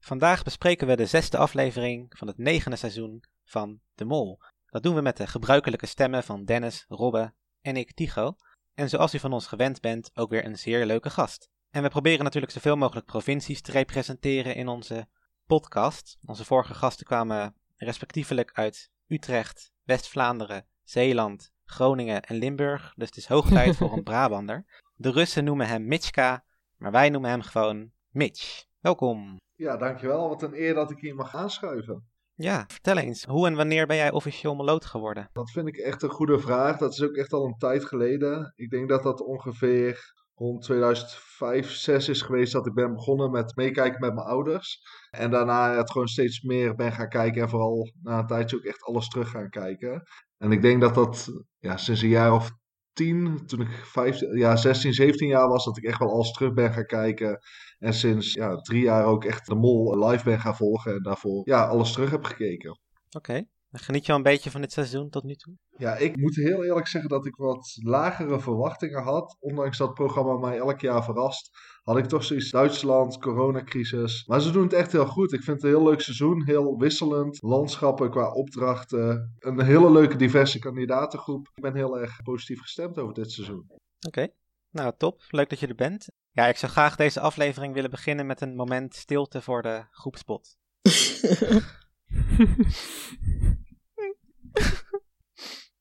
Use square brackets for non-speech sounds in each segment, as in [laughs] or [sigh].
Vandaag bespreken we de zesde aflevering van het negende seizoen van De Mol. Dat doen we met de gebruikelijke stemmen van Dennis, Robbe en ik, Tycho. En zoals u van ons gewend bent, ook weer een zeer leuke gast. En we proberen natuurlijk zoveel mogelijk provincies te representeren in onze podcast. Onze vorige gasten kwamen respectievelijk uit Utrecht, West-Vlaanderen, Zeeland, Groningen en Limburg. Dus het is hoog [laughs] tijd voor een Brabander. De Russen noemen hem Mitschka, maar wij noemen hem gewoon Mitch. Welkom. Ja, dankjewel. Wat een eer dat ik hier mag aanschuiven. Ja, vertel eens, hoe en wanneer ben jij officieel meloot geworden? Dat vind ik echt een goede vraag. Dat is ook echt al een tijd geleden. Ik denk dat dat ongeveer rond 2005, 6 is geweest dat ik ben begonnen met meekijken met mijn ouders. En daarna het gewoon steeds meer ben gaan kijken en vooral na een tijdje ook echt alles terug gaan kijken. En ik denk dat dat ja, sinds een jaar of tien, toen ik 15, ja, 16, 17 jaar was, dat ik echt wel alles terug ben gaan kijken. En sinds ja, drie jaar ook echt de mol live ben gaan volgen en daarvoor ja, alles terug heb gekeken. Oké, geniet je al een beetje van dit seizoen tot nu toe? Ja, ik moet heel eerlijk zeggen dat ik wat lagere verwachtingen had. Ondanks dat het programma mij elk jaar verrast, had ik toch zoiets Duitsland, coronacrisis. Maar ze doen het echt heel goed. Ik vind het een heel leuk seizoen, heel wisselend. Landschappen qua opdrachten. Een hele leuke diverse kandidatengroep. Ik ben heel erg positief gestemd over dit seizoen. Oké, nou top. Leuk dat je er bent. Ja, ik zou graag deze aflevering willen beginnen met een moment stilte voor de groepspot. [laughs]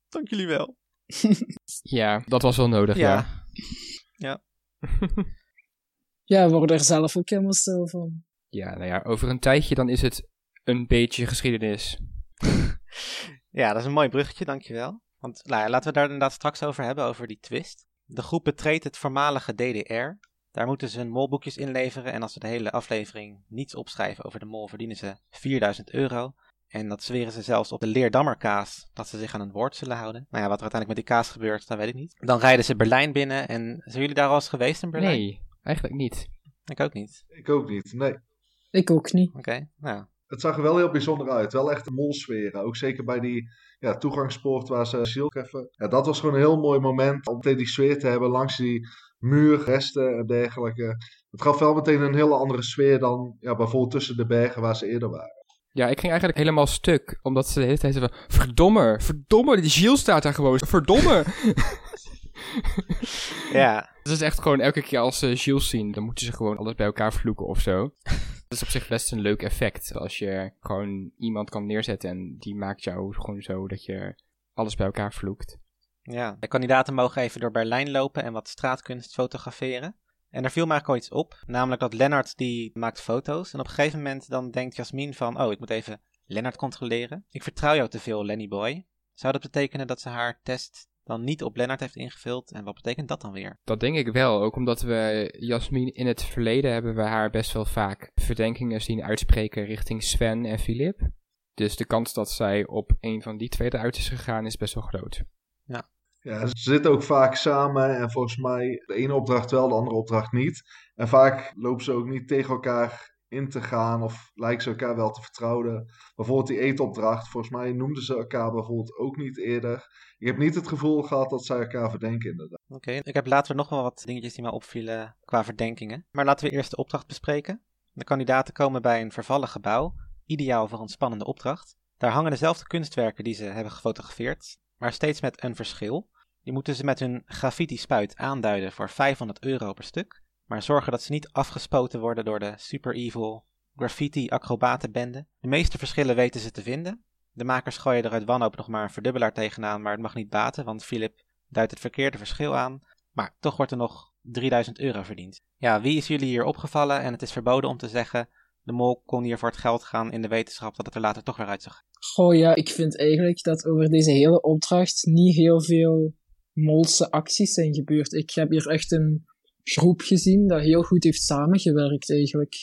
Dank jullie wel. [laughs] Ja, dat was wel nodig, ja. Ja. Ja. [laughs] Ja, we worden er zelf ook helemaal stil van. Ja, nou ja, over een tijdje dan is het een beetje geschiedenis. Ja, dat is een mooi bruggetje, dankjewel. Want nou ja, laten we daar inderdaad straks over hebben, over die twist. De groep betreedt het voormalige DDR. Daar moeten ze hun molboekjes inleveren en als ze de hele aflevering niets opschrijven over de mol, verdienen ze 4000 euro. En dat zweren ze zelfs op de Leerdammerkaas, dat ze zich aan een woord zullen houden. Nou ja, wat er uiteindelijk met die kaas gebeurt, dat weet ik niet. Dan rijden ze Berlijn binnen en zijn jullie daar al eens geweest in Berlijn? Nee, eigenlijk niet. Ik ook niet. Ik ook niet, nee. Ik ook niet. Oké, nou. Het zag er wel heel bijzonder uit. Wel echt een molsferen. Ook zeker bij die ja, toegangspoort waar ze Ziel treffen. Ja, dat was gewoon een heel mooi moment om meteen die sfeer te hebben langs die muur, resten en dergelijke. Het gaf wel meteen een hele andere sfeer dan ja, bijvoorbeeld tussen de bergen waar ze eerder waren. Ja, ik ging eigenlijk helemaal stuk, omdat ze de hele tijd zeiden van... Verdomme, verdomme, die Gilles staat daar gewoon. Verdomme. [laughs] Ja, Het is echt gewoon elke keer als ze Gilles zien, dan moeten ze gewoon alles bij elkaar vloeken of zo. Dat is op zich best een leuk effect. Als je gewoon iemand kan neerzetten en die maakt jou gewoon zo dat je alles bij elkaar vloekt. Ja, de kandidaten mogen even door Berlijn lopen en wat straatkunst fotograferen. En er viel mij ook al iets op, namelijk dat Lennart die maakt foto's. En op een gegeven moment dan denkt Jasmin van, oh ik moet even Lennart controleren. Ik vertrouw jou te veel, Lenny Boy. Zou dat betekenen dat ze haar test dan niet op Lennart heeft ingevuld? En wat betekent dat dan weer? Dat denk ik wel, ook omdat we Jasmin in het verleden hebben we haar best wel vaak verdenkingen zien uitspreken richting Sven en Filip. Dus de kans dat zij op een van die twee eruit is gegaan is best wel groot. Ja, ze zitten ook vaak samen en volgens mij de ene opdracht wel, de andere opdracht niet. En vaak lopen ze ook niet tegen elkaar in te gaan of lijken ze elkaar wel te vertrouwen. Bijvoorbeeld die eetopdracht, volgens mij noemden ze elkaar bijvoorbeeld ook niet eerder. Ik heb niet het gevoel gehad dat zij elkaar verdenken inderdaad. Oké, ik heb later nog wel wat dingetjes die mij opvielen qua verdenkingen. Maar laten we eerst de opdracht bespreken. De kandidaten komen bij een vervallen gebouw, ideaal voor een spannende opdracht. Daar hangen dezelfde kunstwerken die ze hebben gefotografeerd, maar steeds met een verschil. Die moeten ze met hun graffiti-spuit aanduiden voor 500 euro per stuk, maar zorgen dat ze niet afgespoten worden door de super evil graffiti-acrobatenbende. De meeste verschillen weten ze te vinden. De makers gooien er uit wanhoop nog maar een verdubbelaar tegenaan, maar het mag niet baten, want Philip duidt het verkeerde verschil aan. Maar toch wordt er nog 3000 euro verdiend. Ja, wie is jullie hier opgevallen en het is verboden om te zeggen... de mol kon hier voor het geld gaan in de wetenschap dat het er later toch weer uitzag. Goh ja, ik vind eigenlijk dat over deze hele opdracht niet heel veel molse acties zijn gebeurd. Ik heb hier echt een groep gezien dat heel goed heeft samengewerkt eigenlijk.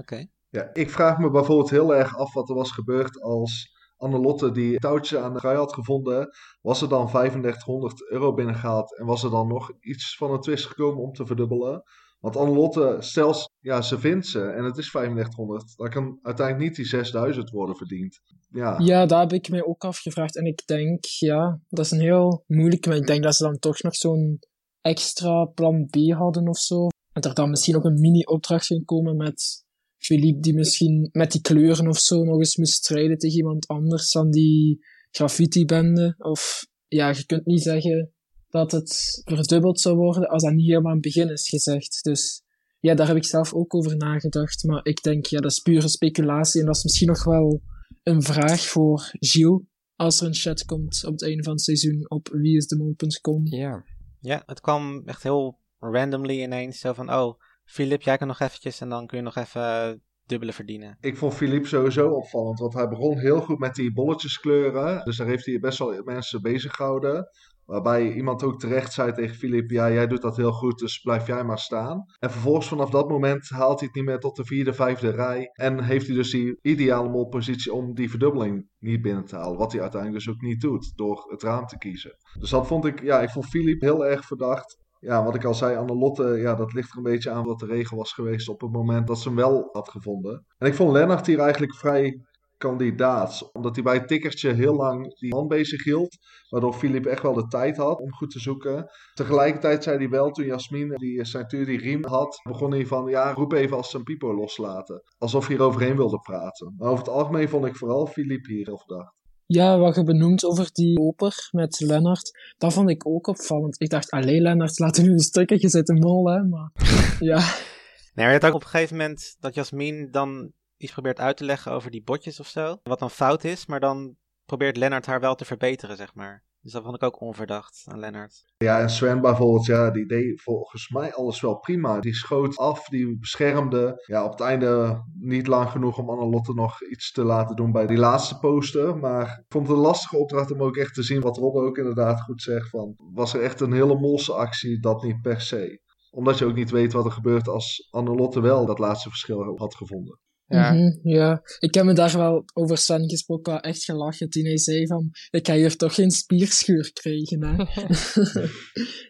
Oké. Ja, ik vraag me bijvoorbeeld heel erg af wat er was gebeurd als Annelotte die touwtje aan de trui had gevonden. Was er dan 3500 euro binnengehaald en was er dan nog iets van een twist gekomen om te verdubbelen? Want Annelotte, stel ja, ze vindt ze en het is 3500, dan kan uiteindelijk niet die 6000 worden verdiend. Ja, Ja, daar heb ik mij ook afgevraagd. En ik denk, ja, dat is een heel moeilijke, maar ik denk dat ze dan toch nog zo'n extra plan B hadden of zo. En er dan misschien ook een mini-opdracht ging komen met Philippe, die misschien met die kleuren of zo nog eens moest strijden tegen iemand anders dan die graffiti-bende. Of ja, je kunt niet zeggen dat het verdubbeld zou worden als dat niet helemaal aan het begin is gezegd. Dus ja, daar heb ik zelf ook over nagedacht. Maar ik denk, ja, dat is pure speculatie en dat is misschien nog wel een vraag voor Gilles als er een chat komt op het einde van het seizoen op wieisdemol.com. Ja. Ja, het kwam echt heel randomly ineens. Zo van, oh, Filip, jij kan nog eventjes en dan kun je nog even dubbele verdienen. Ik vond Philippe sowieso opvallend, want hij begon heel goed met die bolletjeskleuren. Dus daar heeft hij best wel mensen bezig gehouden. Waarbij iemand ook terecht zei tegen Philippe, ja, jij doet dat heel goed, dus blijf jij maar staan. En vervolgens vanaf dat moment haalt hij het niet meer tot de vierde, vijfde rij. En heeft hij dus die ideale molpositie om die verdubbeling niet binnen te halen. Wat hij uiteindelijk dus ook niet doet, door het raam te kiezen. Dus dat vond ik, ja, ik vond Philippe heel erg verdacht. Ja, wat ik al zei, Annelotte, ja, dat ligt er een beetje aan wat de regel was geweest op het moment dat ze hem wel had gevonden. En ik vond Lennart hier eigenlijk vrij kandidaat. Omdat hij bij het tikkertje heel lang die man bezig hield. Waardoor Filip echt wel de tijd had om goed te zoeken. Tegelijkertijd zei hij wel, toen Jasmin die centuur die riem had, begon hij van, ja, roep even als ze een pipo loslaten. Alsof hij eroverheen wilde praten. Maar over het algemeen vond ik vooral Filip hier heel verdacht. Ja, wat je benoemt over die oper met Lennart, dat vond ik ook opvallend. Ik dacht, alleen Lennart, laten we nu een stukje zitten mol, hè. Maar ja, [laughs] Nee, maar je had ook op een gegeven moment dat Jasmin dan iets probeert uit te leggen over die botjes of zo. Wat dan fout is, maar dan probeert Lennart haar wel te verbeteren, zeg maar. Dus dat vond ik ook onverdacht aan Lennart. Ja, en Sven bijvoorbeeld, ja, die deed volgens mij alles wel prima. Die schoot af, die beschermde. Ja, op het einde niet lang genoeg om Annelotte nog iets te laten doen bij die laatste poster. Maar ik vond het een lastige opdracht om ook echt te zien wat Robbe ook inderdaad goed zegt. Van, was er echt een hele molse actie? Dat niet per se. Omdat je ook niet weet wat er gebeurt als Annelotte wel dat laatste verschil had gevonden. Ja. Mhm, ja. Ik heb me daar wel over Sven gesproken, wel echt gelachen toen hij zei van, ik ga hier toch geen spierschuur krijgen, hè. [laughs]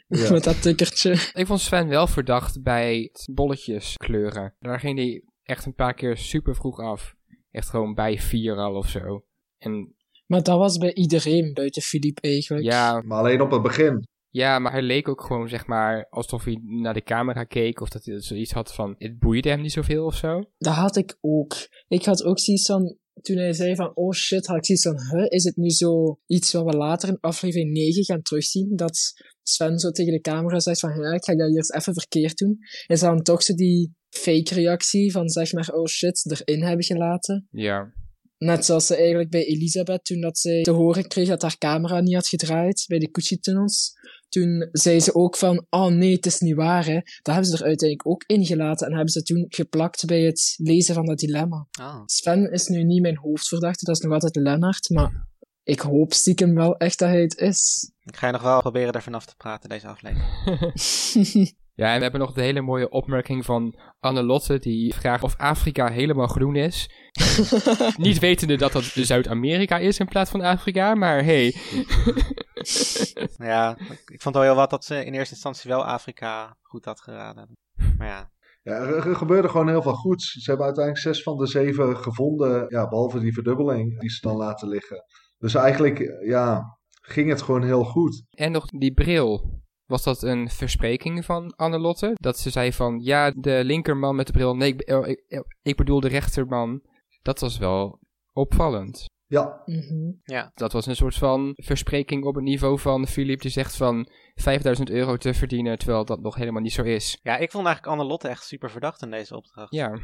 [laughs] Ja. Met dat tikkertje. Ik vond Sven wel verdacht bij het bolletjes kleuren. Daar ging hij echt een paar keer super vroeg af. Echt gewoon bij vier al of zo. En Maar dat was bij iedereen buiten Philippe eigenlijk. ja, Maar alleen op het begin. Ja, maar hij leek ook gewoon zeg maar alsof hij naar de camera keek. Of dat hij zoiets had van, het boeide hem niet zoveel of zo. Dat had ik ook. Ik had ook zoiets van, toen hij zei van, oh shit, had ik zoiets van, huh, is het nu zo iets wat we later in aflevering 9 gaan terugzien? Dat Sven zo tegen de camera zegt van, ja, ik ga dat hier eens even verkeerd doen. Is dan toch zo die fake reactie van, zeg maar, oh shit, erin hebben gelaten? Ja. Net zoals ze eigenlijk bij Elisabeth, toen dat zij te horen kreeg dat haar camera niet had gedraaid bij de Gucci-tunnels. Toen zei ze ook van, oh nee, het is niet waar, hè. Dat hebben ze er uiteindelijk ook ingelaten en hebben ze toen geplakt bij het lezen van dat dilemma. Oh. Sven is nu niet mijn hoofdverdachte, dat is nog altijd Lennart, maar ik hoop stiekem wel echt dat hij het is. Ik ga je nog wel proberen er vanaf te praten deze aflevering. [laughs] Ja, en we hebben nog de hele mooie opmerking van Annelotte, die vraagt of Afrika helemaal groen is. [laughs] Niet wetende dat dat Zuid-Amerika is in plaats van Afrika, maar hey. ja, ik, vond wel heel wat dat ze in eerste instantie wel Afrika goed had geraden. Maar ja, Ja, er, er gebeurde gewoon heel veel goeds. Ze hebben uiteindelijk zes van de zeven gevonden, ja, behalve die verdubbeling die ze dan laten liggen. Dus eigenlijk, ja, ging het gewoon heel goed. En nog die bril. Was dat een verspreking van Annelotte? Dat ze zei van, ja, de linkerman met de bril, nee, ik, oh, ik, ik bedoel de rechterman. Dat was wel opvallend. Ja, Mhm. ja. Dat was een soort van verspreking op het niveau van Philippe die zegt van 5000 euro te verdienen, terwijl dat nog helemaal niet zo is. ja, ik vond eigenlijk Annelotte echt super verdacht in deze opdracht. Ja,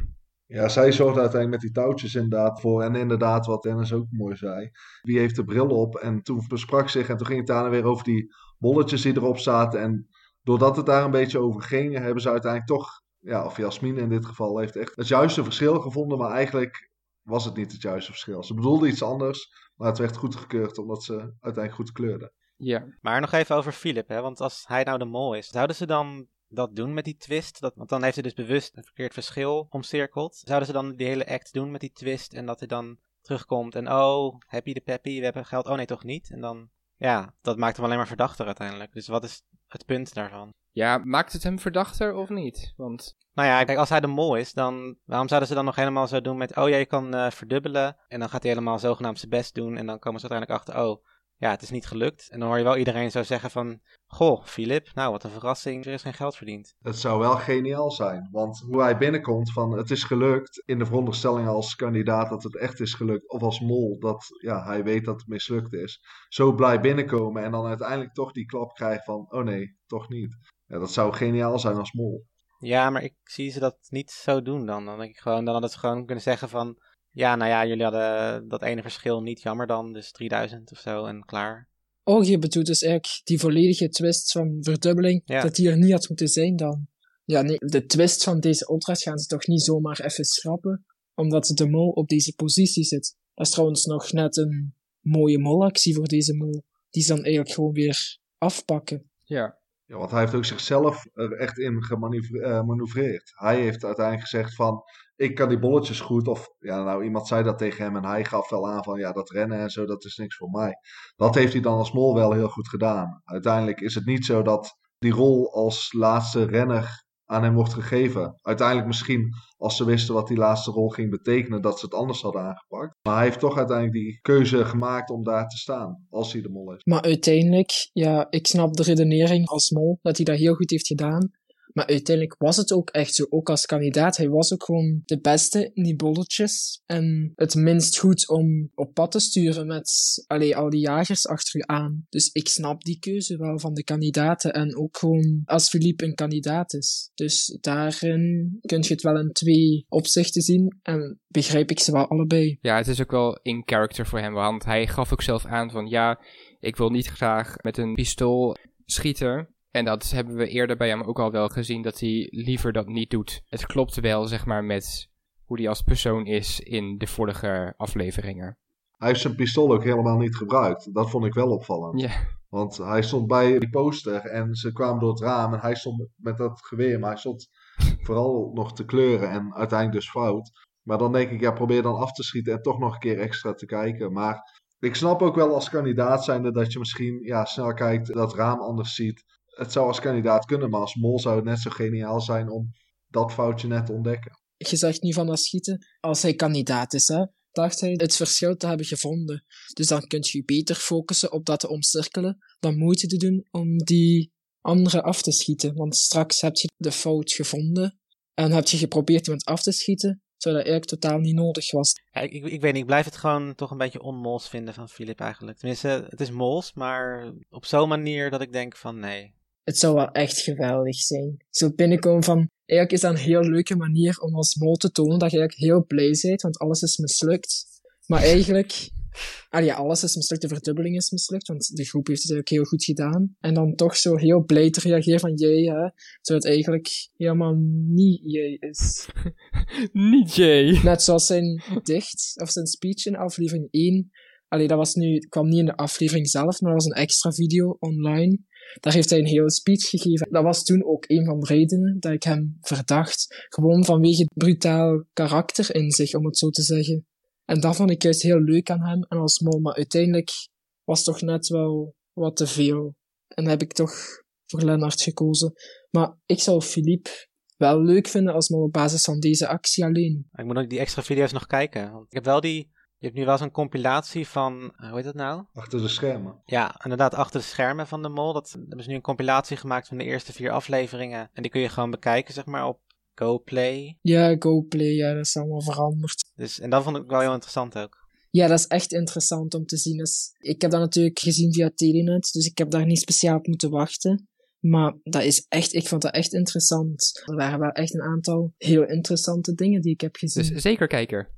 ja, zij zorgde uiteindelijk met die touwtjes inderdaad voor. En inderdaad, wat Dennis ook mooi zei. Wie heeft de bril op? En toen besprak zich en toen ging het daarna weer over die bolletjes die erop zaten. En doordat het daar een beetje over ging, hebben ze uiteindelijk toch, ja, of Jasmin in dit geval, heeft echt het juiste verschil gevonden. Maar eigenlijk was het niet het juiste verschil. Ze bedoelde iets anders, maar het werd goedgekeurd omdat ze uiteindelijk goed kleurden. ja. Maar nog even over Philip, hè, want als hij nou de mol is, zouden ze dan dat doen met die twist? Dat, want dan heeft hij dus bewust een verkeerd verschil omcirkeld. Zouden ze dan die hele act doen met die twist en dat hij dan terugkomt en oh, happy de peppy, we hebben geld. Oh nee, toch niet? En dan, ja, dat maakt hem alleen maar verdachter uiteindelijk. Dus wat is het punt daarvan? Ja, maakt het hem verdachter of niet? Want Nou ja, kijk, als hij de mol is, dan waarom zouden ze dan nog helemaal zo doen met, oh ja, je kan eh, verdubbelen. En dan gaat hij helemaal zogenaamd zijn best doen. En dan komen ze uiteindelijk achter, oh, ja, het is niet gelukt. En dan hoor je wel iedereen zo zeggen van, goh, Filip, nou wat een verrassing, er is geen geld verdiend. Het zou wel geniaal zijn. Want hoe hij binnenkomt van het is gelukt. In de veronderstelling als kandidaat dat het echt is gelukt. Of als mol dat ja, hij weet dat het mislukt is. Zo blij binnenkomen en dan uiteindelijk toch die klap krijgen van oh nee, toch niet. Ja, dat zou geniaal zijn als mol. Ja, maar ik zie ze dat niet zo doen dan. Dan denk ik gewoon, dan hadden ze gewoon kunnen zeggen van, ja, nou ja, jullie hadden dat ene verschil niet jammer dan, dus 3000 of zo en klaar. Oh, je bedoelt dus eigenlijk die volledige twist van verdubbeling, Ja. dat die er niet had moeten zijn dan. Ja, nee, de twist van deze opdracht gaan ze toch niet zomaar even schrappen, omdat de mol op deze positie zit. Dat is trouwens nog net een mooie molactie voor deze mol, die ze dan eigenlijk gewoon weer afpakken. ja, Want hij heeft ook zichzelf er echt in gemanoeuvreerd. Hij heeft uiteindelijk gezegd van, ik kan die bolletjes goed. Of ja, nou iemand zei dat tegen hem en hij gaf wel aan van, ja dat rennen en zo, dat is niks voor mij. Dat heeft hij dan als mol wel heel goed gedaan. Uiteindelijk is het niet zo dat die rol als laatste renner aan hem wordt gegeven. Uiteindelijk misschien als ze wisten wat die laatste rol ging betekenen, dat ze het anders hadden aangepakt. Maar hij heeft toch uiteindelijk die keuze gemaakt om daar te staan, als hij de mol is. Maar uiteindelijk, ja, ik snap de redenering als mol, dat hij dat heel goed heeft gedaan. Maar uiteindelijk was het ook echt zo, ook als kandidaat. Hij was ook gewoon de beste in die bolletjes. En het minst goed om op pad te sturen met allee, al die jagers achter u aan. Dus ik snap die keuze wel van de kandidaten. En ook gewoon als Philippe een kandidaat is. Dus daarin kun je het wel in twee opzichten zien. En begrijp ik ze wel allebei. ja, het is ook wel in character voor hem, want hij gaf ook zelf aan van ja, ik wil niet graag met een pistool schieten. En dat hebben we eerder bij hem ook al wel gezien, dat hij liever dat niet doet. Het klopt wel, zeg maar, met hoe hij als persoon is in de vorige afleveringen. Hij heeft zijn pistool ook helemaal niet gebruikt. Dat vond ik wel opvallend. Ja, Want hij stond bij die poster en ze kwamen door het raam en hij stond met dat geweer, maar hij stond vooral nog te kleuren en uiteindelijk dus fout. Maar dan denk ik, ja, probeer dan af te schieten en toch nog een keer extra te kijken. Maar ik snap ook wel als kandidaat zijnde dat je misschien ja, snel kijkt, dat raam anders ziet. Het zou als kandidaat kunnen, maar als mol zou het net zo geniaal zijn om dat foutje net te ontdekken. je zegt nu van dat schieten, als hij kandidaat is, hè, dacht hij het verschil te hebben gevonden. Dus dan kun je je beter focussen op dat te omcirkelen, dan moeite te doen om die andere af te schieten. Want straks heb je de fout gevonden en heb je geprobeerd iemand af te schieten, terwijl dat eigenlijk totaal niet nodig was. Ja, ik, ik, ik weet niet, ik blijf het gewoon toch een beetje onmols vinden van Filip eigenlijk. Tenminste, het is mols, maar op zo'n manier dat ik denk van nee. Het zou wel echt geweldig zijn. Zo binnenkomen van, eigenlijk is dat een heel leuke manier om als mol te tonen dat je eigenlijk heel blij bent, want alles is mislukt. Maar eigenlijk, ah ja, alles is mislukt, de verdubbeling is mislukt, want de groep heeft het eigenlijk heel goed gedaan. En dan toch zo heel blij te reageren van, jee, hè, terwijl het eigenlijk helemaal niet jee is. [laughs] niet Jay. Net zoals zijn dicht, of zijn speech in aflevering 1. Allee, dat was nu, kwam niet in de aflevering zelf, maar dat was een extra video online. Daar heeft hij een hele speech gegeven. Dat was toen ook een van de redenen dat ik hem verdacht. Gewoon vanwege het brutaal karakter in zich, om het zo te zeggen. En dat vond ik juist heel leuk aan hem en als mol, maar uiteindelijk was het toch net wel wat te veel. En heb ik toch voor Lennart gekozen. Maar ik zou Philippe wel leuk vinden als mol op basis van deze actie alleen. Ik moet ook die extra video's nog kijken. Want ik heb wel die, je hebt nu wel zo'n compilatie van, eh, hoe heet dat nou? Achter de schermen. Ja, inderdaad, achter de schermen van de mol. Dat hebben ze nu een compilatie gemaakt van de eerste vier afleveringen. En die kun je gewoon bekijken, zeg maar, op GoPlay. Ja, GoPlay, ja, dat is allemaal veranderd. Dus, en dat vond ik wel heel interessant ook. Ja, dat is echt interessant om te zien. Dus ik heb dat natuurlijk gezien via Telenet, dus ik heb daar niet speciaal op moeten wachten. Maar dat is echt, ik vond dat echt interessant. Er waren wel echt een aantal heel interessante dingen die ik heb gezien. Dus zeker kijker.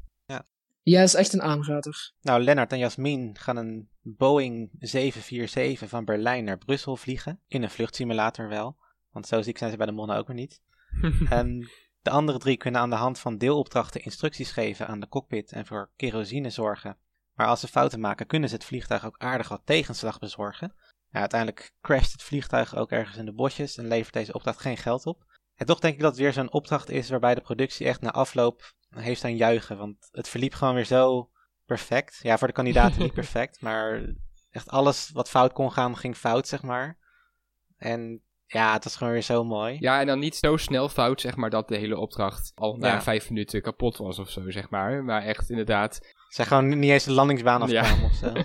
Ja, is echt een aanrader. Nou, Lennart en Jasmin gaan een Boeing 747 van Berlijn naar Brussel vliegen. In een vluchtsimulator wel. Want zo ziek zijn ze bij de monnen ook weer niet. [laughs] En de andere drie kunnen aan de hand van deelopdrachten instructies geven aan de cockpit en voor kerosine zorgen. Maar als ze fouten maken, kunnen ze het vliegtuig ook aardig wat tegenslag bezorgen. Ja, uiteindelijk crasht het vliegtuig ook ergens in de bosjes en levert deze opdracht geen geld op. En toch denk ik dat het weer zo'n opdracht is waarbij de productie echt na afloop heeft aan juichen. Want het verliep gewoon weer zo perfect. Ja, voor de kandidaten niet [laughs] perfect, maar echt alles wat fout kon gaan, ging fout, zeg maar. En ja, het was gewoon weer zo mooi. Ja, en dan niet zo snel fout, zeg maar, dat de hele opdracht al na Ja. vijf minuten kapot was of zo, zeg maar. Maar echt inderdaad. Zij gewoon niet eens de landingsbaan afkwamen Ja. of zo. [laughs]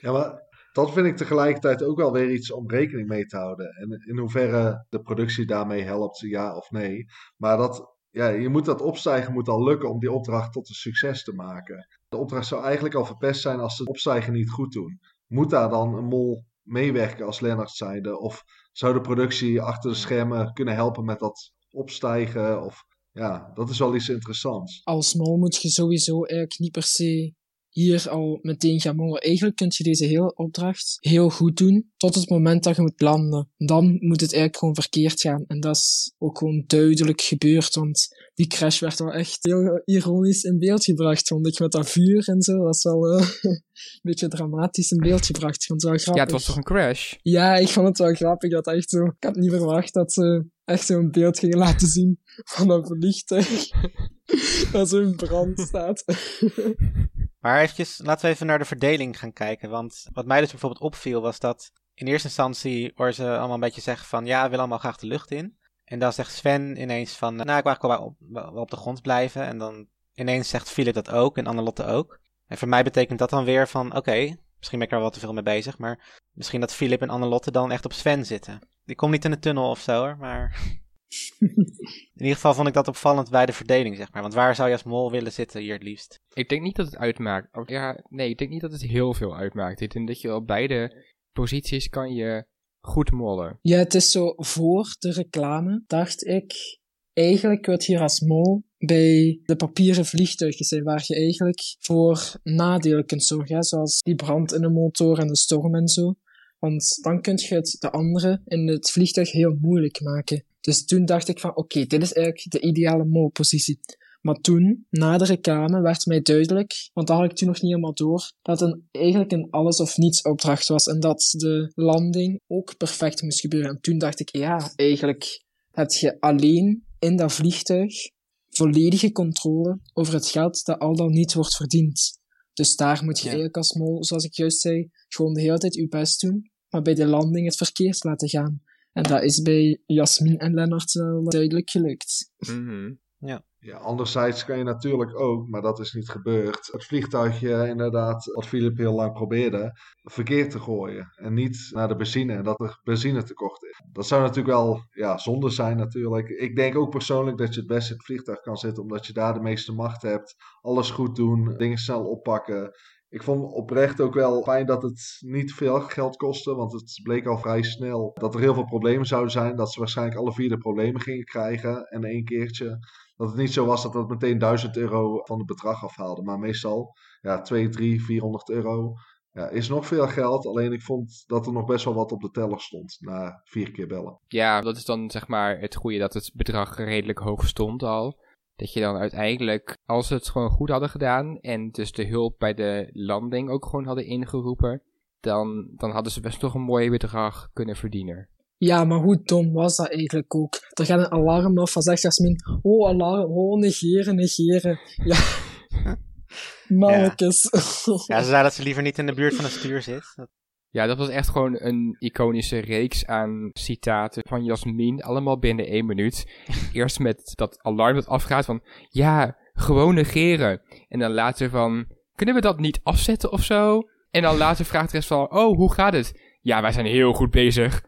Ja, maar dat vind ik tegelijkertijd ook wel weer iets om rekening mee te houden. En in hoeverre de productie daarmee helpt, ja of nee. Maar dat, ja, je moet dat opstijgen moet al lukken om die opdracht tot een succes te maken. De opdracht zou eigenlijk al verpest zijn als ze het opstijgen niet goed doen. Moet daar dan een mol meewerken als Lennart zijnde? Of zou de productie achter de schermen kunnen helpen met dat opstijgen? Of ja, dat is wel iets interessants. Als mol moet je sowieso eigenlijk niet per se hier al meteen gaan mollen. Eigenlijk kun je deze hele opdracht heel goed doen tot het moment dat je moet landen. Dan moet het eigenlijk gewoon verkeerd gaan. En dat is ook gewoon duidelijk gebeurd, want die crash werd wel echt heel ironisch in beeld gebracht, vond ik, met dat vuur en zo. Dat was wel eh, [laughs] een beetje dramatisch in beeld gebracht. Ik vond het wel grappig. Ja, het was toch een crash? Ja, ik vond het wel grappig dat echt zo. Ik had niet verwacht dat ze echt zo'n beeld gingen laten zien van een vliegtuig [laughs] dat zo in brand staat. [laughs] Maar eventjes, laten we even naar de verdeling gaan kijken. Want wat mij dus bijvoorbeeld opviel was dat in eerste instantie hoor ze allemaal een beetje zeggen van ja, we willen allemaal graag de lucht in. En dan zegt Sven ineens van nou, ik wil eigenlijk wel op, de grond blijven. En dan ineens zegt Philip dat ook en Annelotte ook. En voor mij betekent dat dan weer van oké, misschien ben ik er wel te veel mee bezig. Maar misschien dat Philip en Annelotte dan echt op Sven zitten. Die komt niet in de tunnel of zo maar... in ieder geval vond ik dat opvallend bij de verdeling, zeg maar. Want waar zou je als mol willen zitten hier het liefst? Ik denk niet dat het uitmaakt. Of, ja, nee, ik denk niet dat het heel veel uitmaakt. Ik denk dat je op beide posities kan je goed mollen. Ja, het is zo voor de reclame, dacht ik. Eigenlijk wil hier als mol bij de papieren vliegtuigen zijn, waar je eigenlijk voor nadelen kunt zorgen, hè, zoals die brand in de motor en de storm en zo. Want dan kun je het de andere in het vliegtuig heel moeilijk maken. Dus toen dacht ik van, oké, dit is eigenlijk de ideale molpositie. Maar toen, na de reclame, werd mij duidelijk, want dat had ik toen nog niet helemaal door, dat het eigenlijk een alles of niets opdracht was en dat de landing ook perfect moest gebeuren. En toen dacht ik, ja, eigenlijk heb je alleen in dat vliegtuig volledige controle over het geld dat al dan niet wordt verdiend. Dus daar moet je Ja. eigenlijk als mol, zoals ik juist zei, gewoon de hele tijd je best doen, maar bij de landing het verkeerd laten gaan. En dat is bij Jasmin en Lennart wel duidelijk gelukt. Mhm. Ja, anderzijds kan je natuurlijk ook, maar dat is niet gebeurd, het vliegtuigje inderdaad, wat Philip heel lang probeerde, verkeerd te gooien. En niet naar de benzine en dat er benzine tekort is. Dat zou natuurlijk wel ja, zonde zijn natuurlijk. Ik denk ook persoonlijk dat je het best in het vliegtuig kan zitten, omdat je daar de meeste macht hebt. Alles goed doen, dingen snel oppakken. Ik vond oprecht ook wel fijn dat het niet veel geld kostte, want het bleek al vrij snel dat er heel veel problemen zouden zijn. Dat ze waarschijnlijk alle vier de problemen gingen krijgen en één keertje. Dat het niet zo was dat dat meteen 1000 euro van het bedrag afhaalde. Maar meestal ja, 2, 3, 400 euro ja, is nog veel geld. Alleen ik vond dat er nog best wel wat op de teller stond na vier keer bellen. Ja, dat is dan zeg maar het goede dat het bedrag redelijk hoog stond al. Dat je dan uiteindelijk, als ze het gewoon goed hadden gedaan en dus de hulp bij de landing ook gewoon hadden ingeroepen, dan, dan hadden ze best nog een mooi bedrag kunnen verdienen. Ja, maar hoe dom was dat eigenlijk ook? Er gaat een alarm af van zegt Jasmin, oh alarm, oh negeren, negeren. Ja. [laughs] Mannetjes. Ja, ze zei dat ze liever niet in de buurt van het stuur zit. Dat- Ja, dat was echt gewoon een iconische reeks aan citaten van Jasmin, allemaal binnen één minuut. [laughs] Eerst met dat alarm dat afgaat van, ja, gewoon negeren. En dan later van, kunnen we dat niet afzetten of zo? En dan later vraagt de rest van, oh, hoe gaat het? Ja, wij zijn heel goed bezig.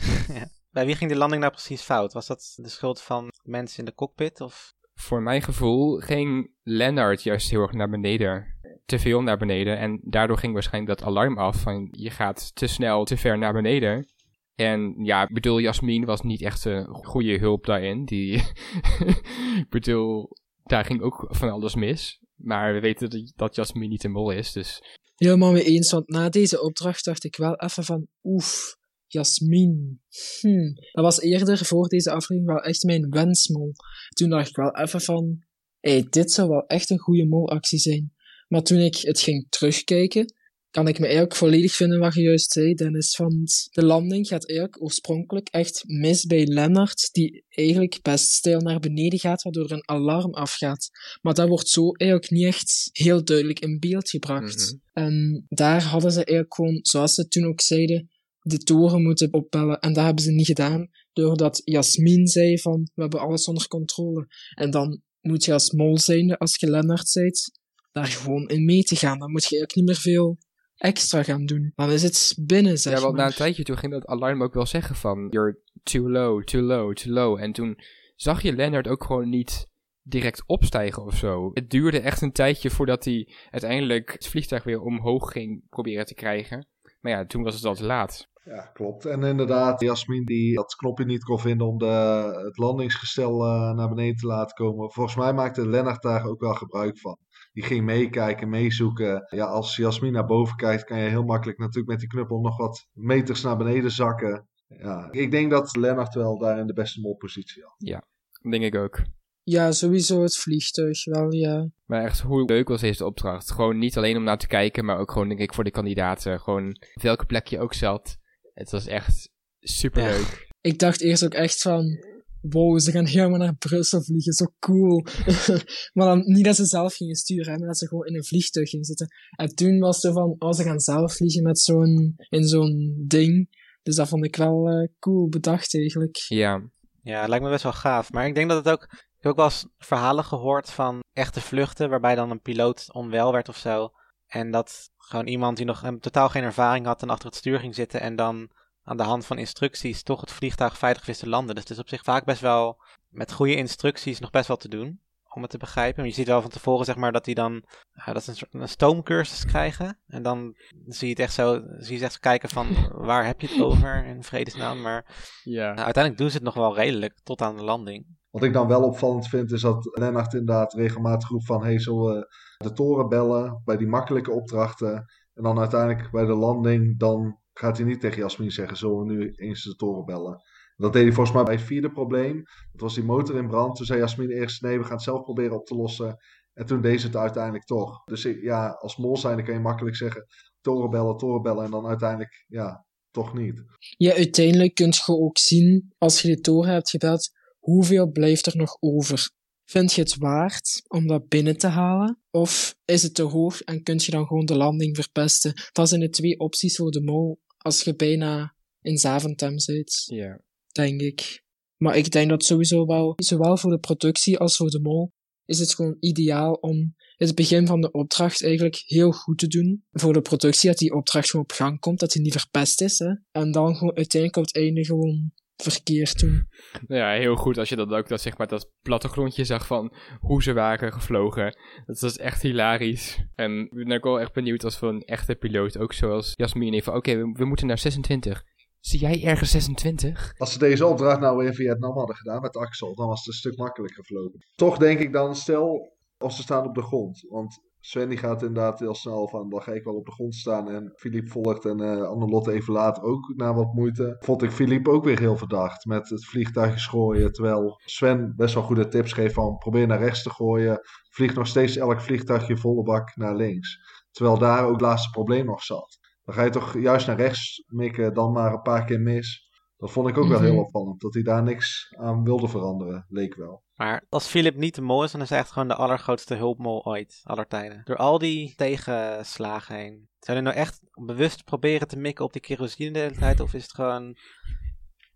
[laughs] Bij wie ging de landing nou precies fout? Was dat de schuld van mensen in de cockpit? Of... Voor mijn gevoel ging Lennart juist heel erg naar beneden. Te veel naar beneden. En daardoor ging waarschijnlijk dat alarm af van je gaat te snel, te ver naar beneden. En ja, ik bedoel, Jasmin was niet echt een goede hulp daarin. Die, [laughs] ik bedoel, daar ging ook van alles mis. Maar we weten dat, dat Jasmin niet een mol is, dus... Helemaal mee eens, want na deze opdracht dacht ik wel even van, oef, Jasmin. Hm. Dat was eerder voor deze aflevering wel echt mijn wensmol. Toen dacht ik wel even van, hé, dit zou wel echt een goede molactie zijn. Maar toen ik het ging terugkijken, kan ik me eigenlijk volledig vinden wat je juist zei, Dennis. Want de landing gaat eigenlijk oorspronkelijk echt mis bij Lennart, die eigenlijk best stijl naar beneden gaat, waardoor een alarm afgaat. Maar dat wordt zo eigenlijk niet echt heel duidelijk in beeld gebracht. En daar hadden ze eigenlijk gewoon, zoals ze toen ook zeiden, de toren moeten opbellen. En dat hebben ze niet gedaan, doordat Jasmin zei van, we hebben alles onder controle. En dan moet je als mol zijnde, als je Lennart zijt, daar gewoon in mee te gaan. Dan moet je eigenlijk niet meer veel extra gaan doen. Dan is het binnen, zeg Ja, want na maar. een tijdje toen ging dat alarm ook wel zeggen van... You're too low, too low, too low. En toen zag je Leonard ook gewoon niet direct opstijgen of zo. Het duurde echt een tijdje voordat hij uiteindelijk het vliegtuig weer omhoog ging proberen te krijgen. Maar ja, toen was het al te laat. Ja, klopt. En inderdaad, Jasmin die dat knopje niet kon vinden om de, het landingsgestel eh, naar beneden te laten komen. Volgens mij maakte Lennart daar ook wel gebruik van. Die ging meekijken, meezoeken. Ja, als Jasmin naar boven kijkt, kan je heel makkelijk natuurlijk met die knuppel nog wat meters naar beneden zakken. Ja, ik denk dat Lennart wel daar in de beste molpositie had. Denk ik ook. Ja, sowieso het vliegtuig wel, ja. Maar echt, hoe leuk was deze opdracht? Gewoon niet alleen om naar te kijken, maar ook gewoon, denk ik, voor de kandidaten. Gewoon op welke plek je ook zat. Het was echt super leuk. Ik dacht eerst ook echt van, wow, ze gaan helemaal naar Brussel vliegen, zo cool. [laughs] maar dan niet dat ze zelf gingen sturen, hè, maar dat ze gewoon in een vliegtuig gingen zitten. En toen was het zo van, oh, ze gaan zelf vliegen met zo'n, in zo'n ding. Dus dat vond ik wel eh, cool bedacht eigenlijk. Ja, Ja, lijkt me best wel gaaf. Maar ik denk dat het ook. Ik heb ook wel eens verhalen gehoord van echte vluchten. waarbij dan een piloot onwel werd of zo. En dat gewoon iemand die nog een, totaal geen ervaring had. en achter het stuur ging zitten. en dan aan de hand van instructies toch het vliegtuig veilig wist te landen. Dus het is op zich vaak best wel. met goede instructies nog best wel te doen. Om het te begrijpen. Maar je ziet wel van tevoren zeg maar dat die dan. ja, dat ze een, soort- een stoomcursus krijgen. En dan zie je het echt zo. zie je echt kijken van. [laughs] waar heb je het over in vredesnaam. Maar ja. uiteindelijk doen ze het nog wel redelijk tot aan de landing. Wat ik dan wel opvallend vind, is dat Lennart inderdaad regelmatig roept van... Hey, zullen we de toren bellen bij die makkelijke opdrachten? En dan uiteindelijk bij de landing, dan gaat hij niet tegen Jasmin zeggen... Zullen we nu eens de toren bellen? Dat deed hij volgens mij bij het vierde probleem. Dat was die motor in brand. Toen zei Jasmin eerst, nee, we gaan het zelf proberen op te lossen. En toen deed ze het uiteindelijk toch. Dus ja, als mol zijn kan je makkelijk zeggen... Toren bellen, toren bellen. En dan uiteindelijk, ja, toch niet. Ja, uiteindelijk kun je ook zien, als je de toren hebt gebeld, hoeveel blijft er nog over. Vind je het waard om dat binnen te halen? Of is het te hoog en kun je dan gewoon de landing verpesten? Dat zijn de twee opties voor de mol als je bijna in Zaventem zit, ja. denk ik. Maar ik denk dat sowieso wel, zowel voor de productie als voor de mol, is het gewoon ideaal om het begin van de opdracht eigenlijk heel goed te doen. Voor de productie, dat die opdracht gewoon op gang komt, dat die niet verpest is. Hè? En dan gewoon uiteindelijk op het einde gewoon verkeerd doen. Nou ja, heel goed als je dat ook dat, zeg maar, dat plattegrondje zag van hoe ze waren gevlogen. Dat was echt hilarisch. En ik ben ook wel echt benieuwd als we een echte piloot, ook zoals Jasmin, even, oké, we, we moeten naar 26. Zie jij ergens 26? Als ze deze opdracht nou in Vietnam hadden gedaan met Axel, dan was het een stuk makkelijker gevlogen. Toch denk ik dan, stel, als ze staan op de grond. Want Sven die gaat inderdaad heel snel van, dan ga ik wel op de grond staan. En Philippe volgt en eh Annelotte even later ook na wat moeite. Vond ik Philippe ook weer heel verdacht met het vliegtuig gooien. Terwijl Sven best wel goede tips geeft van, probeer naar rechts te gooien. Vlieg nog steeds elk vliegtuigje volle bak naar links. Terwijl daar ook het laatste probleem nog zat. Dan ga je toch juist naar rechts mikken, dan maar een paar keer mis. Dat vond ik ook wel Mhm. heel opvallend. Dat hij daar niks aan wilde veranderen, leek wel. Maar als Philip niet de mol is, dan is hij echt gewoon de allergrootste hulpmol ooit, aller tijden. Door al die tegenslagen heen. Zou hij nou echt bewust proberen te mikken op die kerosine de hele tijd? Of is het gewoon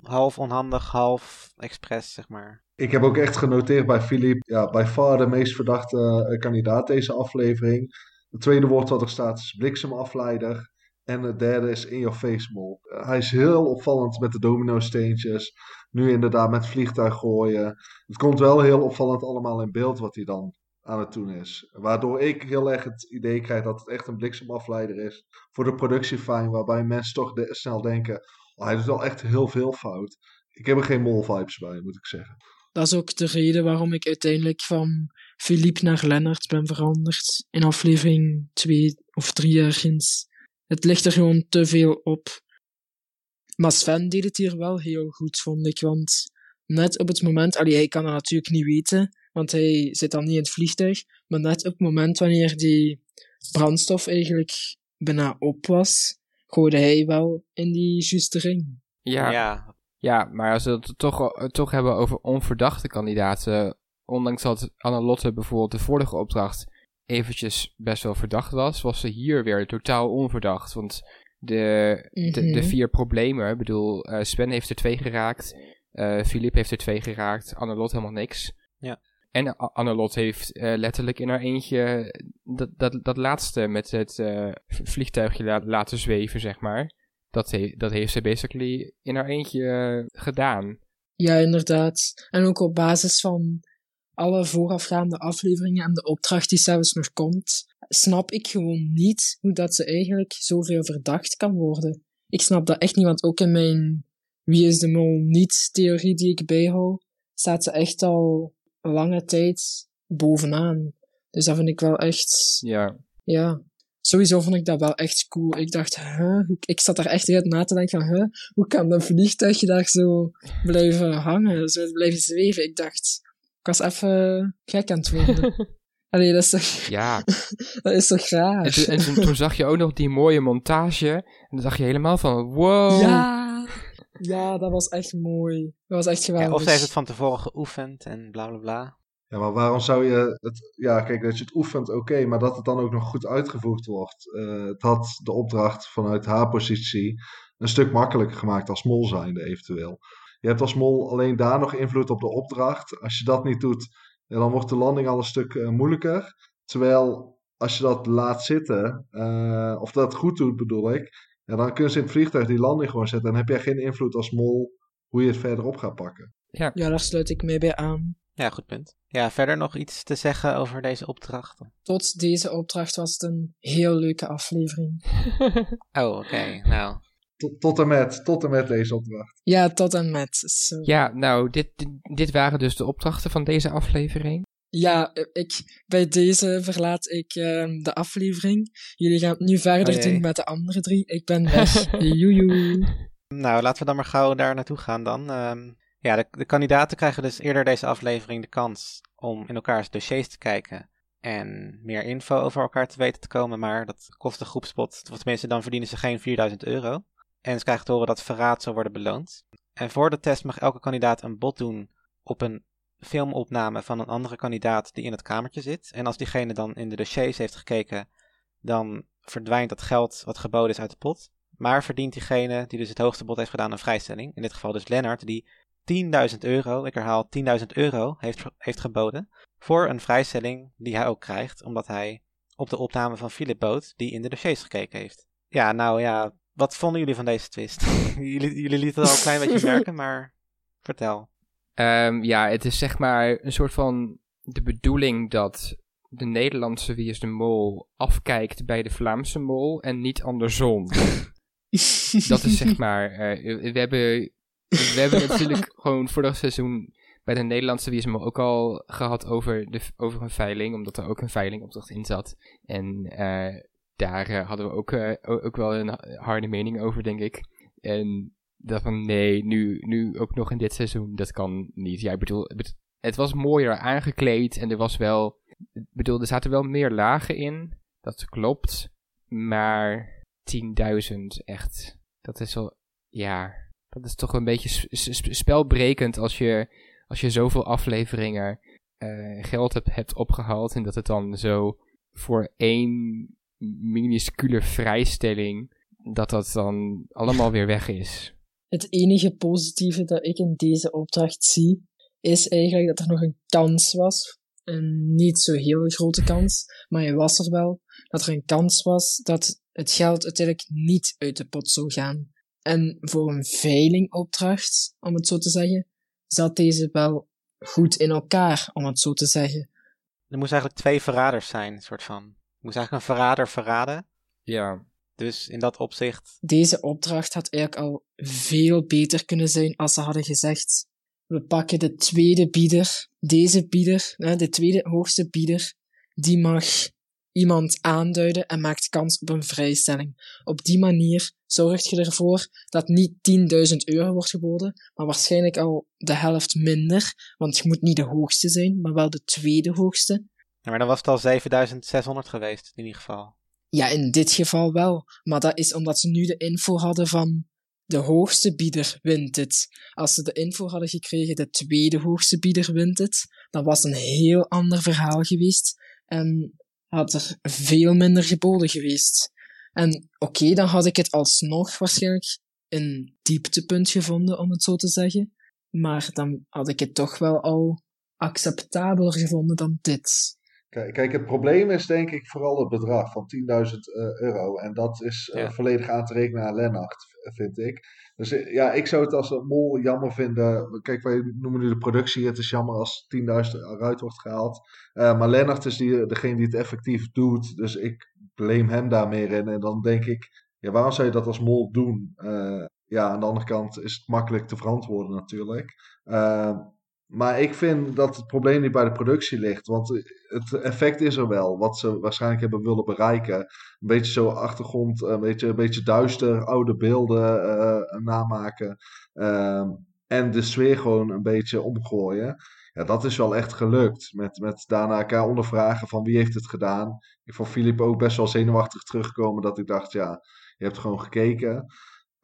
half onhandig, half expres, zeg maar? Ik heb ook echt genoteerd bij Philippe, ja, bij far de meest verdachte eh, kandidaat deze aflevering. Het tweede woord wat er staat is bliksemafleider. En het derde is in your face mol. Hij is heel opvallend met de domino steentjes. Nu inderdaad met vliegtuig gooien. Het komt wel heel opvallend allemaal in beeld wat hij dan aan het doen is. Waardoor ik heel erg het idee krijg dat het echt een bliksemafleider is. Voor de productie fijn, waarbij mensen toch snel denken... Oh, hij doet wel echt heel veel fout. Ik heb er geen mol vibes bij, moet ik zeggen. Dat is ook de reden waarom ik uiteindelijk van Philippe naar Lennart ben veranderd. In aflevering 2 of 3 ergens. Het ligt er gewoon te veel op. Maar Sven deed het hier wel heel goed, vond ik. Want net op het moment, allee, hij kan dat natuurlijk niet weten, want hij zit dan niet in het vliegtuig. Maar net op het moment wanneer die brandstof eigenlijk bijna op was, gooide hij wel in die juiste ring. Ja, ja. ja, maar als we het toch, toch hebben over onverdachte kandidaten, ondanks dat Anne-Lotte bijvoorbeeld de vorige opdracht eventjes best wel verdacht was, was ze hier weer totaal onverdacht. Want de, de, de Mhm. vier problemen, ik bedoel, eh, Sven heeft er twee geraakt, eh Philippe heeft er twee geraakt, Annelot helemaal niks. Ja. En Annelot heeft eh, letterlijk in haar eentje dat, dat, dat laatste met het eh, vliegtuigje la- laten zweven, zeg maar. Dat, he- dat heeft ze basically in haar eentje eh, gedaan. Ja, inderdaad. En ook op basis van alle voorafgaande afleveringen en de opdracht die zelfs nog komt, snap ik gewoon niet hoe dat ze eigenlijk zoveel verdacht kan worden. Ik snap dat echt niet, want ook in mijn Wie is de Mol niet-theorie die ik bijhoud, staat ze echt al lange tijd bovenaan. Dus dat vind ik wel echt, Ja. ja. Sowieso vond ik dat wel echt cool. Ik dacht, huh? Hoe- Ik zat daar echt uit na te denken van, huh? Hoe kan dat vliegtuigje daar zo blijven hangen, zo blijven zweven? Ik dacht, was even gek aan het worden. [laughs] Allee, dat is toch, Ja. [laughs] dat is toch raar? En, toen, en toen, toen zag je ook nog die mooie montage. En dan dacht je helemaal van, wow. Ja! Ja, dat was echt mooi. Dat was echt geweldig. Ja, of ze heeft het van tevoren geoefend en bla bla bla. Ja, maar waarom zou je het... Ja, kijk, dat je het oefent, oké, maar dat het dan ook nog goed uitgevoerd wordt. eh, het had de opdracht vanuit haar positie een stuk makkelijker gemaakt als mol zijnde eventueel. Je hebt als mol alleen daar nog invloed op de opdracht. Als je dat niet doet, ja, dan wordt de landing al een stuk eh, moeilijker. Terwijl als je dat laat zitten, eh, of dat goed doet bedoel ik, ja, dan kun je in het vliegtuig die landing gewoon zetten. Dan heb jij geen invloed als mol hoe je het verder op gaat pakken. Ja, daar sluit ik mee bij aan. Ja, goed punt. Ja, verder nog iets te zeggen over deze opdracht? Tot deze opdracht was het een heel leuke aflevering. [laughs] Oh, oké. Nou, Tot, tot, en met, tot en met deze opdracht. Ja, tot en met. Zo. Ja, nou, dit, dit, waren dus de opdrachten van deze aflevering. Ja, ik, bij deze verlaat ik ehm, de aflevering. Jullie gaan het nu verder Oh doen met de andere drie. Ik ben [laughs] weg. Joejoe. nou, laten we dan maar gauw daar naartoe gaan dan. Ehm, ja, de, de kandidaten krijgen dus eerder deze aflevering de kans om in elkaars dossiers te kijken en meer info over elkaar te weten te komen, maar dat kost de groepspot, of tenminste dan verdienen ze geen 4000 euro. En ze krijgen te horen dat verraad zal worden beloond. En voor de test mag elke kandidaat een bod doen op een filmopname van een andere kandidaat die in het kamertje zit. En als diegene dan in de dossiers heeft gekeken, dan verdwijnt dat geld wat geboden is uit de pot. Maar verdient diegene die dus het hoogste bod heeft gedaan een vrijstelling. In dit geval dus Lennart, die 10.000 euro, ik herhaal 10.000 euro, heeft, heeft geboden. Voor een vrijstelling die hij ook krijgt, omdat hij op de opname van Philip bood, die in de dossiers gekeken heeft. Ja, nou ja, wat vonden jullie van deze twist? [laughs] jullie, jullie lieten het al een klein beetje [laughs] merken, maar vertel. Ehm, ja, het is zeg maar een soort van de bedoeling dat de Nederlandse Wie is de Mol afkijkt bij de Vlaamse Mol en niet andersom. [laughs] Dat is zeg maar, eh, we hebben, we hebben natuurlijk gewoon vorig seizoen bij de Nederlandse Wie is de Mol ook al gehad over, de, over een veiling, omdat er ook een veilingopdracht in zat. En eh, daar eh, hadden we ook, eh, ook wel een harde mening over, denk ik. En dat van nee, nu, nu ook nog in dit seizoen, dat kan niet. Ja, ik bedoel, het- was mooier aangekleed en er was wel, ik bedoel, er zaten wel meer lagen in, dat klopt, maar 10.000 echt, dat is wel, ja, dat is toch een beetje spelbrekend als je, als je zoveel afleveringen eh, geld hebt, hebt opgehaald en dat het dan zo voor één minuscule vrijstelling, dat dat dan allemaal weer weg is. Het enige positieve dat ik in deze opdracht zie, is eigenlijk dat er nog een kans was. Een niet zo heel grote kans, maar hij was er wel. Dat er een kans was dat het geld uiteindelijk niet uit de pot zou gaan. En voor een veilingopdracht, om het zo te zeggen, zat deze wel goed in elkaar, om het zo te zeggen. Er moest eigenlijk twee verraders zijn, soort van. Moest eigenlijk een verrader verraden. Ja. Dus in dat opzicht, Deze opdracht had eigenlijk al veel beter kunnen zijn als ze hadden gezegd: we pakken de tweede bieder, deze bieder, hè, de tweede hoogste bieder, die mag iemand aanduiden en maakt kans op een vrijstelling. Op die manier zorg je ervoor dat niet 10.000 euro wordt geboden, maar waarschijnlijk al de helft minder, want je moet niet de hoogste zijn, maar wel de tweede hoogste. Maar dan was het al 7600 geweest, in ieder geval. Ja, in dit geval wel. Maar dat is omdat ze nu de info hadden van de hoogste bieder wint het. Als ze de info hadden gekregen, de tweede hoogste bieder wint het, dan was het een heel ander verhaal geweest. En had er veel minder geboden geweest. En oké, dan had ik het alsnog waarschijnlijk een dieptepunt gevonden, om het zo te zeggen. Maar dan had ik het toch wel al acceptabeler gevonden dan dit. Kijk, het probleem is denk ik vooral het bedrag van 10.000 uh, euro. En dat is uh, Ja. volledig aan te rekenen aan Lennart, vind ik. Dus eh, ja, ik zou het als een mol jammer vinden. Kijk, wij noemen nu de productie. Het is jammer als 10.000 eruit wordt gehaald. Eh, maar Lennart is die, degene die het effectief doet. Dus ik blame hem daar meer in. En dan denk ik, ja, waarom zou je dat als mol doen? Eh, ja, aan de andere kant is het makkelijk te verantwoorden natuurlijk. Eh, maar ik vind dat het probleem niet bij de productie ligt. Want het effect is er wel. Wat ze waarschijnlijk hebben willen bereiken. Een beetje zo achtergrond, een beetje, een beetje duister, oude beelden eh, namaken. Ehm, en de sfeer gewoon een beetje omgooien. Ja, dat is wel echt gelukt. Met, met daarna elkaar ondervragen van wie heeft het gedaan. Ik vond Filip ook best wel zenuwachtig terugkomen. Dat ik dacht, ja, je hebt gewoon gekeken.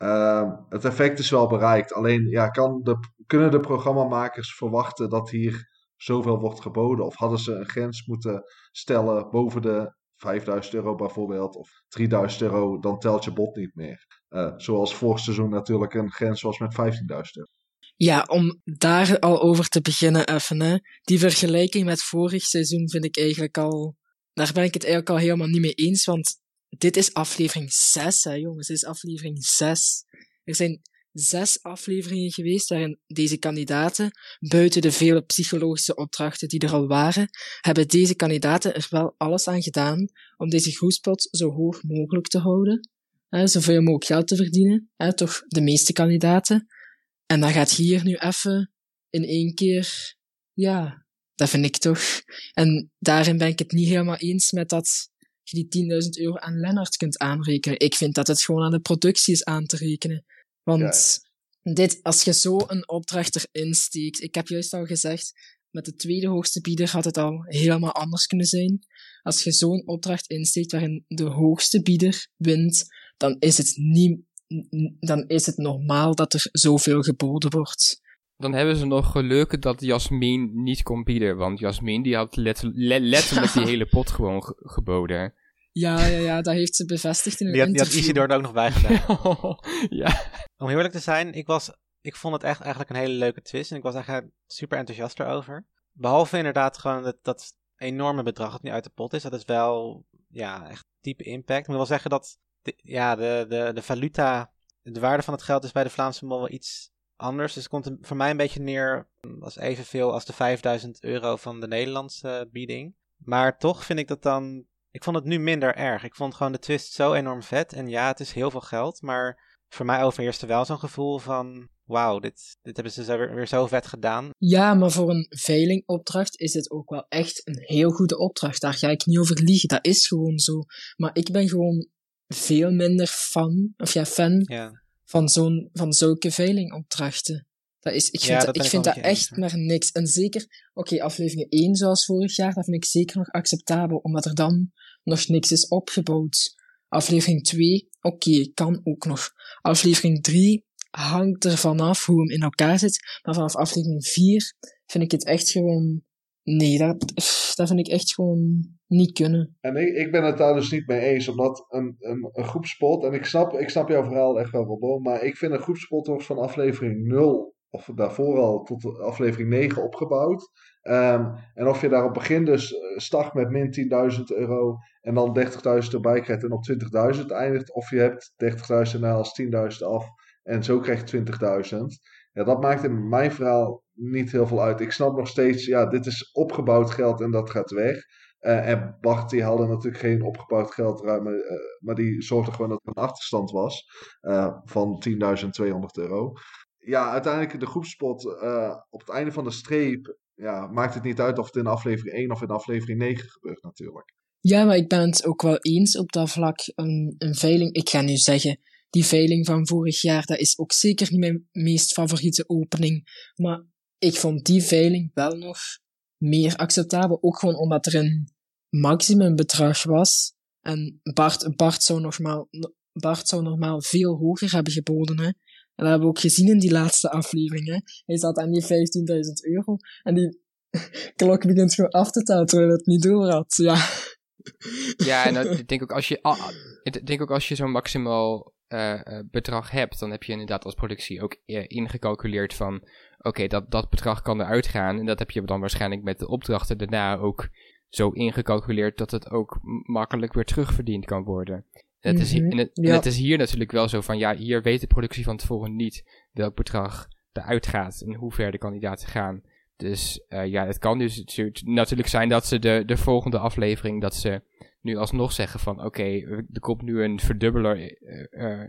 Ehm, het effect is wel bereikt. Alleen ja, kan de, kunnen de programmamakers verwachten dat hier zoveel wordt geboden? Of hadden ze een grens moeten stellen boven de 5000 euro bijvoorbeeld, of 3000 euro, dan telt je bot niet meer. Eh, zoals vorig seizoen natuurlijk een grens was met 15.000 euro. Ja, om daar al over te beginnen even, hè. Die vergelijking met vorig seizoen vind ik eigenlijk al... Daar ben ik het eigenlijk al helemaal niet mee eens, want dit is aflevering 6, hè jongens. Dit is aflevering 6. Er zijn zes afleveringen geweest waarin deze kandidaten, buiten de vele psychologische opdrachten die er al waren, hebben deze kandidaten er wel alles aan gedaan om deze groespot zo hoog mogelijk te houden. Hè, zoveel mogelijk geld te verdienen. Hè, toch de meeste kandidaten. En dan gaat hier nu even in één keer, ja, dat vind ik toch. En daarin ben ik het niet helemaal eens met dat je die 10.000 euro aan Lennart kunt aanrekenen. Ik vind dat het gewoon aan de productie is aan te rekenen. Want dit, als je zo een opdracht erin steekt, ik heb juist al gezegd, met de tweede hoogste bieder had het al helemaal anders kunnen zijn. Als je zo'n opdracht insteekt waarin de hoogste bieder wint, dan is het niet, dan is het normaal dat er zoveel geboden wordt. Dan hebben ze nog geluk dat Jasmin niet kon bieden. Want Jasmin die had letter- le- letterlijk die [laughs] hele pot gewoon ge- geboden. Ja, ja, ja, dat heeft ze bevestigd in een Die had, die had interview. Isidor er ook nog bij gedaan. [laughs] ja. Om heel eerlijk te zijn, ik, was, ik vond het echt eigenlijk een hele leuke twist. En ik was eigenlijk super enthousiast erover. Behalve inderdaad gewoon dat, dat enorme bedrag dat nu uit de pot is. Dat is wel ja, echt diepe impact. Ik moet wel zeggen dat de, ja, de, de, de valuta, de waarde van het geld is bij de Vlaamse mol wel iets anders. Dus het komt voor mij een beetje neer als evenveel als de 5000 euro van de Nederlandse bieding. Maar toch vind ik dat dan... Ik vond het nu minder erg. Ik vond gewoon de twist zo enorm vet. En ja, het is heel veel geld, maar voor mij overheerste wel zo'n gevoel van... Wauw, dit, dit hebben ze weer zo vet gedaan. Ja, maar voor een veilingopdracht is dit ook wel echt een heel goede opdracht. Daar ga ik niet over liegen. Dat is gewoon zo. Maar ik ben gewoon veel minder fan, of ja, fan Ja, van, zo'n, van zulke veilingopdrachten. Dat is, ik Ja, vind dat ik vind dat echt maar niks. En zeker, oké, aflevering 1 zoals vorig jaar, dat vind ik zeker nog acceptabel, omdat er dan nog niks is opgebouwd. Aflevering 2, oké, kan ook nog. Aflevering 3 hangt er vanaf hoe hem in elkaar zit, maar vanaf aflevering 4 vind ik het echt gewoon... Nee, dat, dat vind ik echt gewoon niet kunnen. En ik, ik ben het daar dus niet mee eens, omdat een, een, een groepspot, en ik snap, ik snap jouw verhaal echt wel, Robbo, maar ik vind een groepspot wordt van aflevering 0, of daarvoor al, tot aflevering 9 opgebouwd. Ehm, en of je daar op begin dus eh, start met min 10.000 euro en dan 30.000 erbij krijgt en op 20.000 eindigt, of je hebt 30.000 en als 10.000 af en zo krijg je 20.000. Ja, dat maakt in mijn verhaal niet heel veel uit. Ik snap nog steeds, ja, dit is opgebouwd geld en dat gaat weg. Eh, en Bart die haalde natuurlijk geen opgebouwd geld eruit, maar, eh, maar die zorgde gewoon dat er een achterstand was eh, van 10.200 euro. Ja, uiteindelijk de groepspot eh, op het einde van de streep, ja, maakt het niet uit of het in aflevering 1 of in aflevering 9 gebeurt natuurlijk. Ja, maar ik ben het ook wel eens op dat vlak. Een, een veiling, ik ga nu zeggen, die veiling van vorig jaar, dat is ook zeker niet mijn meest favoriete opening. Maar ik vond die veiling wel nog meer acceptabel. Ook gewoon omdat er een maximumbedrag was. En Bart, Bart, zou normaal, Bart zou normaal veel hoger hebben geboden. Hè. En dat hebben we ook gezien in die laatste aflevering. Hè. Hij zat aan die 15.000 euro. En die [laughs] klok begint gewoon af te tellen terwijl het niet door had. Ja. Ja, en dat- [laughs] ik denk ook als je, ah, ik denk ook als je zo'n maximaal eh, eh, bedrag hebt, dan heb je inderdaad als productie ook ingecalculeerd van, oké, dat, dat bedrag kan eruit gaan. En dat heb je dan waarschijnlijk met de opdrachten daarna ook zo ingecalculeerd dat het ook makkelijk weer terugverdiend kan worden. En het, is, Mhm, en het, en ja. het is hier natuurlijk wel zo van, ja, hier weet de productie van tevoren niet welk bedrag eruit gaat en hoe ver de kandidaten gaan. Dus eh, ja, het kan dus natuurlijk- zijn dat ze de, de volgende aflevering, dat ze nu alsnog zeggen van oké, er komt nu een verdubbelaar, eh, eh,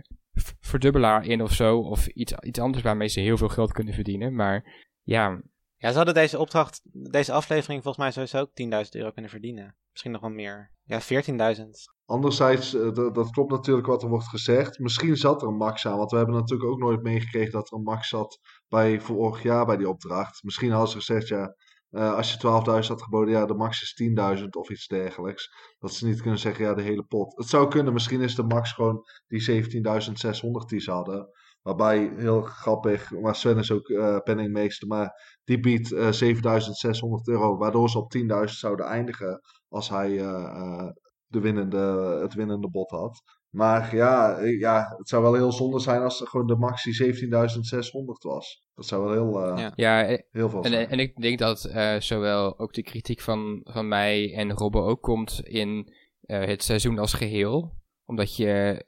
verdubbelaar in of zo, of iets, iets anders waarmee ze heel veel geld kunnen verdienen. Maar ja, Ja, ze hadden deze opdracht, deze aflevering volgens mij sowieso ook 10.000 euro kunnen verdienen. Misschien nog wel meer. Ja, 14.000. Anderzijds, eh, dat, klopt natuurlijk wat er wordt gezegd. Misschien zat er een max aan, want we hebben natuurlijk ook nooit meegekregen dat er een max zat bij vorig jaar bij die opdracht. Misschien hadden ze gezegd, ja, eh, als je 12.000 had geboden, ja, de max is 10.000 of iets dergelijks. Dat ze niet kunnen zeggen, ja, de hele pot. Het zou kunnen, misschien is de max gewoon die 17.600 die ze hadden. Waarbij, heel grappig, maar Sven is ook eh penningmeester, maar die biedt eh 7.600 euro, waardoor ze op 10.000 zouden eindigen als hij eh, eh, de winnende, het winnende bod had. Maar ja, eh, ja, het zou wel heel zonde zijn als er gewoon de max die 17.600 was. Dat zou wel heel, eh, Ja. ja heel veel en, zijn. en ik denk dat eh, zowel ook de kritiek van, van mij en Robbe ook komt in eh, het seizoen als geheel. Omdat je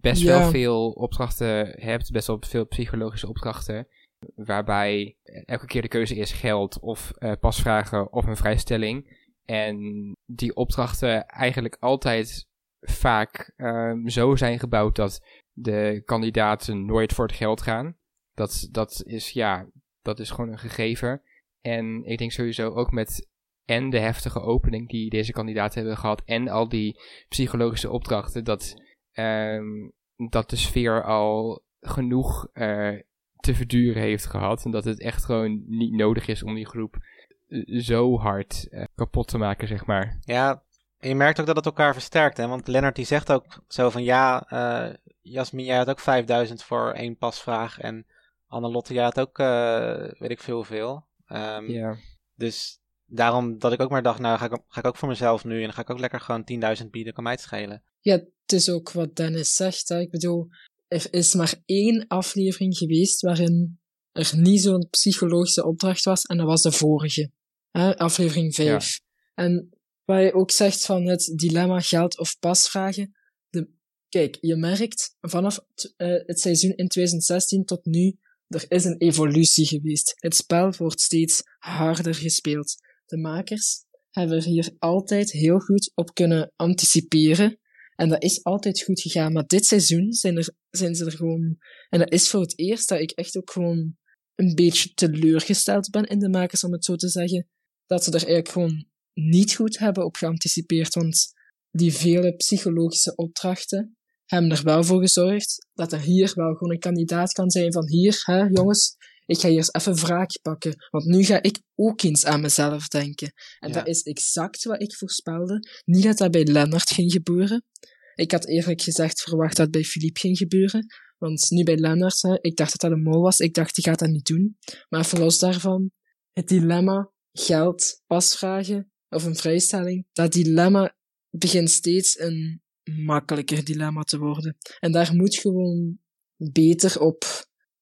best Ja. wel veel opdrachten hebt, best wel veel psychologische opdrachten. Waarbij elke keer de keuze is geld of eh, pasvragen of een vrijstelling. En die opdrachten eigenlijk altijd vaak ehm, zo zijn gebouwd dat de kandidaten nooit voor het geld gaan. Dat, dat is ja, dat is gewoon een gegeven. En ik denk sowieso ook met en de heftige opening die deze kandidaten hebben gehad en al die psychologische opdrachten, dat, ehm, dat de sfeer al genoeg eh, te verduren heeft gehad. En dat het echt gewoon niet nodig is om die groep zo hard eh, kapot te maken, zeg maar. Ja, en je merkt ook dat het elkaar versterkt, hè? Want Lennart die zegt ook zo van, ja, eh Jasmin, jij had ook 5000 voor één pasvraag en Annelotte, jij had ook, eh, weet ik veel hoeveel. Ehm, Ja. Dus daarom dat ik ook maar dacht, nou ga ik, ga ik ook voor mezelf nu en dan ga ik ook lekker gewoon 10.000 bieden, kan mij het schelen. Ja, het is ook wat Dennis zegt. Hè. Ik bedoel, er is maar één aflevering geweest waarin er niet zo'n psychologische opdracht was, en dat was de vorige. Hè, aflevering 5. En waar je ook zegt van het dilemma geld of pasvragen. De, kijk, je merkt vanaf t- eh, het seizoen in 2016 tot nu, er is een evolutie geweest. Het spel wordt steeds harder gespeeld. De makers hebben er hier altijd heel goed op kunnen anticiperen. En dat is altijd goed gegaan. Maar dit seizoen zijn, er, zijn ze er gewoon... En dat is voor het eerst dat ik echt ook gewoon een beetje teleurgesteld ben in de makers, om het zo te zeggen. Dat ze er eigenlijk gewoon niet goed hebben op geanticipeerd. Want die vele psychologische opdrachten hebben er wel voor gezorgd dat er hier wel gewoon een kandidaat kan zijn van hier, hè, jongens, ik ga hier eens even wraak pakken. Want nu ga ik ook eens aan mezelf denken. En Ja. dat is exact wat ik voorspelde. Niet dat dat bij Lennart ging gebeuren. Ik had eerlijk gezegd verwacht dat het bij Philippe ging gebeuren. Want nu bij Lennart, hè, ik dacht dat dat een mol was. Ik dacht, die gaat dat niet doen. Maar even los daarvan, het dilemma, geld, pasvragen of een vrijstelling, dat dilemma begint steeds een makkelijker dilemma te worden. En daar moet gewoon beter op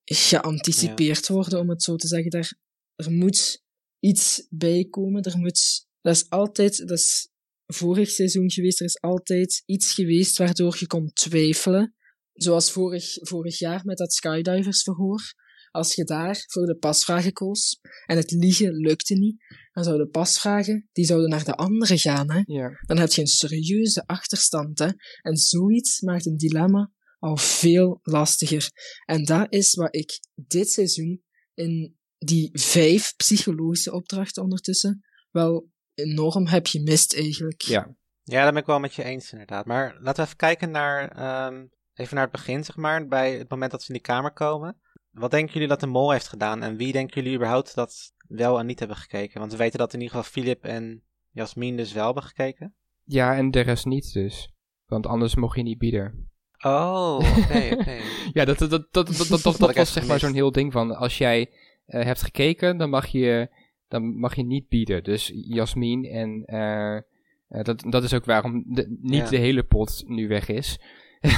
geanticipeerd worden, om het zo te zeggen. Daar, er moet iets bij komen. Er moet, dat is altijd, dat is vorig seizoen geweest, er is altijd iets geweest waardoor je kon twijfelen. Zoals vorig, vorig jaar met dat skydiversverhoor. Als je daar voor de pasvragen koos en het liegen lukte niet, dan zouden de pasvragen, die zouden naar de andere gaan, hè. Ja. Dan heb je een serieuze achterstand, hè. En zoiets maakt een dilemma al veel lastiger. En dat is wat ik dit seizoen in die vijf psychologische opdrachten ondertussen wel enorm heb gemist eigenlijk. Ja. Ja, daar ben ik wel met je eens inderdaad. Maar laten we even kijken naar, ehm, even naar het begin, zeg maar, bij het moment dat ze in die kamer komen. Wat denken jullie dat de mol heeft gedaan en wie denken jullie überhaupt dat wel en niet hebben gekeken? Want we weten dat in ieder geval Philip en Jasmin dus wel hebben gekeken. ja, en de rest niet dus. Want anders mocht je niet bieden. Oh, [laughs] oké, oké. Ja, dat, dat, dat, dat, dat, [laughs] dat, dat, had dat ik was zeg maar zo'n heel ding van... Als jij eh, hebt gekeken, dan mag je, dan mag je niet bieden. Dus Jasmin en... eh, eh, dat, dat is ook waarom de, niet Ja. de hele pot nu weg is. [laughs]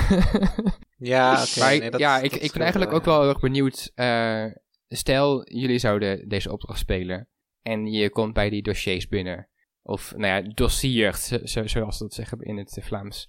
Ja, oké. maar nee, dat- ja, dat ik, ik ben eigenlijk wel, ook wel heel erg benieuwd. eh, stel, jullie zouden deze opdracht spelen. En je komt bij die dossiers binnen. Of, nou ja, dossiers, zo, zo- zoals ze dat zeggen in het Vlaams.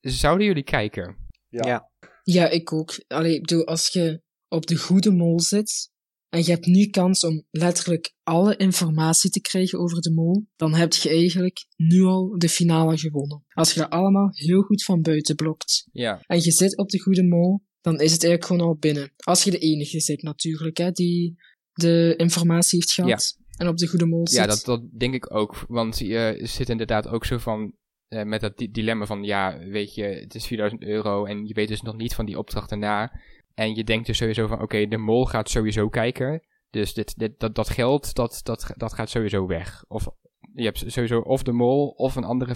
Zouden jullie kijken? Ja. Ja. Ja, ik ook. Allee, ik bedoel, als je op de goede mol zit en je hebt nu kans om letterlijk alle informatie te krijgen over de mol, dan heb je eigenlijk nu al de finale gewonnen. Als je dat allemaal heel goed van buiten blokt Ja. en je zit op de goede mol, dan is het eigenlijk gewoon al binnen. Als je de enige zit natuurlijk, hè, die de informatie heeft gehad en op de goede mol zit. Ja, dat, dat denk ik ook. Want je zit inderdaad ook zo van. eh, met dat di- dilemma van. Ja, weet je, het is 4000 euro. En je weet dus nog niet van die opdracht daarna. En je denkt dus sowieso van. Oké, de mol gaat sowieso kijken. Dus dit, dit, dat, dat geld, dat, dat, dat gaat sowieso weg. Of je hebt sowieso of de mol. of een andere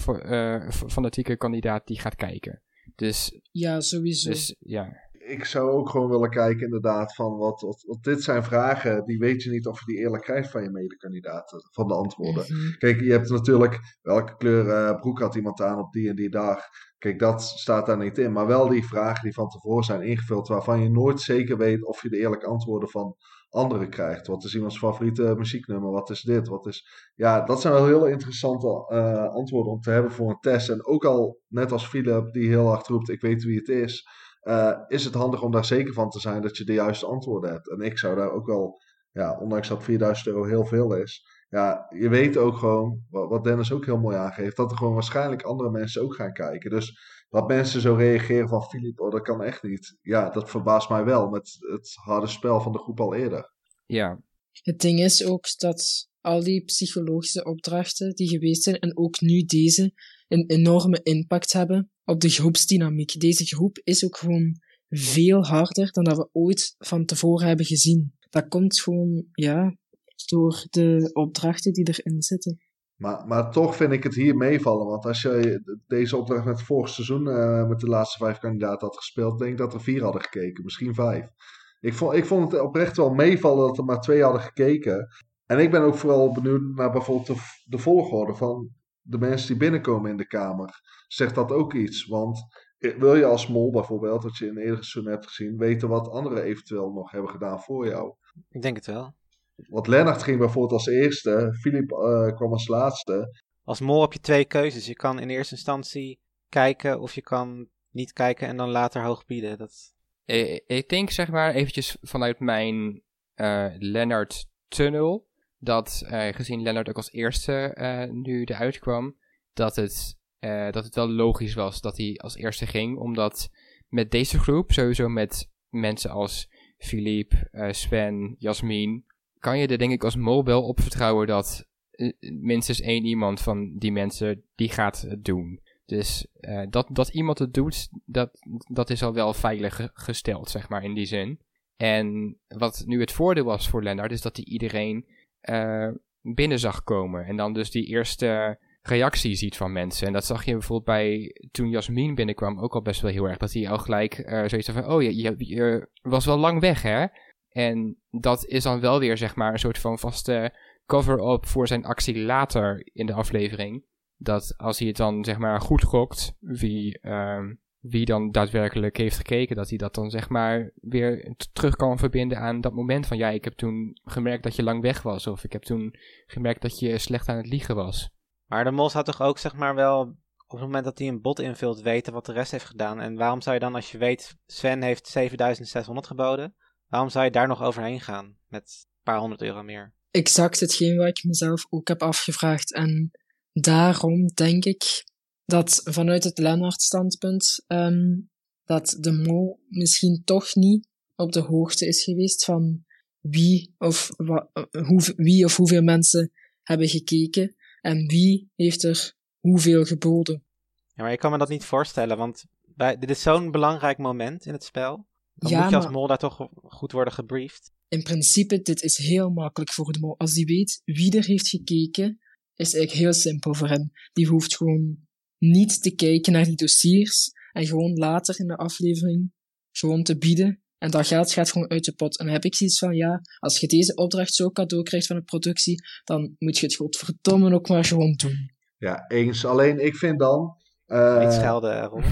f- fanatieke kandidaat die gaat kijken. Dus, Ja, sowieso. dus ja. Ik zou ook gewoon willen kijken, inderdaad, van wat, wat, wat dit zijn vragen, die weet je niet of je die eerlijk krijgt van je medekandidaten, van de antwoorden. Mhm. Kijk, je hebt natuurlijk welke kleur eh, broek had iemand aan op die en die dag. Kijk, dat staat daar niet in. Maar wel die vragen die van tevoren zijn ingevuld, waarvan je nooit zeker weet of je de eerlijke antwoorden van anderen krijgt. Wat is iemands favoriete muzieknummer? Wat is dit? Wat is... Ja, dat zijn wel heel interessante eh, antwoorden om te hebben voor een test. En ook al, net als Philip, die heel hard roept, ik weet wie het is, eh, is het handig om daar zeker van te zijn dat je de juiste antwoorden hebt. En ik zou daar ook wel, ja, ondanks dat 4000 euro heel veel is, ja, je weet ook gewoon, wa- wat Dennis ook heel mooi aangeeft, dat er gewoon waarschijnlijk andere mensen ook gaan kijken. Dus dat mensen zo reageren van Filip, oh dat kan echt niet. Ja, dat verbaast mij wel met het harde spel van de groep al eerder. Ja, Het ding is ook dat al die psychologische opdrachten die geweest zijn, en ook nu deze, een enorme impact hebben op de groepsdynamiek. Deze groep is ook gewoon veel harder dan dat we ooit van tevoren hebben gezien. Dat komt gewoon, ja, door de opdrachten die erin zitten. Maar, maar toch vind ik het hier meevallen. Want als je deze opdracht met het vorig seizoen eh, met de laatste vijf kandidaten had gespeeld, denk ik dat er vier hadden gekeken, misschien vijf. Ik vond, ik vond het oprecht wel meevallen dat er maar twee hadden gekeken. En ik ben ook vooral benieuwd naar bijvoorbeeld de, de volgorde van de mensen die binnenkomen in de kamer. Zegt dat ook iets? Want eh, wil je als mol bijvoorbeeld, wat je in eerdere seizoen hebt gezien, weten wat anderen eventueel nog hebben gedaan voor jou? Ik denk het wel. Want Lennart ging bijvoorbeeld als eerste, Filip eh, kwam als laatste. Als mol heb je twee keuzes. Je kan in eerste instantie kijken of je kan niet kijken en dan later hoog bieden. Dat... Eh, ik denk zeg maar eventjes vanuit mijn eh Lennart tunnel. Dat eh, gezien Lennart ook als eerste eh, nu eruit kwam. Dat het, eh, dat het wel logisch was dat hij als eerste ging. Omdat met deze groep, sowieso met mensen als Philippe, eh, Sven, Jasmin. Kan je er denk ik als mol wel op vertrouwen dat eh, minstens één iemand van die mensen die gaat doen. Dus eh, dat, dat iemand het doet, dat, dat is al wel veilig ge- gesteld, zeg maar, in die zin. En wat nu het voordeel was voor Lennart, is dat hij iedereen eh, binnen zag komen. En dan dus die eerste reactie ziet van mensen. En dat zag je bijvoorbeeld bij, toen Jasmin binnenkwam, ook al best wel heel erg. Dat hij al gelijk eh zoiets van, oh, je was wel lang weg, hè? En dat is dan wel weer, zeg maar, een soort van vaste cover-up voor zijn actie later in de aflevering dat als hij het dan zeg maar goed gokt, wie, ehm, wie dan daadwerkelijk heeft gekeken, dat hij dat dan zeg maar weer terug kan verbinden aan dat moment van ja, ik heb toen gemerkt dat je lang weg was, of ik heb toen gemerkt dat je slecht aan het liegen was. Maar de mol zou toch ook zeg maar wel op het moment dat hij een bot invult weten wat de rest heeft gedaan. En waarom zou je dan als je weet Sven heeft 7600 geboden, waarom zou je daar nog overheen gaan met een paar honderd euro meer? Exact hetgeen wat ik mezelf ook heb afgevraagd. En daarom denk ik dat vanuit het Lennart-standpunt ehm, dat de mol misschien toch niet op de hoogte is geweest van wie of, wa- hoe, wie of hoeveel mensen hebben gekeken en wie heeft er hoeveel geboden. Ja, maar ik kan me dat niet voorstellen, want bij, dit is zo'n belangrijk moment in het spel. Dan Ja, moet je als maar- mol daar toch goed worden gebriefd. In principe, dit is heel makkelijk voor de mol. Als die weet wie er heeft gekeken, is het eigenlijk heel simpel voor hem. Die hoeft gewoon niet te kijken naar die dossiers en gewoon later in de aflevering gewoon te bieden. En dat geld gaat gewoon uit de pot. En dan heb ik zoiets van, ja, als je deze opdracht zo cadeau krijgt van de productie, dan moet je het godverdomme ook maar gewoon doen. Ja, eens. Alleen ik vind dan... eh, Niet schelden, Ron.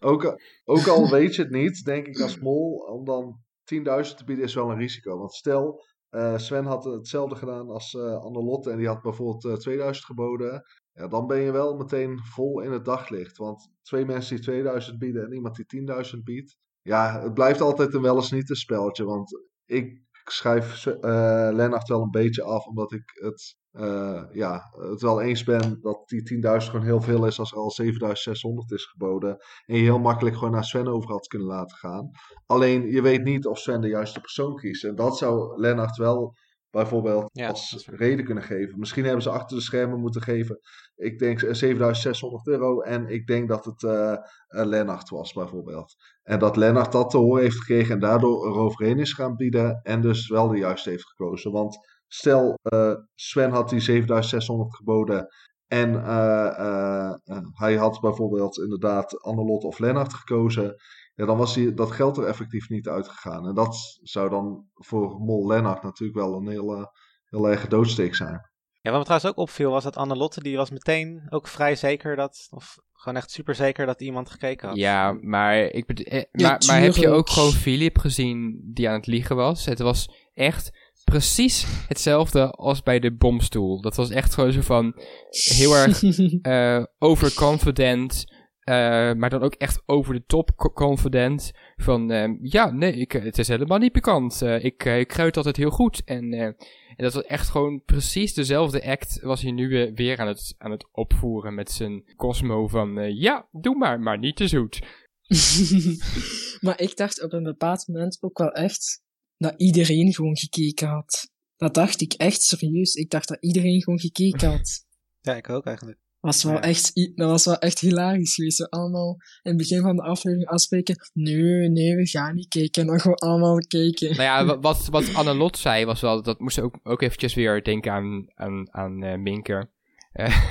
ook, [laughs] ook al [laughs] weet je het niet, denk ik als mol, om dan 10.000 te bieden is wel een risico. Want stel, eh, Sven had hetzelfde gedaan als eh Annelotte en die had bijvoorbeeld eh, 2000 geboden. Ja, dan ben je wel meteen vol in het daglicht. Want twee mensen die 2000 bieden en iemand die 10.000 biedt. Ja, het blijft altijd een wel eens niet een spelletje. Want ik schrijf eh Lennart wel een beetje af, omdat ik het, eh, ja, het wel eens ben dat die 10.000 gewoon heel veel is als er al 7.600 is geboden. En je heel makkelijk gewoon naar Sven over had kunnen laten gaan. Alleen je weet niet of Sven de juiste persoon kiest. En dat zou Lennart wel bijvoorbeeld Ja, als reden kunnen geven. Misschien hebben ze achter de schermen moeten geven. Ik denk eh, 7600 euro. En ik denk dat het eh eh, Lennart was bijvoorbeeld. En dat Lennart dat te horen heeft gekregen en daardoor eroverheen is gaan bieden. En dus wel de juiste heeft gekozen. Want stel eh, Sven had die 7600 geboden. En eh, eh, eh, hij had bijvoorbeeld inderdaad Annelot of Lennart gekozen. Ja, dan was die, dat geld er effectief niet uitgegaan. En dat zou dan voor Mol Lennart natuurlijk wel een hele, heel erg doodsteek zijn. Ja, wat me trouwens ook opviel was dat Annelotte, die was meteen ook vrij zeker dat, of gewoon echt super zeker dat iemand gekeken had. Ja, maar, ik bedo- eh, Ja, maar, maar heb je ook gewoon Philip gezien die aan het liegen was? Het was echt precies hetzelfde als bij de bomstoel. Dat was echt gewoon zo van heel erg [laughs] eh, overconfident, eh, maar dan ook echt over de top co- confident. Van ehm, ja, nee, ik, het is helemaal niet pikant. Eh, ik, eh, ik kruid altijd heel goed. En, eh, en dat was echt gewoon precies dezelfde act. Was hij nu weer, aan, het, aan het opvoeren met zijn Cosmo van eh, ja, doe maar, maar niet te zoet. [laughs] maar ik dacht op een bepaald moment ook wel echt dat iedereen gewoon gekeken had. Dat dacht ik echt serieus. Ik dacht dat iedereen gewoon gekeken had. Ja, ik ook eigenlijk. Was wel Ja. echt, dat was wel echt hilarisch geweest. Zo allemaal in het begin van de aflevering afspreken. Nee, nee, we gaan niet kijken. En dan gewoon allemaal kijken. Nou ja, [laughs] wa- wat, wat Annelot zei was wel, dat moest ook, ook eventjes weer denken aan, aan, aan eh, Minker. Eh, [laughs]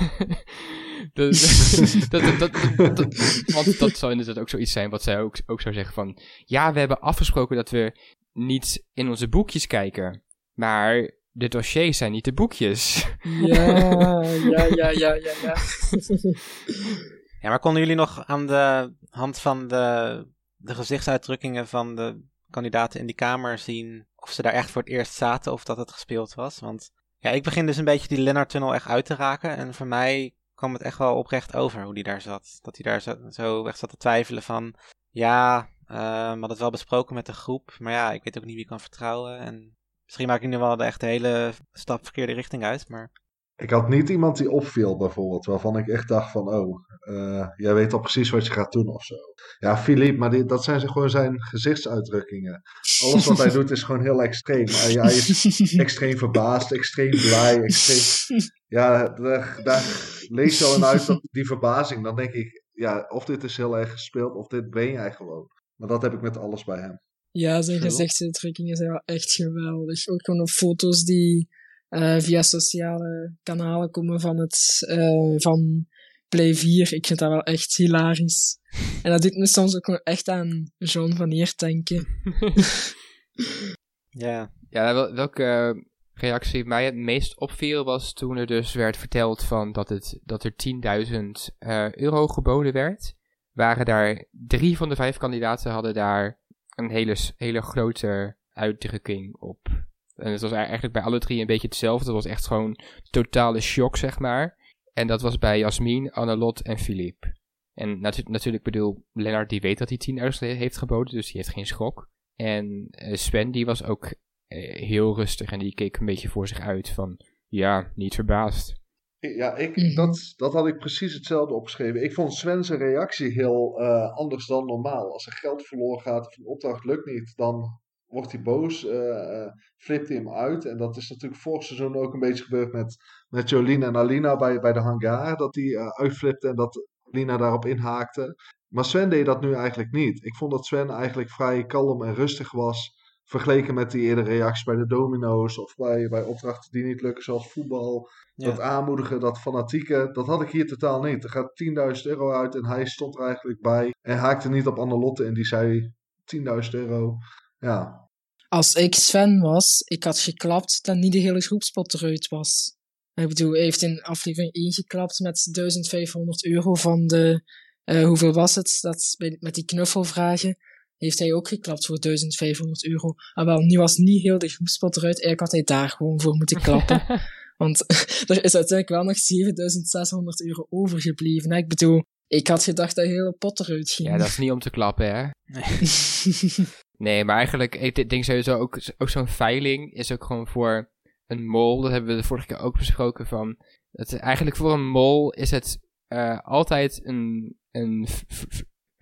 [laughs] dat, dat, dat, dat, dat- want dat zou inderdaad ook zoiets zijn wat zij ook, ook zou zeggen van... Ja, we hebben afgesproken dat we niet in onze boekjes kijken. Maar de dossiers zijn niet de boekjes. Ja, [laughs] ja, ja, ja, ja, ja. [laughs] Ja, maar konden jullie nog aan de hand van de, de gezichtsuitdrukkingen van de kandidaten in die kamer zien of ze daar echt voor het eerst zaten of dat het gespeeld was? Want ja, ik begin dus een beetje die Lennart-tunnel echt uit te raken en voor mij kwam het echt wel oprecht over hoe die daar zat. Dat hij daar zo, zo echt zat te twijfelen van, ja, eh, we hadden het wel besproken met de groep, maar ja, ik weet ook niet wie ik kan vertrouwen en misschien maak ik nu wel de echt hele stap verkeerde richting uit, maar... Ik had niet iemand die opviel bijvoorbeeld, waarvan ik echt dacht van, oh, eh, jij weet al precies wat je gaat doen of zo. Ja, Philippe, maar dat zijn gewoon zijn gezichtsuitdrukkingen. Alles wat hij doet is gewoon heel extreem. Hij, hij is [laughs] extreem verbaasd, extreem blij, extreem... Ja, daar, daar leest wel in uit dat die verbazing. Dan denk ik, ja, of dit is heel erg gespeeld, of dit ben jij gewoon. Maar dat heb ik met alles bij hem. Ja, zijn gezichtsuitdrukkingen zijn wel echt geweldig. Ook gewoon de foto's die eh, via sociale kanalen komen van het eh, van Play 4. Ik vind dat wel echt hilarisch. En dat doet me soms ook gewoon echt aan John van Eert denken. [laughs] Ja, Ja, wel- welke reactie mij het meest opviel was toen er dus werd verteld van dat, het, dat er 10.000 eh, euro geboden werd. Waren daar drie van de vijf kandidaten hadden daar een hele, hele grote uitdrukking op. En het was eigenlijk bij alle drie een beetje hetzelfde. Het was echt gewoon totale shock, zeg maar. En dat was bij Jasmin, Annelot en Philippe. En natu- natuurlijk bedoel, Lennart die weet dat hij 10.000 heeft geboden, dus die heeft geen schok. En eh, Sven die was ook eh, heel rustig en die keek een beetje voor zich uit van, ja, niet verbaasd. Ja, ik, Mhm. dat, dat had ik precies hetzelfde opgeschreven. Ik vond Sven zijn reactie heel eh, anders dan normaal. Als er geld verloren gaat of een opdracht lukt niet, dan wordt hij boos, eh, flipt hij hem uit. En dat is natuurlijk vorig seizoen ook een beetje gebeurd met, met Jolien en Alina bij, bij de hangar. Dat die eh, uitflipte en dat Lina daarop inhaakte. Maar Sven deed dat nu eigenlijk niet. Ik vond dat Sven eigenlijk vrij kalm en rustig was. Vergeleken met die eerdere reacties bij de domino's of bij, bij opdrachten die niet lukken, zoals voetbal. Ja. Dat aanmoedigen, dat fanatieke, dat had ik hier totaal niet. Er gaat 10.000 euro uit en hij stond er eigenlijk bij en haakte niet op Annelotte en die zei 10.000 euro. Ja, Als ik Sven was, ik had geklapt dat niet de hele groepspot eruit was. Ik bedoel, hij heeft in aflevering 1 geklapt met 1500 euro van de, eh, hoeveel was het, dat, met die knuffelvragen, heeft hij ook geklapt voor 1500 euro. Ah wel, nu was niet heel de groepspot eruit, eigenlijk had hij daar gewoon voor moeten klappen. [laughs] Want [laughs] er is uiteindelijk wel nog 7600 euro overgebleven. hè. Ik bedoel, ik had gedacht dat de hele pot eruit ging. Ja, dat is niet om te klappen, hè? Nee, [laughs] maar eigenlijk, ik denk sowieso ook, ook zo'n veiling is ook gewoon voor een mol. Dat hebben we de vorige keer ook besproken van. Het, eigenlijk voor een mol is het eh, altijd een, een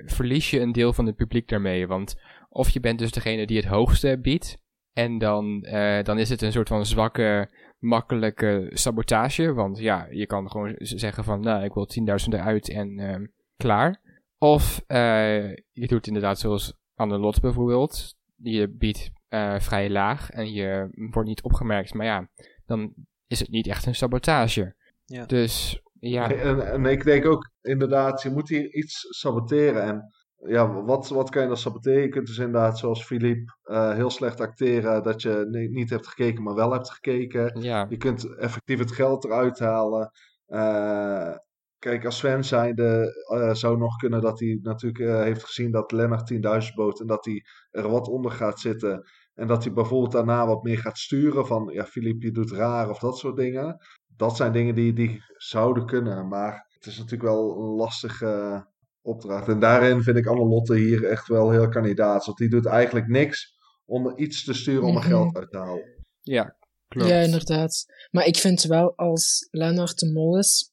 verlies je een deel van het publiek daarmee. Want of je bent dus degene die het hoogste biedt. En dan, eh, dan is het een soort van zwakke, makkelijke sabotage. Want ja, je kan gewoon zeggen van, nou, ik wil 10.000 eruit en ehm, klaar. Of eh, je doet inderdaad zoals Annelot bijvoorbeeld. Je biedt eh, vrij laag en je wordt niet opgemerkt. Maar ja, dan is het niet echt een sabotage. Ja. Dus ja, En, en ik denk ook inderdaad, je moet hier iets saboteren. En ja, wat, wat kan je dan saboteren? Je kunt dus inderdaad, zoals Philippe, eh, heel slecht acteren dat je ni- niet hebt gekeken, maar wel hebt gekeken. ja, Je kunt effectief het geld eruit halen. Eh, kijk, als Sven zijnde eh, zou nog kunnen dat hij natuurlijk heeft gezien dat Lennart 10.000 bood en dat hij er wat onder gaat zitten. En dat hij bijvoorbeeld daarna wat meer gaat sturen van, ja, Philippe, je doet raar of dat soort dingen. Dat zijn dingen die, die zouden kunnen, maar het is natuurlijk wel een lastige opdracht. En daarin vind ik Annelotte hier echt wel heel kandidaat. Want die doet eigenlijk niks om er iets te sturen om er geld uit te halen. ja, klopt. Ja, inderdaad. Maar ik vind wel, als Lennart de Mol is,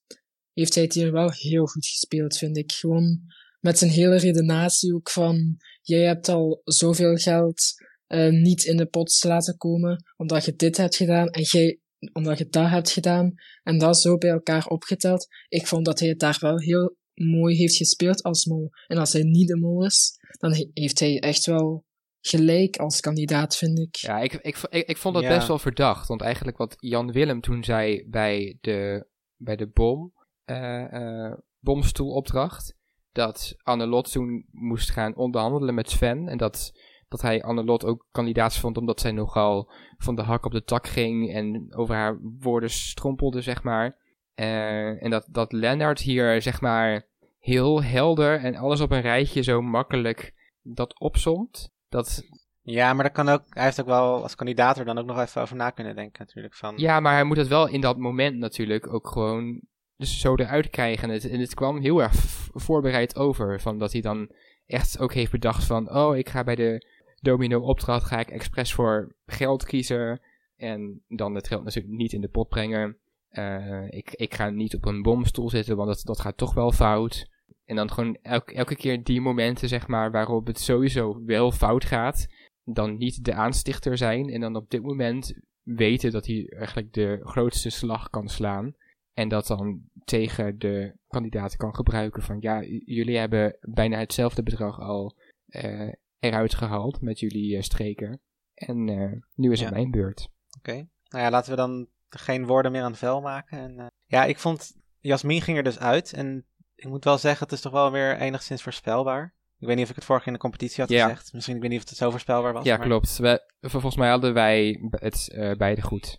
heeft hij het hier wel heel goed gespeeld, vind ik. Gewoon met zijn hele redenatie ook van, jij hebt al zoveel geld eh, niet in de pot laten komen, omdat je dit hebt gedaan, en jij, omdat je dat hebt gedaan, en dat zo bij elkaar opgeteld. Ik vond dat hij het daar wel heel mooi heeft gespeeld als mol. En als hij niet de mol is, dan he- heeft hij echt wel gelijk als kandidaat, vind ik. Ja, ik, ik, ik, ik vond dat Ja. best wel verdacht. Want eigenlijk wat Jan Willem toen zei bij de, bij de bom, eh, eh, bomstoelopdracht, dat Annelot toen moest gaan onderhandelen met Sven. En dat, dat hij Annelot ook kandidaat vond omdat zij nogal van de hak op de tak ging en over haar woorden strompelde, zeg maar. Eh, en dat, dat Lennart hier, zeg maar, heel helder en alles op een rijtje zo makkelijk dat opsomt. Dat, Ja, maar dat kan ook, hij heeft ook wel als kandidaat er dan ook nog even over na kunnen denken natuurlijk. Van, Ja, maar hij moet het wel in dat moment natuurlijk ook gewoon dus zo eruit krijgen. En het, en het kwam heel erg voorbereid over. Van dat hij dan echt ook heeft bedacht van... Oh, ik ga bij de domino opdracht ga ik expres voor geld kiezen. En dan het geld natuurlijk niet in de pot brengen. Eh, ik, ik ga niet op een bomstoel zitten, want dat, dat gaat toch wel fout. En dan gewoon elke, elke keer die momenten, zeg maar, waarop het sowieso wel fout gaat. Dan niet de aanstichter zijn. En dan op dit moment weten dat hij eigenlijk de grootste slag kan slaan. En dat dan tegen de kandidaten kan gebruiken van ja, jullie hebben bijna hetzelfde bedrag al eh, eruit gehaald met jullie eh, streken. En eh, nu is het Ja. mijn beurt. Oké. Nou ja, laten we dan geen woorden meer aan het vel maken. En, eh, ja, ik vond, Jasmin ging er dus uit. En ik moet wel zeggen, het is toch wel weer enigszins voorspelbaar. Ik weet niet of ik het vorige keer in de competitie had Ja. gezegd. Misschien, ik weet niet of het zo voorspelbaar was. Ja, maar- klopt. We, volgens mij hadden wij het eh, beide goed.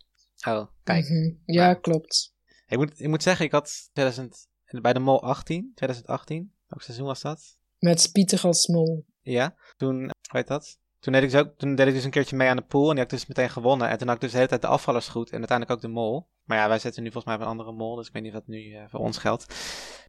Oh, kijk. Mhm. Ja, Maar- klopt. Ik moet, ik moet zeggen, ik had 2000, bij de Mol 18, 2018. Welk seizoen was dat? Met Pieter als mol. Ja, toen, heet dat? Toen deed, ik dus ook, toen deed ik dus een keertje mee aan de pool en die had dus meteen gewonnen. En toen had ik dus de hele tijd de afvallers goed en uiteindelijk ook de mol. Maar ja, wij zitten nu volgens mij op een andere mol, dus ik weet niet wat nu eh, voor ons geldt.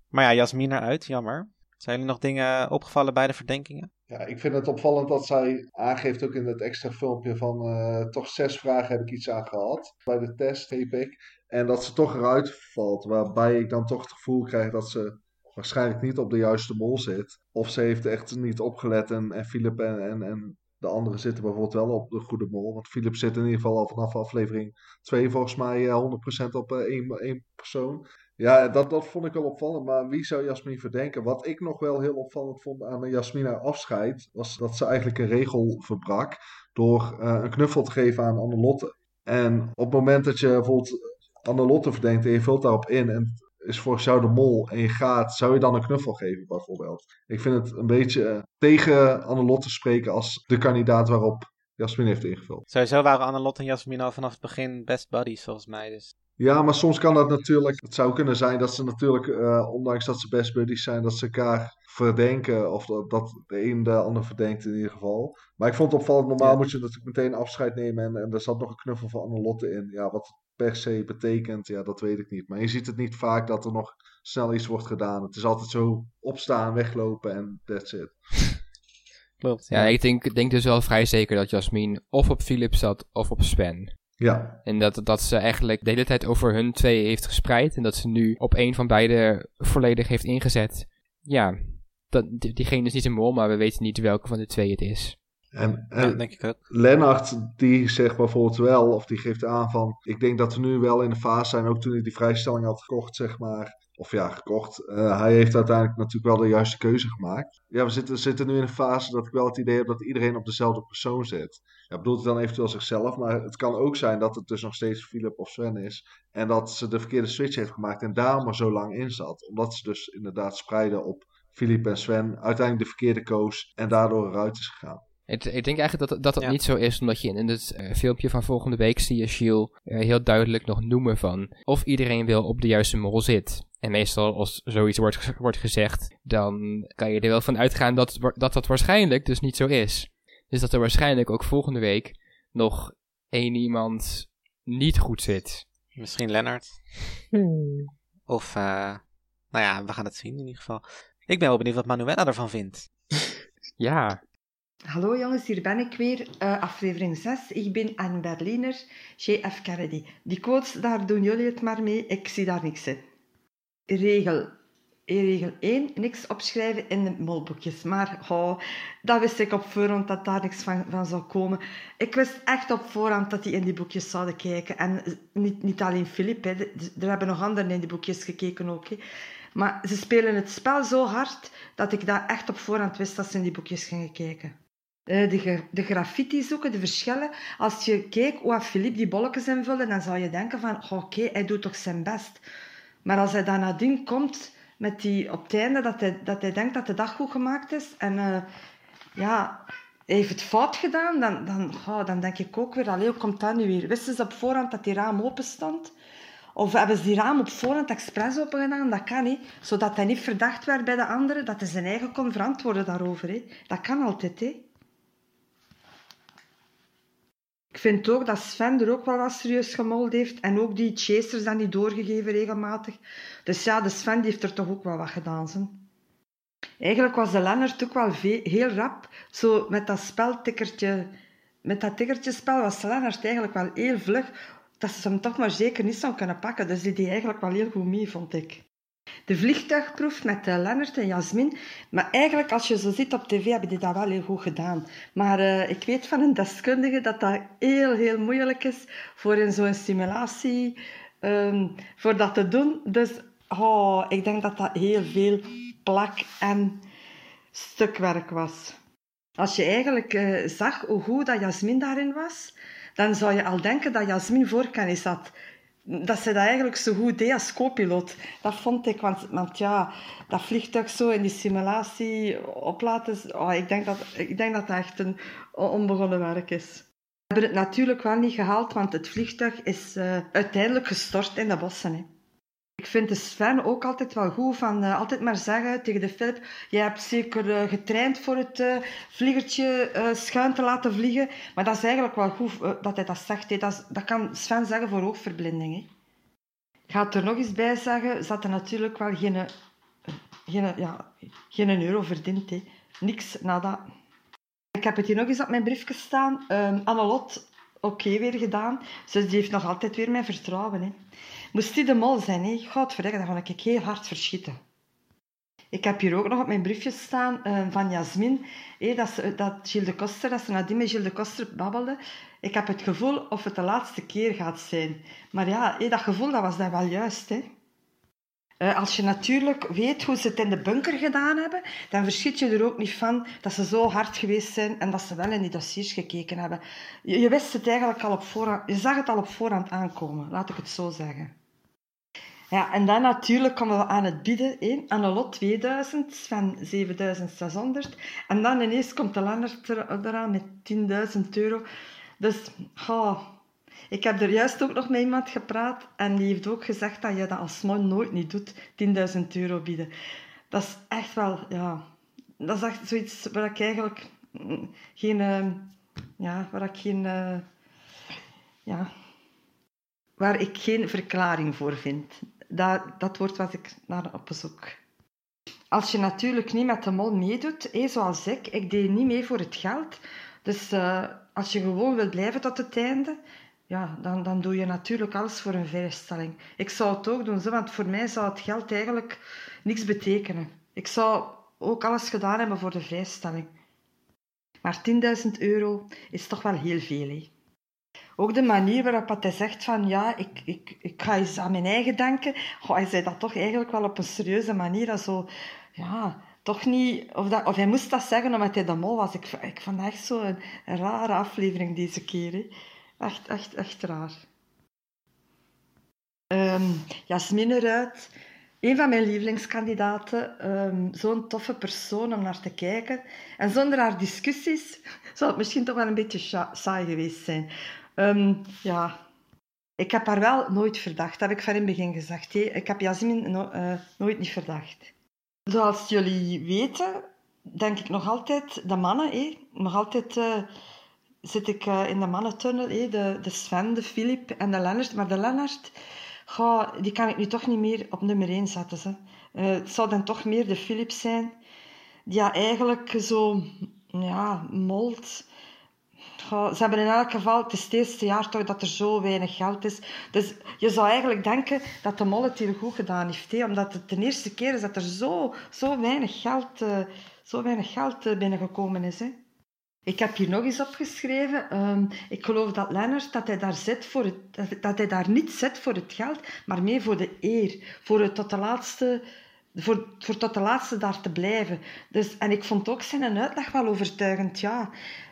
Maar ja, Jasmin eruit, jammer. Zijn jullie nog dingen opgevallen bij de verdenkingen? Ja, ik vind het opvallend dat zij aangeeft ook in het extra filmpje van eh, toch zes vragen heb ik iets aan gehad. Bij de test, heb ik. En dat ze toch eruit valt. Waarbij ik dan toch het gevoel krijg dat ze waarschijnlijk niet op de juiste mol zit. Of ze heeft echt niet opgelet en, en Philip en, en, de anderen zitten bijvoorbeeld wel op de goede mol. Want Philip zit in ieder geval al vanaf aflevering 2 volgens mij eh, 100% op eh, één, één persoon. Ja, dat, dat vond ik wel opvallend. Maar wie zou Jasmin verdenken? Wat ik nog wel heel opvallend vond aan Jasmin haar afscheid, was dat ze eigenlijk een regel verbrak. door eh, een knuffel te geven aan Annelotte. En op het moment dat je bijvoorbeeld Annelotte verdenkt en je vult daarop in en is volgens jou de mol en je gaat, zou je dan een knuffel geven bijvoorbeeld? Ik vind het een beetje eh, tegen Annelotte spreken als de kandidaat waarop Jasmin heeft ingevuld. Sowieso waren Annelotte en Jasmin al vanaf het begin best buddies, volgens mij. Dus. Ja, maar soms kan dat natuurlijk. Het zou kunnen zijn dat ze natuurlijk, eh, ondanks dat ze best buddies zijn, dat ze elkaar verdenken. Of dat, dat de een de ander verdenkt in ieder geval. Maar ik vond het opvallend. Normaal Ja. moet je natuurlijk meteen afscheid nemen. En, en er zat nog een knuffel van Annelotte in. Ja, wat per se betekent, ja, dat weet ik niet. Maar je ziet het niet vaak dat er nog snel iets wordt gedaan. Het is altijd zo opstaan, weglopen en that's it. [laughs] Klopt. Ja, ik denk, denk dus wel vrij zeker dat Jasmin of op Philip zat of op Sven. Ja, En dat, dat ze eigenlijk de hele tijd over hun twee heeft gespreid. En dat ze nu op een van beide volledig heeft ingezet. Ja, dat, die- diegene is niet een mol, maar we weten niet welke van de twee het is. En, en denk ik ook. Lennart, die zegt bijvoorbeeld wel, of die geeft aan van, ik denk dat we nu wel in de fase zijn, ook toen hij die vrijstelling had gekocht, zeg maar. Of ja, gekocht. Eh, hij heeft uiteindelijk natuurlijk wel de juiste keuze gemaakt. Ja, we zitten, zitten nu in een fase dat ik wel het idee heb dat iedereen op dezelfde persoon zit. Ja, bedoelt hij dan eventueel zichzelf, maar het kan ook zijn dat het dus nog steeds Philip of Sven is. En dat ze de verkeerde switch heeft gemaakt en daarom er zo lang in zat. Omdat ze dus inderdaad spreiden op Philip en Sven, uiteindelijk de verkeerde koos en daardoor eruit is gegaan. Ik, ik denk eigenlijk dat dat, dat Ja. niet zo is, omdat je in, in het eh, filmpje van volgende week zie je Shiel eh, heel duidelijk nog noemen van of iedereen wel op de juiste mol zit. En meestal als zoiets wordt, wordt gezegd, dan kan je er wel van uitgaan dat, dat dat waarschijnlijk dus niet zo is. Dus dat er waarschijnlijk ook volgende week nog één iemand niet goed zit. Misschien Lennart. Hmm. Of, eh, nou ja, we gaan het zien in ieder geval. Ik ben wel benieuwd wat Manuela ervan vindt. Ja, Hallo jongens, hier ben ik weer. Eh, aflevering 6. Ik ben een Berliner, JF Kennedy. Die quotes, daar doen jullie het maar mee. Ik zie daar niks in. Regel. Regel 1. Niks opschrijven in de molboekjes. Maar oh, dat wist ik op voorhand dat daar niks van, zou komen. Ik wist echt op voorhand dat die in die boekjes zouden kijken. En niet, niet alleen Filip, er hebben nog anderen in die boekjes gekeken ook. Hè. Maar ze spelen het spel zo hard dat ik dat echt op voorhand wist dat ze in die boekjes gingen kijken. Eh, de, de graffiti zoeken, de verschillen. Als je kijkt hoe Philippe die bolletjes invulde, dan zou je denken van, "Goh, oké, hij doet toch zijn best. Maar als hij dan nadien komt met die op het einde, dat hij, dat hij denkt dat de dag goed gemaakt is, en eh, ja, hij heeft het fout gedaan, dan, dan, dan denk ik ook weer, allee, hoe komt dat nu weer? Wisten ze op voorhand dat die raam open stond? Of hebben ze die raam op voorhand expres open gedaan? Dat kan niet. Zodat hij niet verdacht werd bij de anderen, dat hij zijn eigen kon verantwoorden daarover. Hè. Dat kan altijd, hè. Ik vind ook dat Sven er ook wel wat serieus gemold heeft. En ook die chasers dan niet doorgegeven regelmatig. Dus ja, de Sven die heeft er toch ook wel wat gedaan. Eigenlijk was de Lennart ook wel heel rap. Zo met dat speltikkertje... Met dat tikkertjespel was Lennart eigenlijk wel heel vlug. Dat ze hem toch maar zeker niet zou kunnen pakken. Dus die deed eigenlijk wel heel goed mee, vond ik. De vliegtuigproef met eh, Lennart en Jasmin. Maar eigenlijk, als je zo ziet op tv, hebben die dat wel heel goed gedaan. Maar eh, ik weet van een deskundige dat dat heel, heel moeilijk is voor in zo'n simulatie, ehm, voor dat te doen. Dus oh, ik denk dat dat heel veel plak en stukwerk was. Als je eigenlijk eh, zag hoe goed dat Jasmin daarin was, dan zou je al denken dat Jasmin voorkennis had dat ze dat eigenlijk zo goed deed als co-piloot. Dat vond ik, want, want ja, dat vliegtuig zo in die simulatie oplaten, oh, ik, denk dat, ik denk dat dat echt een onbegonnen werk is. We hebben het natuurlijk wel niet gehaald, want het vliegtuig is eh, uiteindelijk gestort in de bossen. Hè. Ik vind de Sven ook altijd wel goed van eh, altijd maar zeggen tegen de Philip: Jij hebt zeker eh, getraind voor het eh, vliegertje schuin te laten vliegen. Maar dat is eigenlijk wel goed dat hij dat zegt. Dat, kan Sven zeggen voor oogverblinding. Hè. Ik ga het er nog eens bij zeggen: ze had er natuurlijk wel geen, geen, ja, geen euro verdiend. Hè. Niks, nada. Ik heb het hier nog eens op mijn briefje staan. Annelot, oké, weer gedaan. Dus heeft nog altijd weer mijn vertrouwen. Hè. Moest die de mol zijn, hè? Godverdikke, dan vond ik heel hard verschieten. Ik heb hier ook nog op mijn briefje staan eh, van Jasmin, hè, dat, ze, dat de Koster, dat ze nadien met Gilles de Koster babbelde. Ik heb het gevoel of het de laatste keer gaat zijn. Maar ja, hè, dat gevoel dat was dan wel juist. Hè. Eh, als je natuurlijk weet hoe ze het in de bunker gedaan hebben, dan verschiet je er ook niet van dat ze zo hard geweest zijn en dat ze wel in die dossiers gekeken hebben. Je, je wist het eigenlijk al op voorhand, je zag het al op voorhand aankomen, laat ik het zo zeggen. Ja, en dan natuurlijk komen we aan het bieden, hè, aan een lot 2000 van 7600. En dan ineens komt de Lennart er, eraan met 10.000 euro. Dus, oh, ik heb er juist ook nog met iemand gepraat en die heeft ook gezegd dat je dat als man nooit niet doet, 10.000 euro bieden. Dat is echt wel, ja, dat is echt zoiets waar ik eigenlijk mm, geen, uh, ja, waar ik geen, uh, ja, waar ik geen verklaring voor vind. Dat, dat wordt wat ik naar op zoek. Als je natuurlijk niet met de mol meedoet, hé, zoals ik, ik deed niet mee voor het geld. Dus uh, als je gewoon wil blijven tot het einde, ja, dan, dan doe je natuurlijk alles voor een vrijstelling. Ik zou het ook doen, want voor mij zou het geld eigenlijk niks betekenen. Ik zou ook alles gedaan hebben voor de vrijstelling. Maar 10.000 euro is toch wel heel veel. Hè? Ook de manier waarop hij zegt van ja, ik, ik, ik ga eens aan mijn eigen denken. Goh, hij zei dat toch eigenlijk wel op een serieuze manier. Dat zo, ja, toch niet... Of, dat, of hij moest dat zeggen omdat hij de mol was. Ik, ik vond echt zo een, een rare aflevering deze keer. Hè. Echt, echt, echt raar. Um, Jasmine Ruit, een van mijn lievelingskandidaten. Um, Zo'n toffe persoon om naar te kijken. En zonder haar discussies [laughs] zou het misschien toch wel een beetje saai geweest zijn. Um, ja, ik heb haar wel nooit verdacht, dat heb ik van in het begin gezegd. Ik heb Jasmine no uh, nooit niet verdacht. Zoals jullie weten, denk ik nog altijd de mannen. Nog altijd... Uh, zit ik uh, in de mannentunnel, de, de Sven, de Filip en de Lennart. Maar de Lennart, ga, die kan ik nu toch niet meer op nummer 1 zetten. Ze. Het zou dan toch meer de Filip zijn, die eigenlijk zo ja, molt. Ze hebben in elk geval, het is het eerste jaar toch dat er zo weinig geld is. Dus je zou eigenlijk denken dat de mol het hier goed gedaan heeft. Hé, omdat het de eerste keer is dat er zo, zo weinig geld, uh, zo weinig geld binnengekomen is. Hè. Ik heb hier nog eens opgeschreven. Um, ik geloof dat Lennart dat hij daar zit voor het, dat hij daar niet zit voor het geld, maar meer voor de eer, voor het tot de laatste, voor, voor tot de laatste daar te blijven. Dus, en ik vond ook zijn uitleg wel overtuigend. Ja,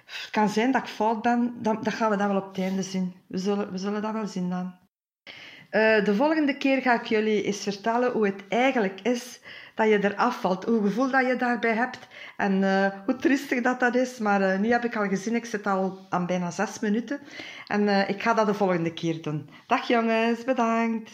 het kan zijn dat ik fout ben, dat, dat gaan we dan wel op het einde zien. We zullen, we zullen dat wel zien dan. Uh, de volgende keer ga ik jullie eens vertellen hoe het eigenlijk is dat je eraf valt. Hoe gevoel dat je daarbij hebt en uh, hoe triestig dat dat is. Maar uh, nu heb ik al gezien, ik zit al aan bijna zes minuten. En ik ga dat de volgende keer doen. Dag jongens, bedankt.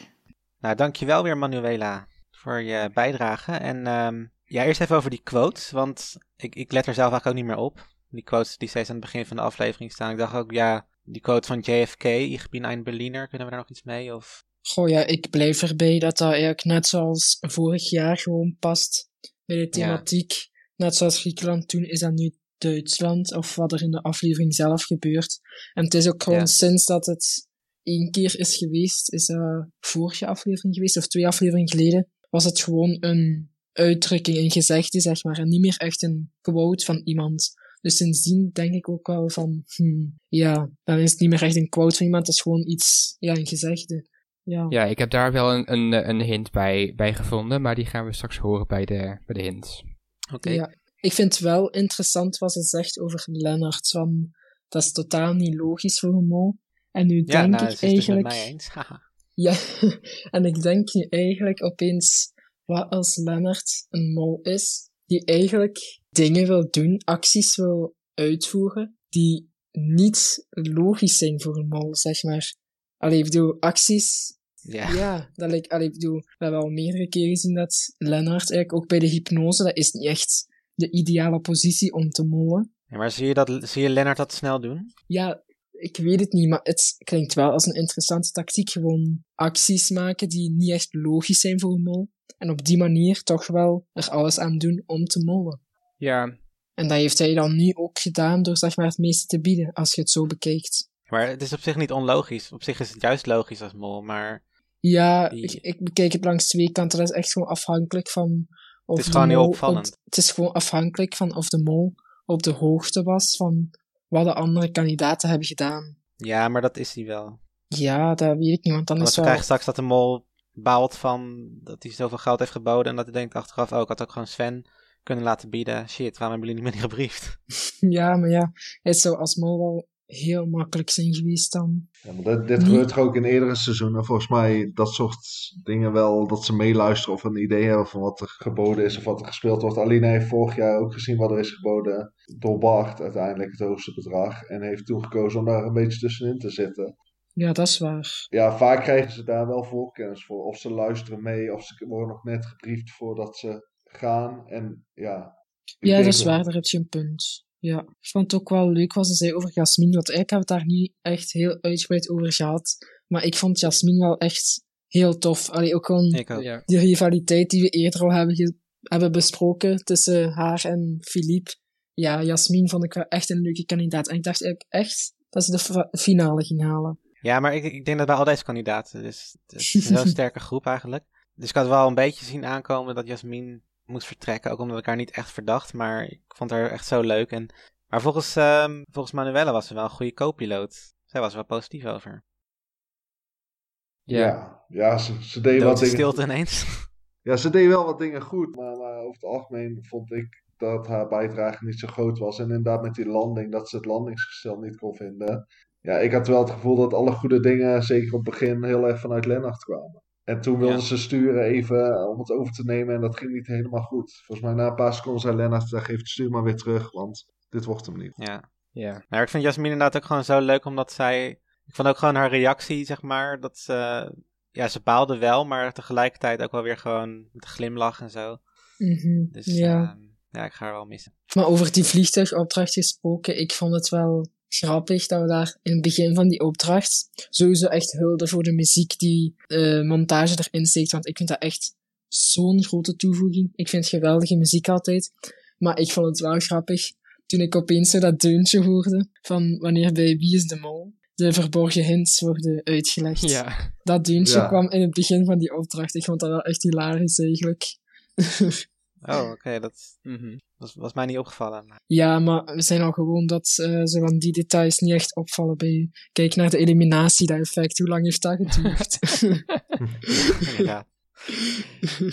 Nou, dankjewel weer Manuela voor je bijdrage. En um, ja, eerst even over die quotes, want ik, ik let er zelf ook niet meer op. Die quotes die steeds aan het begin van de aflevering staan. Ik dacht ook, ja, die quote van JFK, Ich bin ein Berliner, kunnen we daar nog iets mee? Of Goh ja, ik blijf erbij dat dat eigenlijk net zoals vorig jaar gewoon past bij de thematiek. Ja. Net zoals Griekenland toen is dat nu Duitsland, of wat er in de aflevering zelf gebeurt. En het is ook gewoon ja. sinds dat het één keer is geweest, is dat vorige aflevering geweest, of twee afleveringen geleden, was het gewoon een uitdrukking, een gezegde, zeg maar, en niet meer echt een quote van iemand. Dus sindsdien denk ik ook wel van, hmm, ja, dan is het niet meer echt een quote van iemand, het is gewoon iets, ja, een gezegde. Ja. ja, ik heb daar wel een, een, een hint bij, bij gevonden, maar die gaan we straks horen bij de, bij de hints. Oké. Okay. Ja, ik vind het wel interessant wat ze zegt over Lennart, van dat is totaal niet logisch voor een mol. En nu ja, denk nou, ik eigenlijk... Het met mij eens. ja, [laughs] en ik denk nu eigenlijk opeens, wat als Lennart een mol is, die eigenlijk dingen wil doen, acties wil uitvoeren, die niet logisch zijn voor een mol, zeg maar. Allee, ik bedoel, acties. Ja. Ja, dat lijkt, allee, ik bedoel, we hebben al meerdere keren gezien dat Lennart eigenlijk ook bij de hypnose, dat is niet echt de ideale positie om te mollen. Ja, maar zie je, dat, zie je Lennart dat snel doen? Ja, ik weet het niet, maar het klinkt wel als een interessante tactiek. Gewoon acties maken die niet echt logisch zijn voor een mol. En op die manier toch wel er alles aan doen om te mollen. Ja. En dat heeft hij dan nu ook gedaan door zeg maar het meeste te bieden, als je het zo bekijkt. Maar het is op zich niet onlogisch. Op zich is het juist logisch als mol, maar... Ja, die... ik, ik bekijk het langs twee kanten. Dat is echt gewoon afhankelijk van... Of het is gewoon heel opvallend. Op, het is gewoon afhankelijk van of de mol op de hoogte was van wat de andere kandidaten hebben gedaan. Ja, maar dat is hij wel. Ja, dat weet ik niet, want dan Want is we wel... krijgen straks dat de mol baalt van dat hij zoveel geld heeft geboden. En dat hij denkt achteraf, oh, ik had ook gewoon Sven kunnen laten bieden. Shit, waarom hebben jullie niet meer gebriefd? [laughs] Ja, maar ja, het zou als mol wel heel makkelijk zijn geweest dan. Ja, maar dit, gebeurt toch ook in eerdere seizoenen. Volgens mij dat soort dingen wel, dat ze meeluisteren of een idee hebben van wat er geboden is of wat er gespeeld wordt. Aline heeft vorig jaar ook gezien wat er is geboden door Bart, uiteindelijk het hoogste bedrag. En heeft toen gekozen om daar een beetje tussenin te zitten. Ja, dat is waar. Ja, vaak krijgen ze daar wel voorkennis voor. Of ze luisteren mee, of ze worden nog net gebriefd voordat ze gaan. En ja... Ja, dat is waar, daar heb je een punt. Ja, ik vond het ook wel leuk wat ze zei over Jasmin, want eigenlijk hebben we het daar niet echt heel uitgebreid over gehad. Maar ik vond Jasmin wel echt heel tof. Allee, ook gewoon Ik ook. Ja. die rivaliteit die we eerder al hebben, hebben besproken tussen haar en Philippe. Ja, Jasmin vond ik wel echt een leuke kandidaat. En ik dacht eigenlijk echt dat ze de finale ging halen. Ja, maar ik, ik denk dat bij al deze kandidaten, dus het is [laughs] een heel sterke groep eigenlijk. Dus ik had wel een beetje zien aankomen dat Jasmin moest vertrekken, ook omdat ik haar niet echt verdacht, maar ik vond haar echt zo leuk. En, maar volgens, ehm, volgens Manuela was ze wel een goede co-piloot. Zij was er wel positief over. Ja. Ja, ja ze, ze deed wat dingen... stilte ineens. Ja, ze deed wel wat dingen goed, maar, maar over het algemeen vond ik dat haar bijdrage niet zo groot was. En inderdaad met die landing, dat ze het landingsgestel niet kon vinden. Ja, ik had wel het gevoel dat alle goede dingen, zeker op het begin, heel erg vanuit Lennart kwamen. En toen wilden Ja. ze sturen even om het over te nemen en dat ging niet helemaal goed. Volgens mij na een paar seconden zei Lennart, "Dan geef het stuur maar weer terug, want dit wordt hem niet. Ja. Ja. Maar ik vind Jasmin inderdaad ook gewoon zo leuk, omdat zij... Ik vond ook gewoon haar reactie, zeg maar, dat ze... Ja, ze baalde wel, maar tegelijkertijd ook wel weer gewoon met een glimlach en zo. Mhm, Dus ja. ehm, ja, ik ga haar wel missen. Maar over die vliegtuigopdracht gesproken, ik vond het wel grappig dat we daar in het begin van die opdracht sowieso echt hulde voor de muziek die eh, montage erin steekt, want ik vind dat echt zo'n grote toevoeging. Ik vind geweldige muziek altijd, maar ik vond het wel grappig toen ik opeens zo dat deuntje hoorde van wanneer bij Wie is de Mol de verborgen hints worden uitgelegd. Ja. Dat deuntje Ja. kwam in het begin van die opdracht. Ik vond dat wel echt hilarisch eigenlijk. [laughs] Oh, [laughs] oké, dat Mhm. was, was mij niet opgevallen. maar- Ja, maar we zijn al gewoon dat eh zo van die details niet echt opvallen bij u. Kijk naar de eliminatie, dat effect. Hoe lang heeft dat geduurd? [laughs] [laughs] Inderdaad.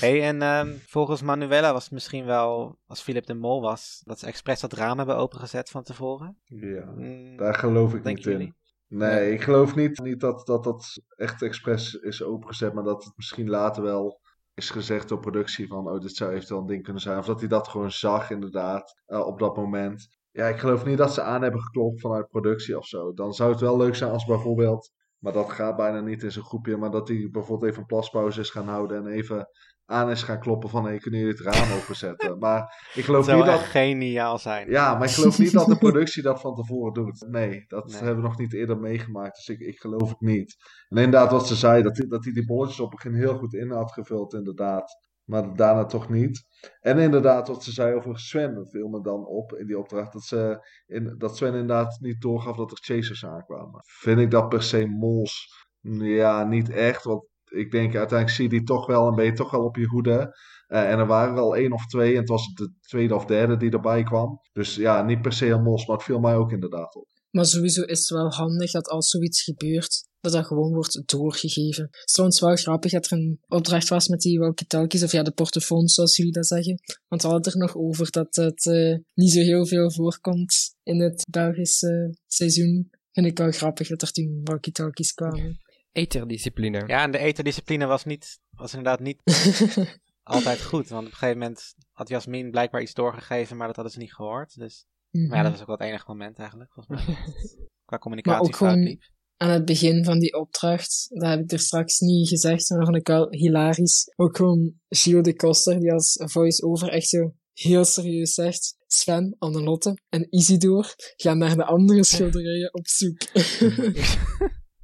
hey, en ehm, volgens Manuela was het misschien wel, als Philip de Mol was, dat ze expres dat raam hebben opengezet van tevoren. Ja, Mm, daar geloof ik niet in. jullie? Nee, ik geloof niet, niet dat, dat dat echt expres is opengezet, maar dat het misschien later wel is gezegd door productie van, oh, dit zou eventueel een ding kunnen zijn. Of dat hij dat gewoon zag, inderdaad, eh, op dat moment. Ja, ik geloof niet dat ze aan hebben geklopt vanuit productie of zo. Dan zou het wel leuk zijn als bijvoorbeeld, maar dat gaat bijna niet in zo'n groepje, maar dat hij bijvoorbeeld even een plaspauze is gaan houden en even aan is gaan kloppen van, hey, kunnen jullie het raam openzetten? Maar ik Dat geloof zou niet dat... geniaal zijn. Ja, maar ik geloof niet dat de productie dat van tevoren doet. Nee, dat Nee. hebben we nog niet eerder meegemaakt. Dus ik, ik geloof het niet. En inderdaad, wat ze zei, dat hij dat die bolletjes op het begin heel goed in had gevuld, inderdaad. Maar daarna toch niet. En inderdaad, wat ze zei over Sven, dat viel me dan op in die opdracht. Dat, ze in, dat Sven inderdaad niet doorgaf dat er chasers aankwamen. Vind ik dat per se mols? Ja, niet echt. Want ik denk uiteindelijk zie je die toch wel en ben je toch wel op je hoede. Eh, en er waren al één of twee. En het was de tweede of derde die erbij kwam. Dus ja, niet per se een mos, maar het viel mij ook inderdaad op. maar sowieso is het wel handig dat als zoiets gebeurt, dat dat gewoon wordt doorgegeven. Het is wel grappig dat er een opdracht was met die walkie-talkies, of ja, de portofoons, zoals jullie dat zeggen. Want we hadden er nog over dat het eh, niet zo heel veel voorkomt in het Belgische seizoen. Vind ik wel grappig dat er toen walkie-talkies kwamen. Eterdiscipline. Ja, en de eterdiscipline was, niet, was inderdaad niet [laughs] altijd goed. Want op een gegeven moment had Jasmin blijkbaar iets doorgegeven, maar dat hadden ze niet gehoord. Dus, maar ja, dat was ook wel het enige moment eigenlijk, volgens mij. [laughs] Qua communicatie ook fout liep. aan het begin van die opdracht, dat heb ik er straks niet gezegd, maar dat vond ik wel hilarisch. Ook gewoon Gilles de Koster, die als voice-over echt zo heel serieus zegt, Sven, Annelotte en Isidor gaan naar de andere [laughs] schilderijen op zoek.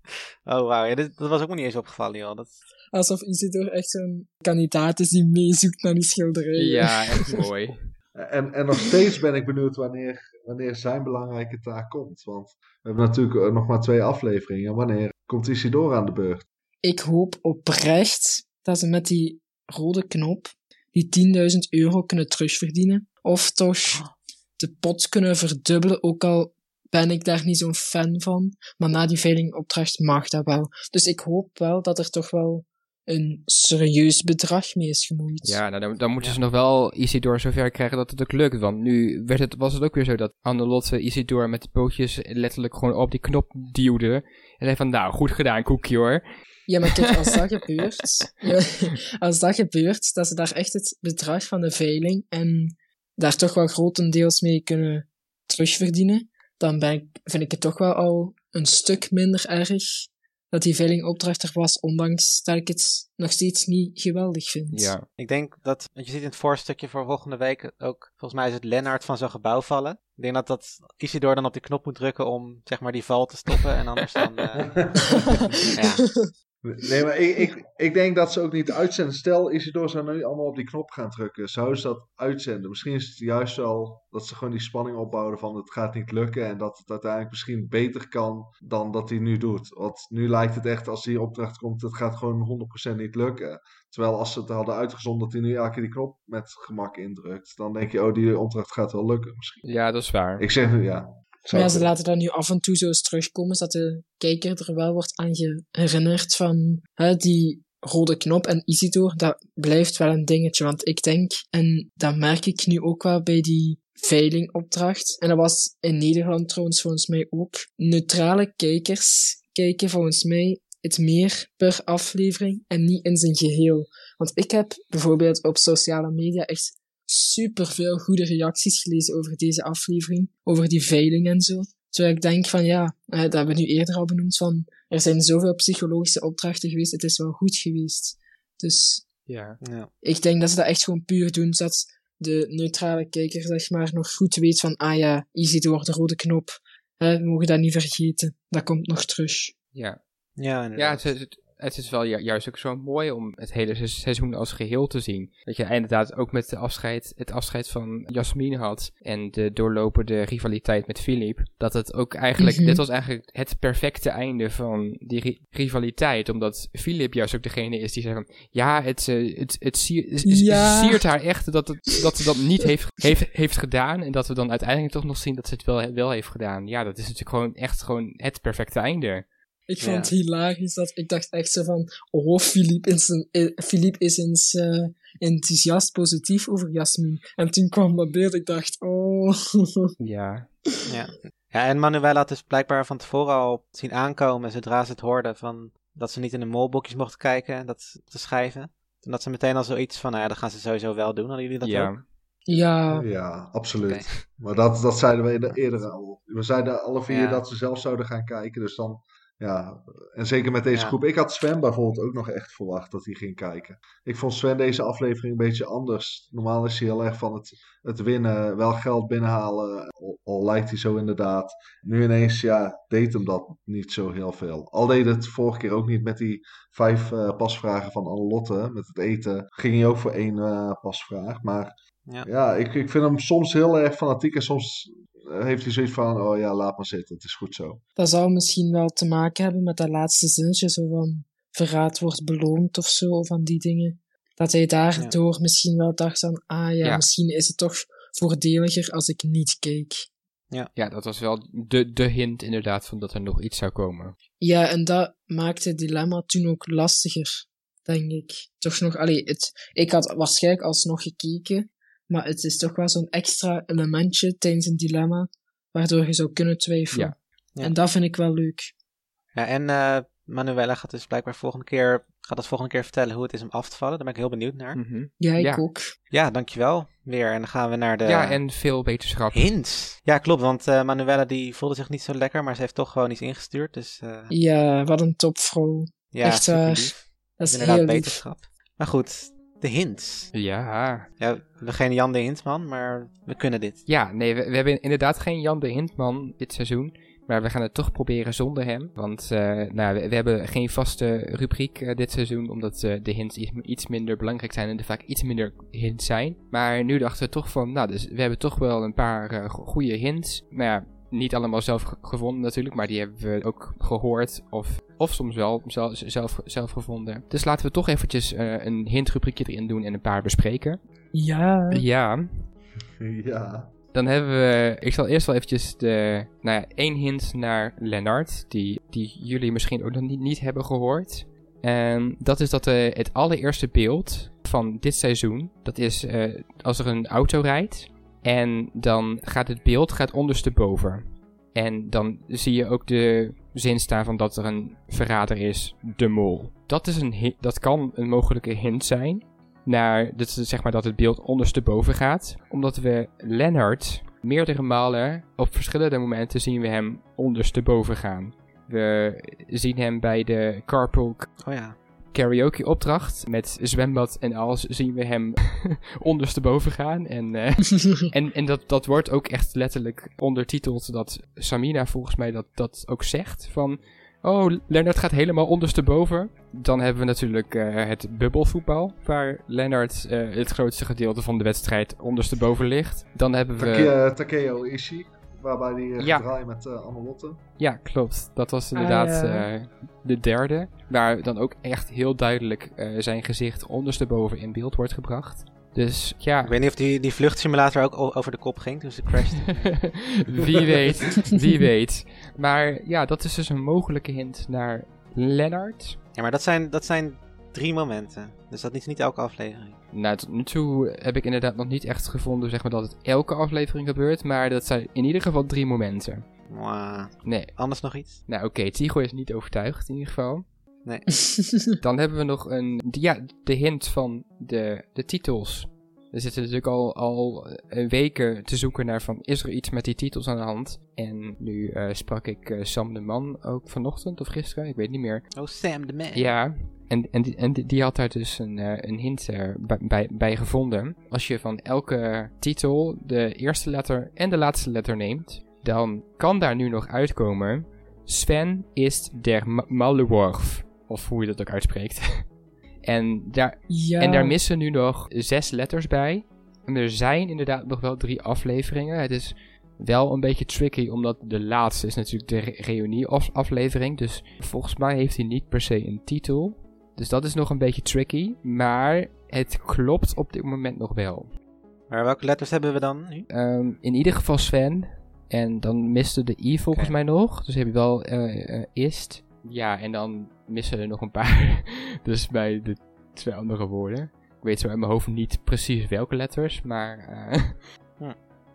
[laughs] Oh, wauw. Ja, dat was ook nog niet eens opgevallen, joh. Dat, Alsof Isidor echt zo'n kandidaat is die meezoekt naar die schilderijen. Ja, [laughs] echt mooi. En, en nog steeds ben ik benieuwd wanneer, wanneer zijn belangrijke taak komt. Want we hebben natuurlijk eh, nog maar twee afleveringen. Wanneer komt Isidore aan de beurt? Ik hoop oprecht dat ze met die rode knop die 10.000 euro kunnen terugverdienen. Of toch de pot kunnen verdubbelen, ook al ben ik daar niet zo'n fan van. Maar na die veilingopdracht mag dat wel. Dus ik hoop wel dat er toch wel een serieus bedrag mee is gemoeid. Ja, nou, dan, dan moeten ze nog wel Isidor zover krijgen dat het ook lukt. Want nu werd het, was het ook weer zo dat Annelotte Isidor met de pootjes letterlijk gewoon op die knop duwde. En zei van, nou, goed gedaan, koekje hoor. Ja, maar kijk, als dat [laughs] gebeurt, ja, [laughs] als dat gebeurt, dat ze daar echt het bedrag van de veiling en daar toch wel grotendeels mee kunnen terugverdienen, dan ben ik, vind ik het toch wel al een stuk minder erg dat die veilingopdracht er was, ondanks dat ik het nog steeds niet geweldig vind. Ja, Ik denk dat, want je ziet in het voorstukje voor volgende week ook, volgens mij is het Lennart van zo'n gebouw vallen. Ik denk dat dat Isidor dan op die knop moet drukken om, zeg maar, die val te stoppen en anders dan... eh, [laughs] ja. Nee, maar ik, ik, ik denk dat ze ook niet uitzenden. Stel, Isidor zou nu allemaal op die knop gaan drukken. Zou ze dat uitzenden? Misschien is het juist wel dat ze gewoon die spanning opbouwen van het gaat niet lukken. En dat het uiteindelijk misschien beter kan dan dat hij nu doet. Want nu lijkt het echt als die opdracht komt, het gaat gewoon 100% niet lukken. Terwijl als ze het hadden uitgezonden dat hij nu elke keer die knop met gemak indrukt. Dan denk je, oh die opdracht gaat wel lukken misschien. ja dat is waar. Ik zeg, ja. Maar ja, ze laten dat nu af en toe zo eens terugkomen, zodat de kijker er wel wordt aan herinnerd van hè, die rode knop en Isidor, dat blijft wel een dingetje. Want ik denk, en dat merk ik nu ook wel bij die veilingopdracht, en dat was in Nederland trouwens volgens mij ook, neutrale kijkers kijken volgens mij het meer per aflevering en niet in zijn geheel. Want ik heb bijvoorbeeld op sociale media echt superveel goede reacties gelezen over deze aflevering, over die veiling en zo. Terwijl ik denk van ja, eh, dat hebben we nu eerder al benoemd van, er zijn zoveel psychologische opdrachten geweest, het is wel goed geweest. Dus Ja. Ja. ik denk dat ze dat echt gewoon puur doen, zodat de neutrale kijker zeg maar nog goed weet van, ah ja, Isidor, de rode knop, hè, we mogen dat niet vergeten, dat komt nog terug. Ja, Ja, ja het, het is wel ju- juist ook zo mooi om het hele se- seizoen als geheel te zien. Dat je inderdaad ook met de afscheid, het afscheid van Jasmine had en de doorlopende rivaliteit met Philip. Dat het ook eigenlijk, Mhm. dit was eigenlijk het perfecte einde van die ri- rivaliteit. Omdat Philip juist ook degene is die zei van, ja, het, eh, het, het, sier- het Ja. siert haar echt dat, het, dat ze dat niet heeft, heeft, heeft gedaan. En dat we dan uiteindelijk toch nog zien dat ze het wel, wel heeft gedaan. Ja, dat is natuurlijk gewoon echt gewoon het perfecte einde. Ik vond Ja. het hilarisch dat ik dacht echt zo van, oh, Philippe is, een, eh, Philippe is eens eh, enthousiast positief over Jasmin. En toen kwam dat beeld, ik dacht, oh. [laughs] Ja, Ja. ja, en Manuela had dus blijkbaar van tevoren al zien aankomen, zodra ze het hoorden, van dat ze niet in de molboekjes mochten kijken, dat te schrijven. En dat ze meteen al zoiets van, nou ja, dat gaan ze sowieso wel doen. Hadden jullie dat ja. ook? ja, Ja, absoluut. Maar dat, dat zeiden we eerder- eerder al. We zeiden alle vier Ja. dat ze zelf zouden gaan kijken. Dus dan, ja. En zeker met deze Ja. groep. Ik had Sven bijvoorbeeld ook nog echt verwacht dat hij ging kijken. Ik vond Sven deze aflevering een beetje anders. Normaal is hij heel erg van het, het winnen, wel geld binnenhalen. Al, al lijkt hij zo inderdaad. Nu ineens, ja, deed hem dat niet zo heel veel. Al deed het vorige keer ook niet met die vijf eh, pasvragen van Annelotte. Met het eten ging hij ook voor één eh, pasvraag. Maar Ja. ja, ik, ik vind hem soms heel erg fanatiek en soms eh, heeft hij zoiets van, oh ja, laat maar zitten, het is goed zo. dat zou misschien wel te maken hebben met dat laatste zinnetje, zo van, verraad wordt beloond of zo, van die dingen. Dat hij daardoor misschien wel dacht van, ah ja, Ja. misschien is het toch voordeliger als ik niet keek. Ja, dat was wel de, de hint inderdaad van dat er nog iets zou komen. Ja, en dat maakte het dilemma toen ook lastiger, denk ik. Toch nog, allee, het, ik had waarschijnlijk alsnog gekeken, maar het is toch wel zo'n extra elementje tijdens een dilemma, waardoor je zou kunnen twijfelen. Ja. Ja. En dat vind ik wel leuk. Ja, en eh, Manuela gaat dus blijkbaar volgende keer, gaat het volgende keer vertellen hoe het is om af te vallen. Daar ben ik heel benieuwd naar. Mhm. Ja, ik Ja. ook. Ja, dankjewel weer. En dan gaan we naar de Ja, en veel wetenschap. hints. Ja, klopt, want eh, Manuela die voelde zich niet zo lekker, maar ze heeft toch gewoon iets ingestuurd. Dus eh, Ja, wat een topvrouw. ja, echt waar. Dat is Inderdaad, heel lief. wetenschap. Maar goed, de hints. Ja. Ja, we hebben geen Jan de Hintman, maar we kunnen dit. Ja, nee, we, we hebben inderdaad geen Jan de Hintman dit seizoen. Maar we gaan het toch proberen zonder hem. Want eh, nou, we, we hebben geen vaste rubriek eh, dit seizoen. Omdat eh, de hints iets, iets minder belangrijk zijn en er vaak iets minder hints zijn. Maar nu dachten we toch van, nou, dus we hebben toch wel een paar go- goede hints. Maar ja, niet allemaal zelf ge- gevonden natuurlijk. Maar die hebben we ook gehoord. Of, of soms wel zelf, zelf, zelf gevonden. Dus laten we toch eventjes eh, een hintrubriekje erin doen en een paar bespreken. Ja. Ja, [laughs] Ja. dan hebben we. Ik zal eerst wel eventjes de. Nou ja, één hint naar Lennart. Die, die jullie misschien ook nog niet, niet hebben gehoord. En dat is dat eh, het allereerste beeld van dit seizoen, dat is eh, als er een auto rijdt en dan gaat het beeld gaat ondersteboven. En dan zie je ook de zin staan van dat er een verrader is, de mol. Dat, is een dat kan een mogelijke hint zijn naar dat, zeg maar, dat het beeld ondersteboven gaat. Omdat we Leonard meerdere malen op verschillende momenten zien we hem ondersteboven gaan. We zien hem bij de carpool Oh ja. Karaoke opdracht met zwembad en alles zien we hem [laughs] ondersteboven gaan. En, eh, [laughs] en, en dat, dat wordt ook echt letterlijk ondertiteld dat Samina volgens mij dat, dat ook zegt van... Oh, Lennart gaat helemaal ondersteboven. Dan hebben we natuurlijk eh, het bubbelvoetbal, waar Lennart eh, het grootste gedeelte van de wedstrijd ondersteboven ligt. Dan hebben we... Take- Takeo Ishii, waarbij die uh, Ja. draait met uh, Annelotte. Ja, klopt. Dat was inderdaad Ah, eh, de derde. Waar dan ook echt heel duidelijk eh, zijn gezicht ondersteboven in beeld wordt gebracht. Dus ja, Ik weet niet of die, die vluchtsimulator ook over de kop ging toen ze crashten. [laughs] wie weet, wie weet. Maar ja, dat is dus een mogelijke hint naar Lennart. ja, maar dat zijn, dat zijn drie momenten. Dus dat is niet elke aflevering. Nou, tot nu toe heb ik inderdaad nog niet echt gevonden zeg maar, dat het elke aflevering gebeurt. Maar dat zijn in ieder geval drie momenten. Mwah. Nee. Anders nog iets? Nou oké, Tigo is niet overtuigd in ieder geval. Nee. [laughs] Dan hebben we nog een, ja, de hint van de, de titels. We zitten natuurlijk al, al eh, weken te zoeken naar van, is er iets met die titels aan de hand? En nu eh, sprak ik eh, Sam de Man ook vanochtend of gisteren, ik weet niet meer. Oh, Sam the Man. Ja, en, en, die, en die- die had daar dus een, eh, een hint eh, bij, bij, gevonden. Als je van elke titel de eerste letter en de laatste letter neemt, dan kan daar nu nog uitkomen... Sven is der Ma- Maulwurf. Of hoe je dat ook uitspreekt. [laughs] en, daar, ja. en daar missen nu nog zes letters bij. En er zijn inderdaad nog wel drie afleveringen. Het is wel een beetje tricky, omdat de laatste is natuurlijk de re- reunie-aflevering. Dus volgens mij heeft hij niet per se een titel. Dus dat is nog een beetje tricky. Maar het klopt op dit moment nog wel. Maar welke letters hebben we dan nu? Ehm, in ieder geval Sven. En dan miste de I volgens mij nog. Dus heb je wel eh, Ist. Ja, en dan missen er nog een paar. [laughs] dus bij de twee andere woorden. Ik weet zo uit mijn hoofd niet precies welke letters. Maar. eh, [laughs]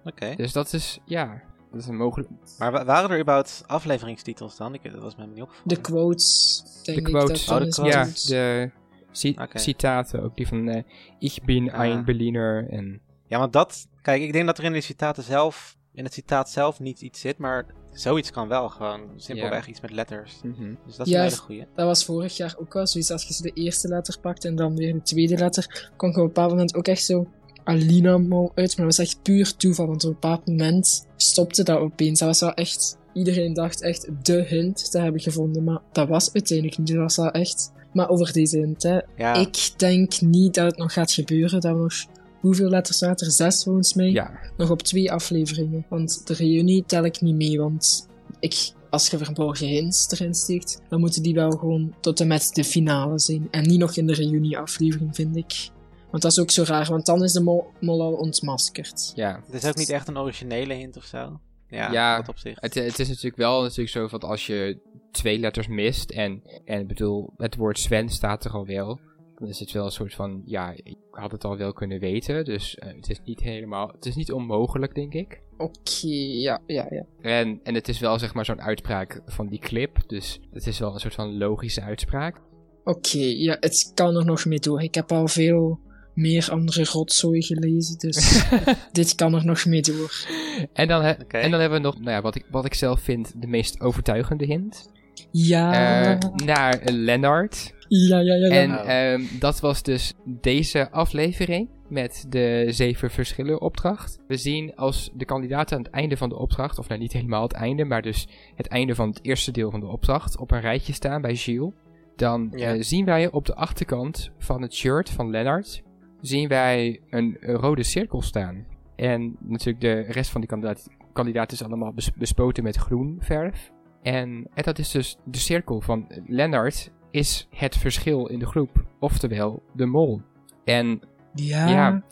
Oké. dus dat is. Ja, dat is een mogelijk. Maar wa- waren er überhaupt afleveringstitels dan? Ik, dat was me niet opgevallen. De quotes, denk De ik quotes. dat Oh, de quotes. Ja, de ci- citaten ook. Die van. eh ich bin Ah. ein Berliner. En. Ja, want dat... Kijk, ik denk dat er in de citaten zelf... In het citaat zelf niet iets zit, maar zoiets kan wel gewoon. Simpelweg iets met letters. mhm. Dus dat is Ja, een hele goeie. Dat was vorig jaar ook wel zoiets. Als je de eerste letter pakt en dan weer de tweede letter, kwam ik op een bepaald moment ook echt zo Alina uit. Maar dat was echt puur toeval, want op een bepaald moment stopte dat opeens. Dat was wel echt... Iedereen dacht echt de hint te hebben gevonden, maar dat was uiteindelijk niet. Dat was wel echt... Maar over deze hint, hè. Ja, Ik denk niet dat het nog gaat gebeuren, dat we nog... Hoeveel letters zaten er? Zes volgens mij? Ja, nog op twee afleveringen. Want de reunie tel ik niet mee, want ik, als je verborgen hints erin steekt, dan moeten die wel gewoon tot en met de finale zijn. En niet nog in de reunie-aflevering, vind ik. Want dat is ook zo raar, want dan is de mol, mol al ontmaskerd. ja. het is ook niet echt een originele hint of zo. Ja, Ja, dat op zich. Het, het is natuurlijk wel natuurlijk zo van als je twee letters mist en, en ik bedoel, het woord Sven staat er al wel. Dan is het wel een soort van, ja, ik had het al wel kunnen weten. Dus eh, het is niet helemaal, het is niet onmogelijk, denk ik. Oké, ja, ja, ja. En, en het is wel zeg maar zo'n uitspraak van die clip. Dus het is wel een soort van logische uitspraak. Oké, ja, het kan er nog mee door. Ik heb al veel meer andere rotzooi gelezen, dus [laughs] dit kan er nog mee door. En dan, he- en dan hebben we nog, nou ja, wat ik, wat ik zelf vind de meest overtuigende hint. Ja, Eh, naar Lennart. ja, ja, ja. ja. En Oh. ehm, dat was dus deze aflevering met de zeven verschillen opdracht. We zien als de kandidaten aan het einde van de opdracht, of nou niet helemaal het einde, maar dus het einde van het eerste deel van de opdracht, op een rijtje staan bij Gilles. Dan Ja. eh, zien wij op de achterkant van het shirt van Lennart, zien wij een, rode cirkel staan. En natuurlijk de rest van die kandidaat, kandidaten is allemaal bes- bespoten met groen verf. En, en dat is dus de cirkel van Lennart is het verschil in de groep. Oftewel, de mol. En ja. ja,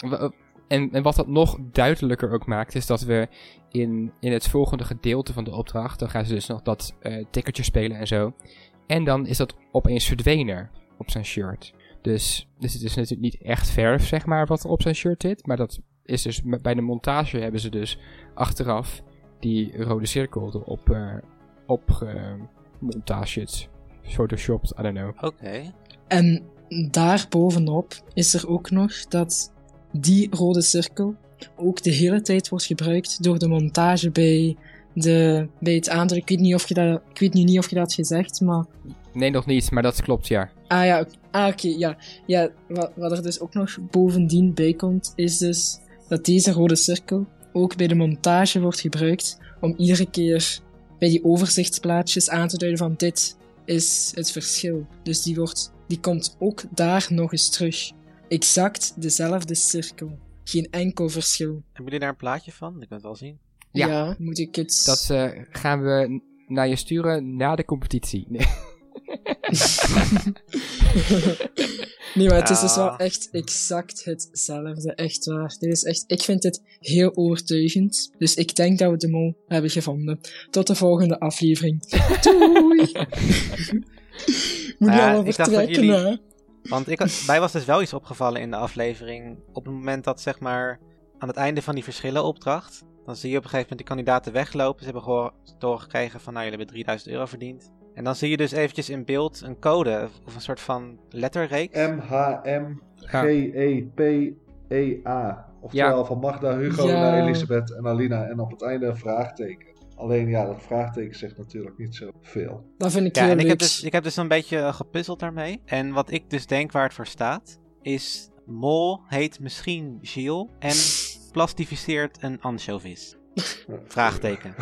en, en wat dat nog duidelijker ook maakt, is dat we in, in het volgende gedeelte van de opdracht, dan gaan ze dus nog dat eh tikkertje spelen en zo. En dan is dat opeens verdwenen. op zijn shirt. Dus, dus het is natuurlijk niet echt verf, zeg maar, wat er op zijn shirt zit. Maar dat is dus bij de montage hebben ze dus achteraf die rode cirkel erop eh op montages. Photoshopped, I don't know. Oké. En daarbovenop is er ook nog dat die rode cirkel ook de hele tijd wordt gebruikt door de montage bij, de, bij het aandrukken. Ik weet, niet of je dat, ik weet nu niet of je dat gezegd, maar... Nee, nog niet, maar dat klopt, ja. Ah ja, ah, oké, ja. ja wat, wat er dus ook nog bovendien bij komt, is dus dat deze rode cirkel ook bij de montage wordt gebruikt om iedere keer bij die overzichtsplaatjes aan te duiden van dit is het verschil. Dus die, wordt, die komt ook daar nog eens terug. Exact dezelfde cirkel. Geen enkel verschil. Hebben jullie daar een plaatje van? Ik kan het wel zien. Ja. moet ik het... Dat eh, gaan we naar je sturen na de competitie. Nee. [laughs] Nee, maar het is dus wel echt exact hetzelfde. Echt waar. Dit is echt, ik vind dit heel overtuigend. Dus ik denk dat we de mol hebben gevonden. Tot de volgende aflevering. [laughs] Doei! Moet je allemaal vertrekken, jullie- hè? Want ik mij was dus wel iets opgevallen in de aflevering. Op het moment dat, zeg maar, aan het einde van die verschillenopdracht. Dan zie je op een gegeven moment die kandidaten weglopen. Ze hebben gewoon doorgekregen van, nou, jullie hebben 3000 euro verdiend. En dan zie je dus eventjes in beeld een code of een soort van letterreeks. M, H, M, G, E, P, E, A. Oftewel Ja. van Magda, Hugo Ja. naar Elisabeth en Alina. En op het einde een vraagteken. Alleen ja, dat vraagteken zegt natuurlijk niet zoveel. Dat vind ik Ja, heel en ik heb, dus, ik heb dus een beetje eh, gepuzzeld daarmee. En wat ik dus denk waar het voor staat, is Mol heet misschien Gilles en plastificeert een anchovis. [laughs] Vraagteken.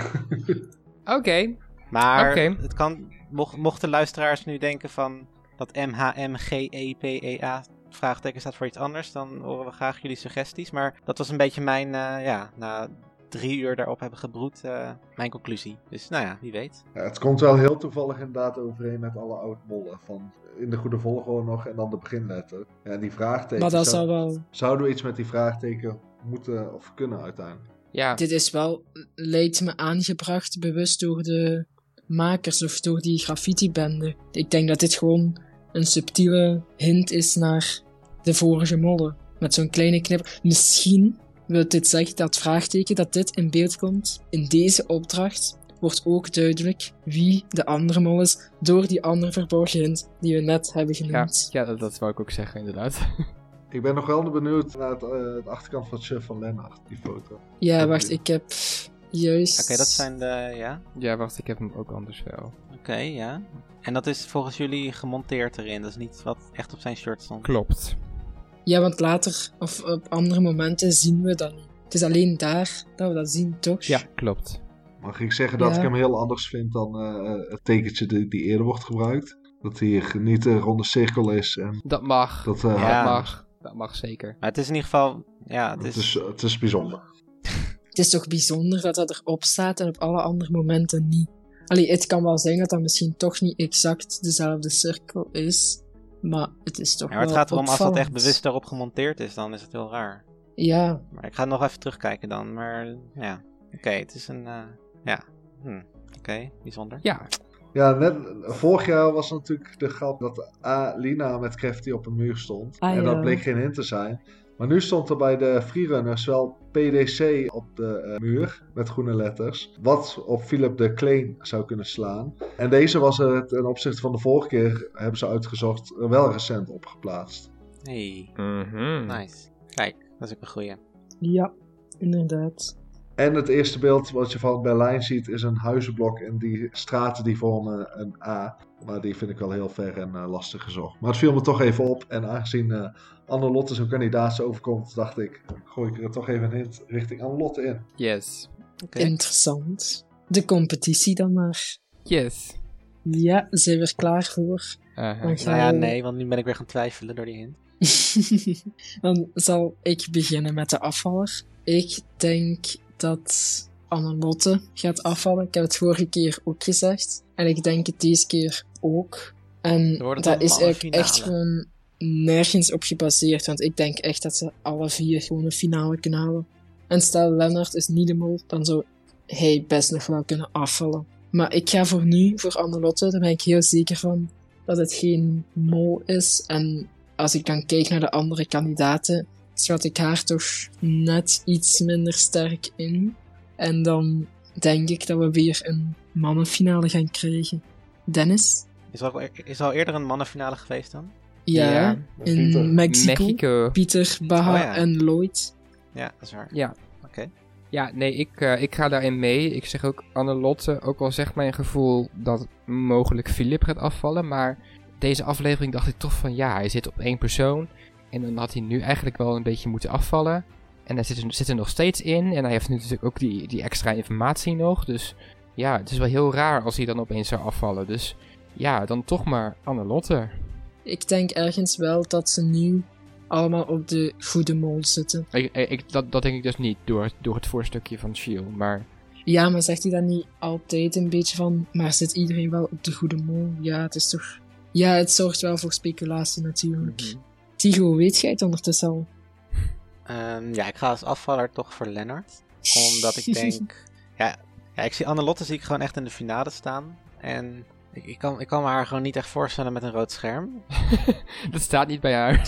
Oké. Maar het kan, mocht, mochten luisteraars nu denken van dat E MHMGEPEA vraagteken staat voor iets anders, dan horen we graag jullie suggesties. Maar dat was een beetje mijn, eh, ja, na drie uur daarop hebben gebroed, eh, mijn conclusie. Dus nou ja, wie weet. Ja, het komt wel heel toevallig inderdaad overeen met alle oud-mollen. Van in de goede volgorde nog en dan de beginletter. Ja, en die vraagteken. Maar dat zou- wel... Zouden we iets met die vraagteken moeten of kunnen uiteindelijk? Ja. Dit is wel, lijkt me aangebracht bewust door de makers of door die graffiti-bende. Ik denk dat dit gewoon een subtiele hint is naar de vorige mollen. Met zo'n kleine knip. Misschien wil dit zeggen dat vraagteken dat dit in beeld komt in deze opdracht wordt ook duidelijk wie de andere mol is door die andere verborgen hint die we net hebben genoemd. ja dat, dat wou ik ook zeggen, inderdaad. [laughs] Ik ben nog wel benieuwd naar het, eh, de achterkant van het shirt van Lennart, die foto. Ja, wacht, ik heb juist... Oké, dat zijn de, ja. ja, wacht, ik heb hem ook anders wel. Oké, ja. En dat is volgens jullie gemonteerd erin. Dat is niet wat echt op zijn shirt stond. Klopt. Ja, want later of op andere momenten zien we dat niet. Het is alleen daar dat we dat zien, toch? Ja, klopt. Mag ik zeggen dat Ja. ik hem heel anders vind dan eh, het tekentje die, die eerder wordt gebruikt? Dat hier niet een ronde cirkel is en Dat mag. dat, eh, Ja. Dat mag. Dat mag zeker. Maar het is in ieder geval, ja, het het, is... is, het is bijzonder. Het is toch bijzonder dat dat erop staat en op alle andere momenten niet. Allee, het kan wel zijn dat dat misschien toch niet exact dezelfde cirkel is, maar het is toch Ja, maar het wel gaat erom, als dat echt opvallend. bewust daarop gemonteerd is, dan is het heel raar. Ja, Maar ik ga nog even terugkijken dan. Maar ja, oké, het is een, eh, ja, hm. oké, bijzonder. Ja, Ja, net, vorig jaar was natuurlijk de grap dat A, Lina met Crafty op een muur stond. Ah, en dat ja. bleek geen hint te zijn. Maar nu stond er bij de freerunners wel PDC op de eh, muur met groene letters. Wat op Philip de Kleen zou kunnen slaan. En deze was er ten opzichte van de vorige keer, hebben ze uitgezocht, er wel recent opgeplaatst. Hey, Mhm. nice. Kijk, dat is ook een goeie. ja, inderdaad. En het eerste beeld wat je van Berlijn ziet is een huizenblok en die straten die vormen een A. Maar die vind ik wel heel ver en eh, lastig gezocht. Maar het viel me toch even op. En aangezien eh Anne-Lotte zo'n kandidaat overkomt, dacht ik, gooi ik er toch even een hint richting Anne-Lotte in. Yes. Interessant. De competitie dan maar. Yes. Ja, zijn we er klaar voor? Gaan Nou ja, we- nee, want nu ben ik weer gaan twijfelen door die hint. [laughs] Dan zal ik beginnen met de afvaller. Ik denk dat Annelotte gaat afvallen. Ik heb het vorige keer ook gezegd. En ik denk het deze keer ook. En dat is eigenlijk echt gewoon nergens op gebaseerd. Want ik denk echt dat ze alle vier gewoon een finale kunnen halen. En stel Lennart is niet de mol, dan zou hij best nog wel kunnen afvallen. Maar ik ga voor nu voor Annelotte, daar ben ik heel zeker van. dat het geen mol is. En als ik dan kijk naar de andere kandidaten, schat ik haar toch net iets minder sterk in. En dan denk ik dat we weer een mannenfinale gaan krijgen. Dennis? Is er, al, is er al eerder een mannenfinale geweest dan? Ja, Ja, in Pieter. Mexico. Mexico. Pieter, Baha Oh ja. en Lloyd. Ja, dat is waar. Ja. Oké. Ja, nee, ik, eh, ik ga daarin mee. Ik zeg ook Annelotte, ook al zegt mijn gevoel dat mogelijk Philip gaat afvallen. Maar deze aflevering dacht ik toch van ja, hij zit op één persoon. En dan had hij nu eigenlijk wel een beetje moeten afvallen. En hij zit er, zit er nog steeds in. En hij heeft nu natuurlijk ook die, die extra informatie nog. Dus ja, het is wel heel raar als hij dan opeens zou afvallen. Dus ja, dan toch maar Annelotte. Ik denk ergens wel dat ze nu allemaal op de goede mol zitten. Ik, ik, dat, dat denk ik dus niet door, door het voorstukje van Shield. Maar Ja, maar zegt hij dan niet altijd een beetje van, maar zit iedereen wel op de goede mol? Ja, het is toch... Ja, het zorgt wel voor speculatie natuurlijk. Mhm. Tigo, weet jij het ondertussen al? Ehm, ja, ik ga als afvaller toch voor Lennart. Omdat ik denk... [laughs] ja, ja, ik zie Annelotte zie ik gewoon echt in de finale staan. En ik, ik, kan, ik kan me haar gewoon niet echt voorstellen met een rood scherm. [laughs] dat staat niet bij haar. [laughs]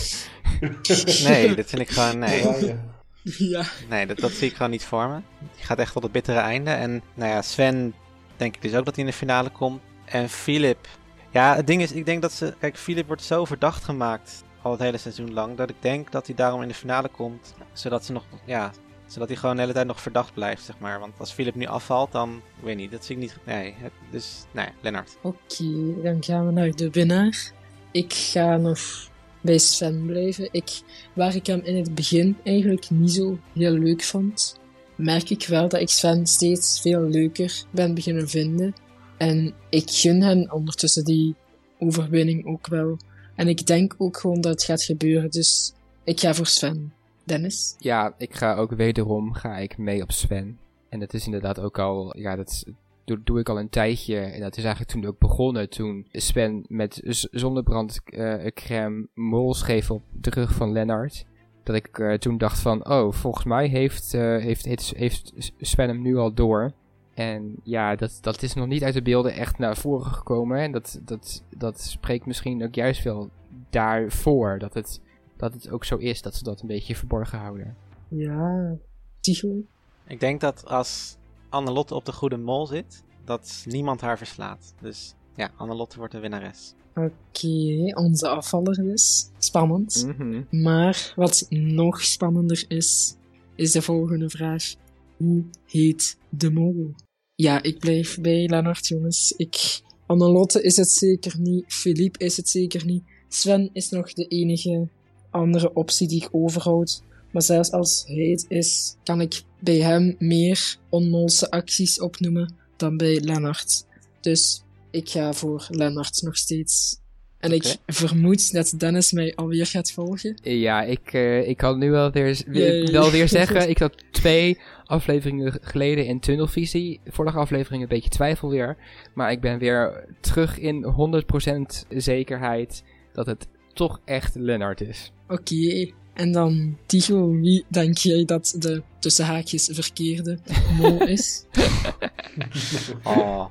Nee, dat vind ik gewoon... Nee, ja. nee dat, dat zie ik gewoon niet voor me. Die gaat echt tot het bittere einde. En nou ja, Sven denk ik dus ook dat hij in de finale komt. En Philip... Ja, het ding is, ik denk dat ze... Kijk, Philip wordt zo verdacht gemaakt al het hele seizoen lang... dat ik denk dat hij daarom in de finale komt. Zodat ze nog... Ja, zodat hij gewoon de hele tijd nog verdacht blijft, zeg maar. Want als Philip nu afvalt, dan... Weet niet, dat zie ik niet... Nee, dus... Nee, Lennart. Oké, dan gaan we naar de winnaar. Ik ga nog bij Sven blijven. Ik, waar ik hem in het begin eigenlijk niet zo heel leuk vond, merk ik wel dat ik Sven steeds veel leuker ben beginnen vinden. En ik gun hem ondertussen die overwinning ook wel. En ik denk ook gewoon dat het gaat gebeuren, dus ik ga voor Sven. Dennis? Ja, ik ga ook wederom ga ik mee op Sven. En dat is inderdaad ook al, ja, dat doe, ik al een tijdje. En dat is eigenlijk toen ook begonnen. Toen Sven met zonnebrandcrème mol schreef op de rug van Lennart. Dat ik eh, toen dacht van, oh, volgens mij heeft, eh, heeft, heeft Sven hem nu al door. En ja, dat, dat is nog niet uit de beelden echt naar voren gekomen. En dat, dat, dat spreekt misschien ook juist wel daarvoor. Dat het, dat het ook zo is dat ze dat een beetje verborgen houden. Ja. Tigo? Ik denk dat als Annelotte op de goede mol zit, dat niemand haar verslaat. Dus ja, Annelotte wordt de winnares. Oké, onze afvaller dus. Spannend. Mhm. Maar wat nog spannender is, is de volgende vraag. Hoe heet de mol? Ja, ik blijf bij Lennart, jongens. Ik... Annelotte is het zeker niet. Philippe is het zeker niet. Sven is nog de enige andere optie die ik overhoud. Maar zelfs als hij het is, kan ik bij hem meer onmolse acties opnoemen dan bij Lennart. Dus ik ga voor Lennart nog steeds. En ik vermoed dat Dennis mij alweer gaat volgen. Ja, ik, eh, ik kan nu wel weer, wel weer [laughs] zeggen, ik had twee afleveringen geleden in tunnelvisie. Vorige aflevering een beetje twijfel weer. Maar ik ben weer terug in 100% zekerheid dat het toch echt Lennart is. Oké, en dan Tigo, wie denk jij dat de tussen haakjes verkeerde mol is? [laughs] Oh.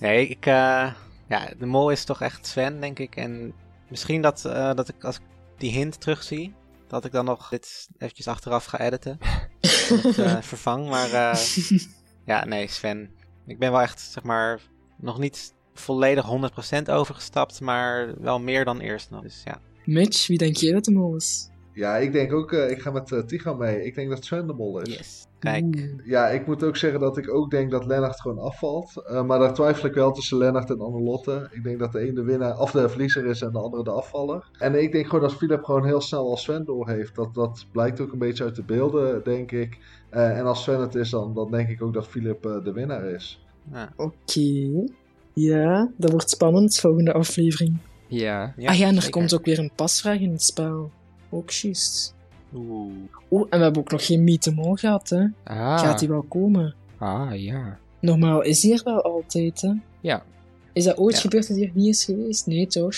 Nee, ik, eh, ja, de mol is toch echt Sven, denk ik. En misschien dat, eh, dat ik als ik die hint terugzie, dat ik dan nog dit eventjes achteraf ga editen. [laughs] Ik, eh, vervang, maar eh, [laughs] ja, nee, Sven. Ik ben wel echt, zeg maar, nog niet volledig 100% overgestapt, maar wel meer dan eerst nog. Dus ja. Mitch, wie denk jij dat de mol is? Ja, ik denk ook, eh, ik ga met Tigo mee. Ik denk dat Sven de mol is. Yes. Kijk. Oeh. Ja, ik moet ook zeggen dat ik ook denk dat Lennart gewoon afvalt. Eh, maar daar twijfel ik wel tussen Lennart en Annelotte. Ik denk dat de ene de winnaar, of de verliezer is en de andere de afvaller. En ik denk gewoon dat Philip gewoon heel snel als Sven door heeft. Dat, dat blijkt ook een beetje uit de beelden, denk ik. Eh, en als Sven het is, dan, dan denk ik ook dat Philip eh, de winnaar is. Ja. Oké. Ja, dat wordt spannend, volgende aflevering. Ja. Ja, ah ja, en er zeker. komt ook weer een pasvraag in het spel. Ook juist. Oeh. Oeh, en we hebben ook nog geen meet gehad, hè. Ah, Gaat die wel komen? ah ja. Normaal is die er wel altijd, hè. Ja. Is dat ooit Ja. gebeurd dat hij er niet is geweest? Nee, toch?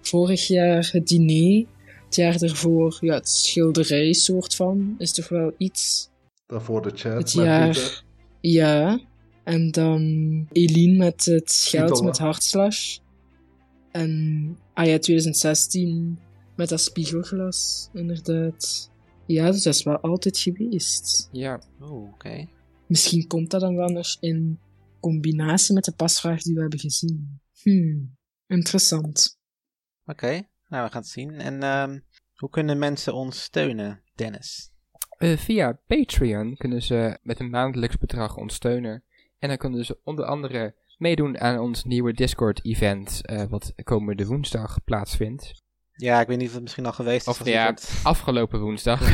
Vorig jaar het diner, het jaar ervoor, ja, het schilderij soort van, is toch wel iets. Daarvoor de chat Het jaar-. Ja. En dan Eline met het geld met hartslag. En, ah ja, 2016 met dat spiegelglas, inderdaad. Ja, dus dat is wel altijd geweest. Ja, Oeh, oké. Misschien komt dat dan wel nog in combinatie met de pasvraag die we hebben gezien. Hmm, interessant. Oké, nou we gaan het zien. En ehm, hoe kunnen mensen ons steunen, Dennis? Eh, via Patreon kunnen ze met een maandelijks bedrag ons steunen. En dan kunnen ze onder andere meedoen aan ons nieuwe Discord-event, eh, wat komende woensdag plaatsvindt. Ja, ik weet niet of het misschien al geweest is. Of ja, wordt- afgelopen woensdag. [laughs]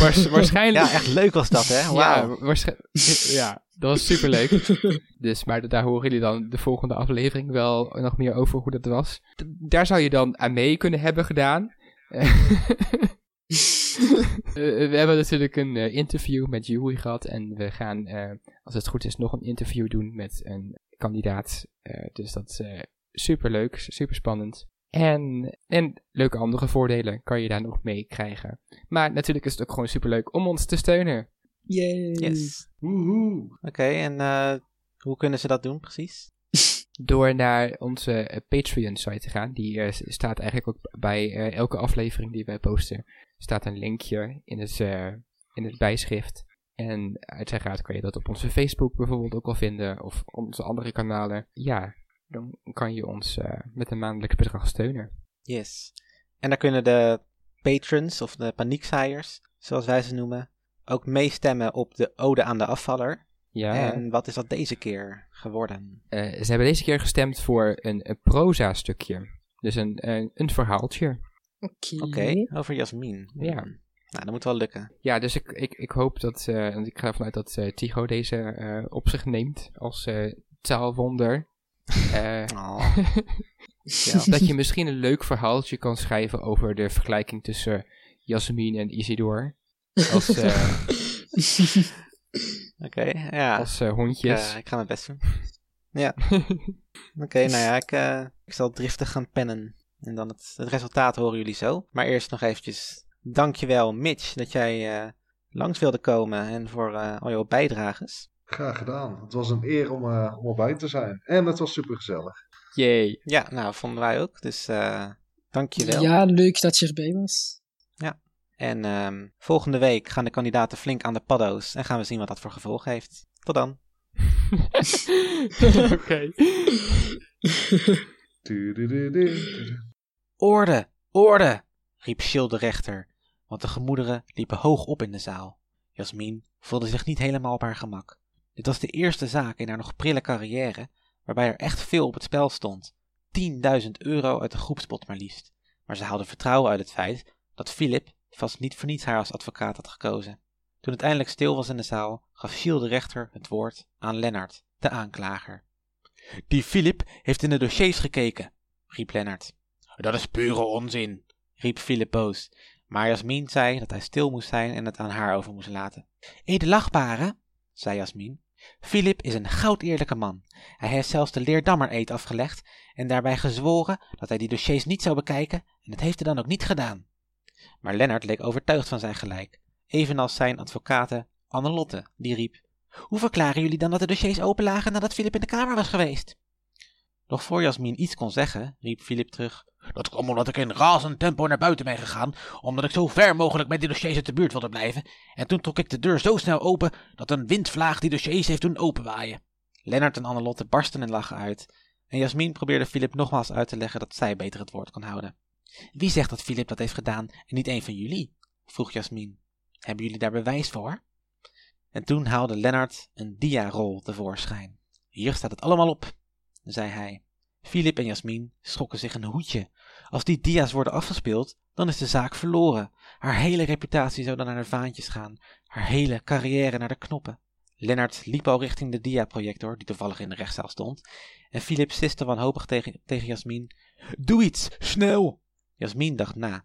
Waars- waarschijnlijk. Ja, echt leuk was dat, hè? Ja, Wauw. waarsch- ja, dat was superleuk. dus, maar daar horen jullie dan de volgende aflevering wel nog meer over hoe dat was. D- daar zou je dan aan mee kunnen hebben gedaan. [laughs] Eh, we hebben natuurlijk een eh, interview met Jury gehad. En we gaan, eh, als het goed is, nog een interview doen met een kandidaat. Eh, dus dat is eh, super leuk, super spannend. En, en leuke andere voordelen kan je daar nog mee krijgen. Maar natuurlijk is het ook gewoon super leuk om ons te steunen. Yay. Yes. Woehoe. Oké, en eh, hoe kunnen ze dat doen precies? [laughs] Door naar onze eh, Patreon-site te gaan. Die eh, staat eigenlijk ook bij eh, elke aflevering die wij posten. staat een linkje in het, eh, in het bijschrift. En uiteraard kan je dat op onze Facebook bijvoorbeeld ook al vinden. Of onze andere kanalen. Ja, dan kan je ons eh, met een maandelijks bedrag steunen. Yes. En daar kunnen de patrons, of de paniekzaaiers, zoals wij ze noemen, ook meestemmen op de ode aan de afvaller. Ja, En wat is dat deze keer geworden? eh, ze hebben deze keer gestemd voor een, een proza-stukje. Dus een, een, een verhaaltje. Oké. Oké, over Jasmin. Ja. Hmm. Nou, dat moet wel lukken. Ja, dus ik, ik, ik hoop dat, eh, want ik ga ervan uit dat eh Tycho deze eh, op zich neemt als eh, taalwonder. Eh, Oh. ja, dat [laughs] je misschien een leuk verhaaltje kan schrijven over de vergelijking tussen Jasmin en Isidor. Als, eh, [laughs] Oké, ja. als eh, Ik, hondjes. ik ga mijn best doen. Ja. [laughs] Oké, nou ja, ik, eh, ik zal driftig gaan pennen. En dan het, het resultaat horen jullie zo. Maar eerst nog eventjes dankjewel Mitch dat jij eh, langs wilde komen en voor eh, al jouw bijdrages. Graag gedaan. Het was een eer om, eh, om erbij te zijn. En het was super gezellig. Yay. Ja, nou, vonden wij ook. Dus eh dankjewel. Ja, leuk dat je erbij was. En ehm, volgende week gaan de kandidaten flink aan de paddo's en gaan we zien wat dat voor gevolg heeft. Tot dan. [laughs] Oké. [laughs] Orde, orde, riep Shield de rechter, want de gemoederen liepen hoog op in de zaal. Jasmin voelde zich niet helemaal op haar gemak. Dit was de eerste zaak in haar nog prille carrière waarbij er echt veel op het spel stond. 10.000 euro uit de groepspot maar liefst. Maar ze haalde vertrouwen uit het feit dat Philip vast niet voor niets haar als advocaat had gekozen. Toen het eindelijk stil was in de zaal, gaf Shield de rechter het woord aan Lennart, de aanklager. Die Philip heeft in de dossiers gekeken, riep Lennart. Dat is pure onzin, riep Philip boos. Maar Jasmin zei dat hij stil moest zijn en het aan haar over moest laten. Edelachtbare, zei Jasmin. Philip is een goudeerlijke man. Hij heeft zelfs de leerdammer-eed afgelegd en daarbij gezworen dat hij die dossiers niet zou bekijken en dat heeft hij dan ook niet gedaan. Maar Lennart leek overtuigd van zijn gelijk, evenals zijn advocate Annelotte, die riep. Hoe verklaren jullie dan dat de dossiers open lagen nadat Philip in de kamer was geweest? Nog voor Jasmin iets kon zeggen, riep Philip terug. Dat kwam omdat ik in razend tempo naar buiten ben gegaan, omdat ik zo ver mogelijk met die dossiers uit de buurt wilde blijven. En toen trok ik de deur zo snel open dat een windvlaag die dossiers heeft doen openwaaien. Lennart en Annelotte barsten in lachen uit. En Jasmin probeerde Philip nogmaals uit te leggen dat zij beter het woord kon houden. Wie zegt dat Philip dat heeft gedaan en niet een van jullie? vroeg Jasmin. Hebben jullie daar bewijs voor? En toen haalde Lennart een diarol tevoorschijn. Hier staat het allemaal op, zei hij. Philip en Jasmin schrokken zich een hoedje. Als die dia's worden afgespeeld, dan is de zaak verloren. Haar hele reputatie zou dan naar de vaantjes gaan. Haar hele carrière naar de knoppen. Lennart liep al richting de diaprojector, die toevallig in de rechtszaal stond. En Philip siste wanhopig tegen, tegen Jasmin. Doe iets, snel! Jasmin dacht na.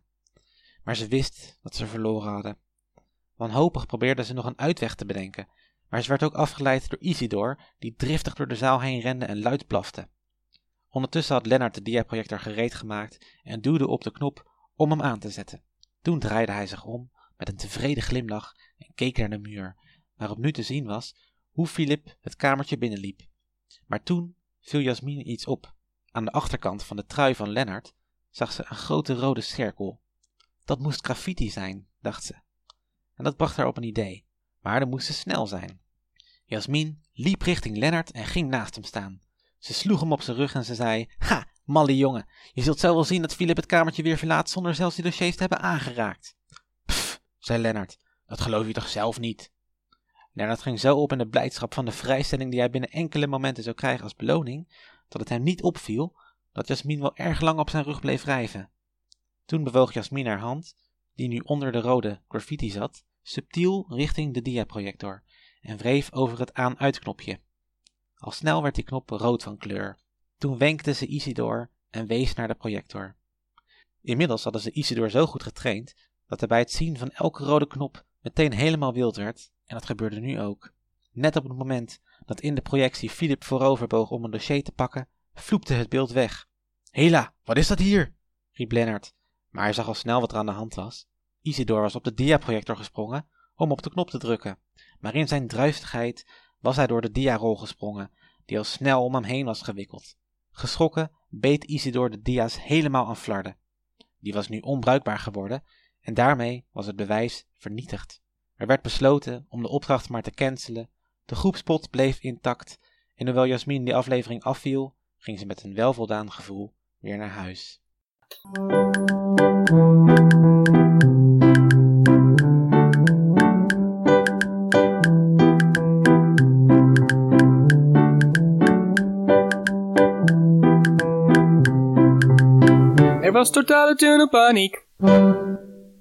Maar ze wist dat ze verloren hadden. Wanhopig probeerde ze nog een uitweg te bedenken. Maar ze werd ook afgeleid door Isidor, die driftig door de zaal heen rende en luid blafte. Ondertussen had Lennart de diaprojector gereed gemaakt en duwde op de knop om hem aan te zetten. Toen draaide hij zich om met een tevreden glimlach en keek naar de muur, waarop nu te zien was hoe Philip het kamertje binnenliep. Maar toen viel Jasmin iets op Aan de achterkant van de trui van Lennart zag ze een grote rode cirkel. Dat moest graffiti zijn, dacht ze. En dat bracht haar op een idee, maar dan moest ze snel zijn. Jasmin liep richting Lennart en ging naast hem staan. Ze sloeg hem op zijn rug en ze zei: Ha, malle jongen, je zult zo wel zien dat Philip het kamertje weer verlaat zonder zelfs die dossiers te hebben aangeraakt. Pff, zei Lennart, dat geloof je toch zelf niet? Lennart ging zo op in de blijdschap van de vrijstelling die hij binnen enkele momenten zou krijgen als beloning, dat het hem niet opviel dat Jasmin wel erg lang op zijn rug bleef wrijven. Toen bewoog Jasmin haar hand, die nu onder de rode graffiti zat, subtiel richting de diaprojector en wreef over het aan-uitknopje. Al snel werd die knop rood van kleur. Toen wenkte ze Isidor en wees naar de projector. Inmiddels hadden ze Isidor zo goed getraind dat hij bij het zien van elke rode knop meteen helemaal wild werd, en dat gebeurde nu ook. Net op het moment dat in de projectie Philip vooroverboog om een dossier te pakken, vloepte het beeld weg. Hela, wat is dat hier? riep Lennart, maar hij zag al snel wat er aan de hand was. Isidor was op de diaprojector gesprongen om op de knop te drukken, maar in zijn druistigheid was hij door de diarol gesprongen, die al snel om hem heen was gewikkeld. Geschrokken beet Isidor de dia's helemaal aan flarden. Die was nu onbruikbaar geworden en daarmee was het bewijs vernietigd. Er werd besloten om de opdracht maar te cancelen, de groepspot bleef intact en hoewel Jasmin die aflevering afviel, ging ze met een welvoldaan gevoel weer naar huis. Was totale tunnelpaniek.